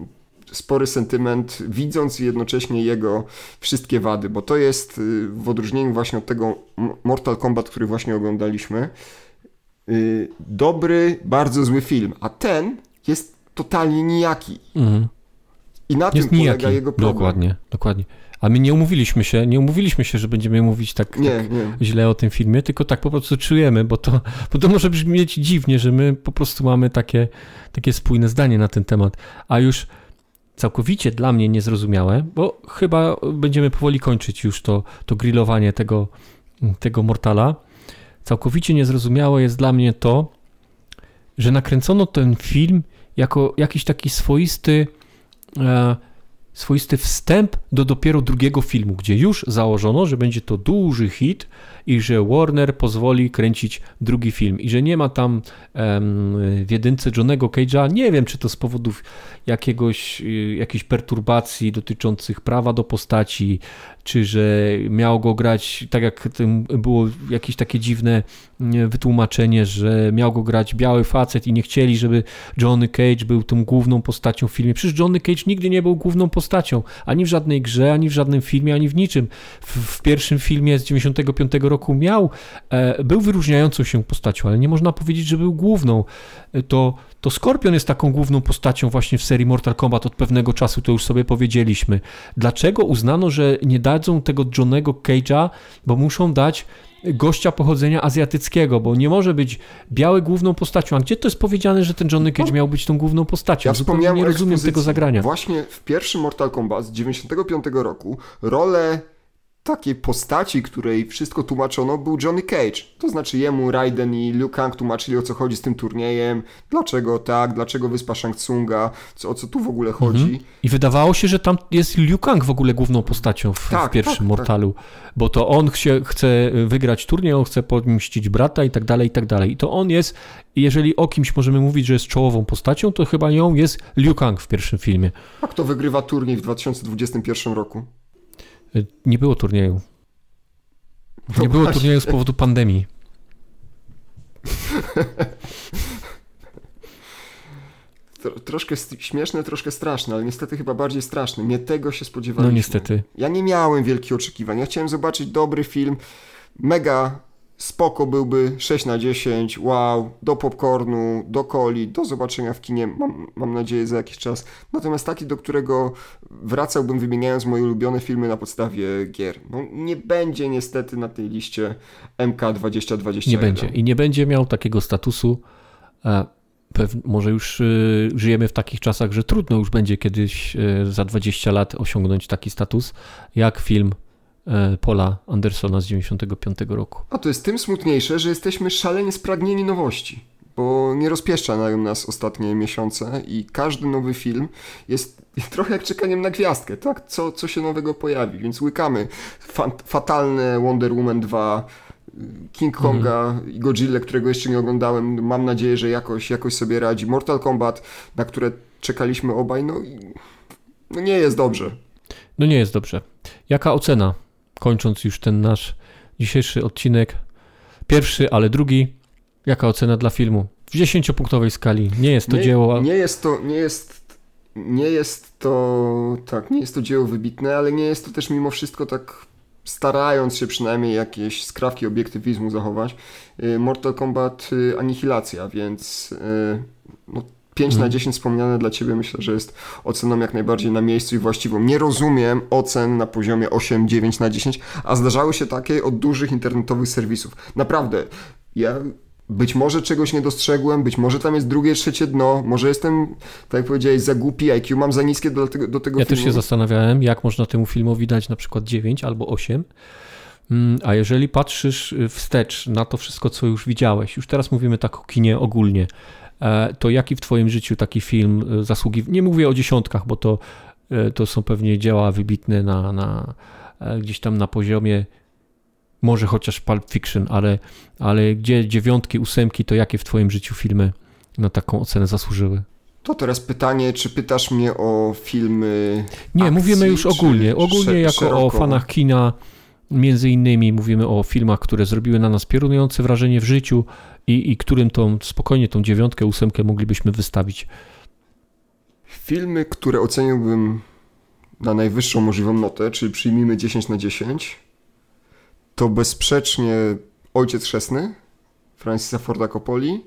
spory sentyment, widząc jednocześnie jego wszystkie wady, bo to jest y, w odróżnieniu właśnie od tego Mortal Kombat, który właśnie oglądaliśmy, Y, dobry, bardzo zły film, a ten jest totalnie nijaki. Mhm. I na jest tym nijaki. polega jego problem. Dokładnie, dokładnie. A my nie umówiliśmy się, nie umówiliśmy się, że będziemy mówić tak, nie, tak nie. źle o tym filmie, tylko tak po prostu czujemy, bo to, bo to może brzmieć dziwnie, że my po prostu mamy takie, takie spójne zdanie na ten temat. A już całkowicie dla mnie niezrozumiałe, bo chyba będziemy powoli kończyć już to, to grillowanie tego, tego Mortala całkowicie niezrozumiałe jest dla mnie to, że nakręcono ten film jako jakiś taki swoisty, e, swoisty wstęp do dopiero drugiego filmu, gdzie już założono, że będzie to duży hit i że Warner pozwoli kręcić drugi film i że nie ma tam em, w jedynce Johnego Cage'a, nie wiem czy to z powodów jakiegoś, y, perturbacji dotyczących prawa do postaci, czy że miał go grać, tak jak było jakieś takie dziwne wytłumaczenie, że miał go grać biały facet i nie chcieli, żeby Johnny Cage był tą główną postacią w filmie. Przecież Johnny Cage nigdy nie był główną postacią, ani w żadnej grze, ani w żadnym filmie, ani w niczym. W, w pierwszym filmie z 95 roku miał, e, był wyróżniającą się postacią, ale nie można powiedzieć, że był główną. E, to, to Scorpion jest taką główną postacią właśnie w serii Mortal Kombat od pewnego czasu, to już sobie powiedzieliśmy. Dlaczego uznano, że nie dadzą tego Johnego Cage'a, bo muszą dać gościa pochodzenia azjatyckiego, bo nie może być biały główną postacią. A gdzie to jest powiedziane, że ten Johnny Cage miał być tą główną postacią? Ja Zupełnie nie rozumiem tego zagrania. Właśnie w pierwszym Mortal Kombat z 95 roku rolę takiej postaci, której wszystko tłumaczono, był Johnny Cage. To znaczy jemu Raiden i Liu Kang tłumaczyli o co chodzi z tym turniejem, dlaczego tak, dlaczego wyspa Shang Tsunga, co, o co tu w ogóle chodzi. Mhm. I wydawało się, że tam jest Liu Kang w ogóle główną postacią w, tak, w pierwszym tak, Mortalu, tak. bo to on chce, chce wygrać turniej, on chce pomścić brata i tak dalej, i tak dalej. I to on jest, jeżeli o kimś możemy mówić, że jest czołową postacią, to chyba ją jest Liu Kang w pierwszym filmie. A kto wygrywa turniej w 2021 roku? Nie było turnieju. Nie było turnieju z powodu pandemii. troszkę śmieszne, troszkę straszne, ale niestety chyba bardziej straszne. Nie tego się spodziewałem. No niestety. Ja nie miałem wielkich oczekiwań. Ja chciałem zobaczyć dobry film, mega spoko byłby 6 na 10, wow, do popcornu, do coli, do zobaczenia w kinie, mam, mam nadzieję za jakiś czas. Natomiast taki, do którego wracałbym wymieniając moje ulubione filmy na podstawie gier. No, nie będzie niestety na tej liście MK2021. Nie będzie i nie będzie miał takiego statusu. E, może już y, żyjemy w takich czasach, że trudno już będzie kiedyś y, za 20 lat osiągnąć taki status, jak film E, Paula Andersona z 95 roku. A to jest tym smutniejsze, że jesteśmy szalenie spragnieni nowości, bo nie rozpieszczają nas ostatnie miesiące i każdy nowy film jest [LAUGHS] trochę jak czekaniem na gwiazdkę, tak? Co, co się nowego pojawi, więc łykamy fatalne Wonder Woman 2, King Konga mm. i Godzilla, którego jeszcze nie oglądałem. Mam nadzieję, że jakoś, jakoś sobie radzi. Mortal Kombat, na które czekaliśmy obaj, no, no nie jest dobrze. No nie jest dobrze. Jaka ocena kończąc już ten nasz dzisiejszy odcinek, pierwszy, ale drugi, jaka ocena dla filmu? W 10-punktowej skali. Nie jest to nie, dzieło. Nie jest to, nie jest, nie jest to, tak, nie jest to dzieło wybitne, ale nie jest to też mimo wszystko tak starając się przynajmniej jakieś skrawki obiektywizmu zachować. Y, Mortal Kombat y, Anihilacja, więc y, no, 5 na 10 mhm. wspomniane dla Ciebie myślę, że jest oceną jak najbardziej na miejscu i właściwą. Nie rozumiem ocen na poziomie 8, 9 na 10, a zdarzały się takie od dużych internetowych serwisów. Naprawdę, ja być może czegoś nie dostrzegłem, być może tam jest drugie, trzecie dno, może jestem, tak jak powiedziałeś, za głupi, IQ mam za niskie do tego, do tego ja filmu. też się zastanawiałem, jak można temu filmowi dać na przykład 9 albo 8, mm, a jeżeli patrzysz wstecz na to wszystko, co już widziałeś, już teraz mówimy tak o kinie ogólnie, to jaki w Twoim życiu taki film e, zasługi, nie mówię o dziesiątkach, bo to, e, to są pewnie dzieła wybitne na, na gdzieś tam na poziomie może chociaż Pulp Fiction, ale, ale gdzie dziewiątki, ósemki, to jakie w Twoim życiu filmy na taką ocenę zasłużyły? To teraz pytanie, czy pytasz mnie o filmy. Nie, akcji, mówimy już ogólnie. Ogólnie jako szeroko... o fanach kina. Między innymi mówimy o filmach, które zrobiły na nas piorunujące wrażenie w życiu, i, i którym tą, spokojnie tą dziewiątkę, ósemkę moglibyśmy wystawić? Filmy, które oceniłbym na najwyższą możliwą notę, czyli przyjmijmy 10 na 10, to bezsprzecznie Ojciec Chrzestny Francisa Forda Coppoli,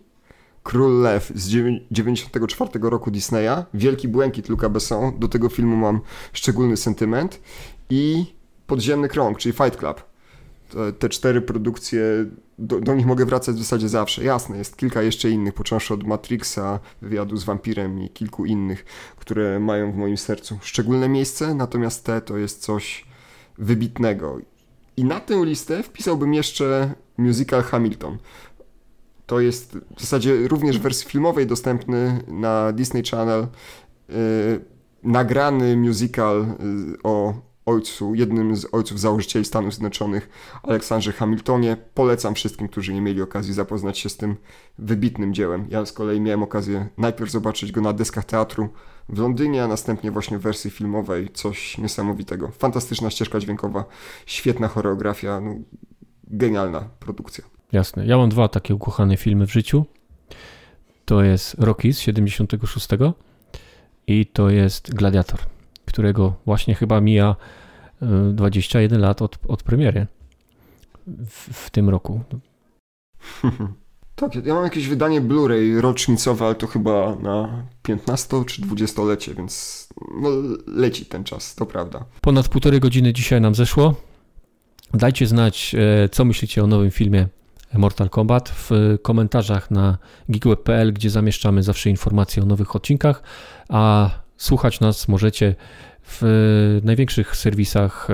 Król Lew z 94 roku Disneya, Wielki Błękit Luca Besson, do tego filmu mam szczególny sentyment i Podziemny Krąg, czyli Fight Club te, te cztery produkcje, do, do, nich mogę wracać w zasadzie zawsze. Jasne, jest kilka jeszcze innych, począwszy od Matrixa, wywiadu z wampirem i kilku innych, które mają w moim sercu szczególne miejsce, natomiast te to jest coś wybitnego. I na tę listę wpisałbym jeszcze musical Hamilton. To jest w zasadzie również w wersji filmowej dostępny na Disney Channel. Yy, nagrany musical yy, o ojcu, jednym z ojców założycieli Stanów Zjednoczonych, Aleksandrze Hamiltonie. Polecam wszystkim, którzy nie mieli okazji zapoznać się z tym wybitnym dziełem. Ja z kolei miałem okazję najpierw zobaczyć go na deskach teatru w Londynie, a następnie właśnie w wersji filmowej. Coś niesamowitego. Fantastyczna ścieżka dźwiękowa, świetna choreografia, no, genialna produkcja. Jasne. Ja mam dwa takie ukochane filmy w życiu. To jest Rocky z 76 i to jest Gladiator, którego właśnie chyba mija 21 y, lat od, od premiery w, w tym roku. [LAUGHS] Tak, ja mam jakieś wydanie Blu-ray rocznicowe, ale to chyba na 15 czy 20-lecie, więc no, leci ten czas, to prawda. Ponad półtorej godziny dzisiaj nam zeszło. Dajcie znać, e, co myślicie o nowym filmie Mortal Kombat w komentarzach na geekweb.pl, gdzie zamieszczamy zawsze informacje o nowych odcinkach, a słuchać nas możecie w największych serwisach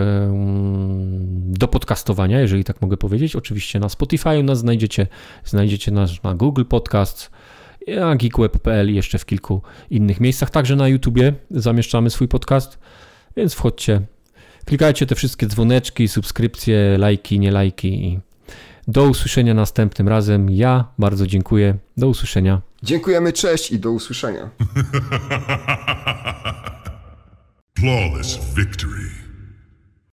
do podcastowania, jeżeli tak mogę powiedzieć. Oczywiście na Spotify nas znajdziecie, znajdziecie nas na Google Podcast, a geekweb.pl i jeszcze w kilku innych miejscach. Także na YouTubie zamieszczamy swój podcast, więc wchodźcie, klikajcie te wszystkie dzwoneczki, subskrypcje, lajki, nie lajki do usłyszenia następnym razem. Ja bardzo dziękuję. Do usłyszenia. Dziękujemy, cześć i do usłyszenia. [LAUGHS] Flawless victory.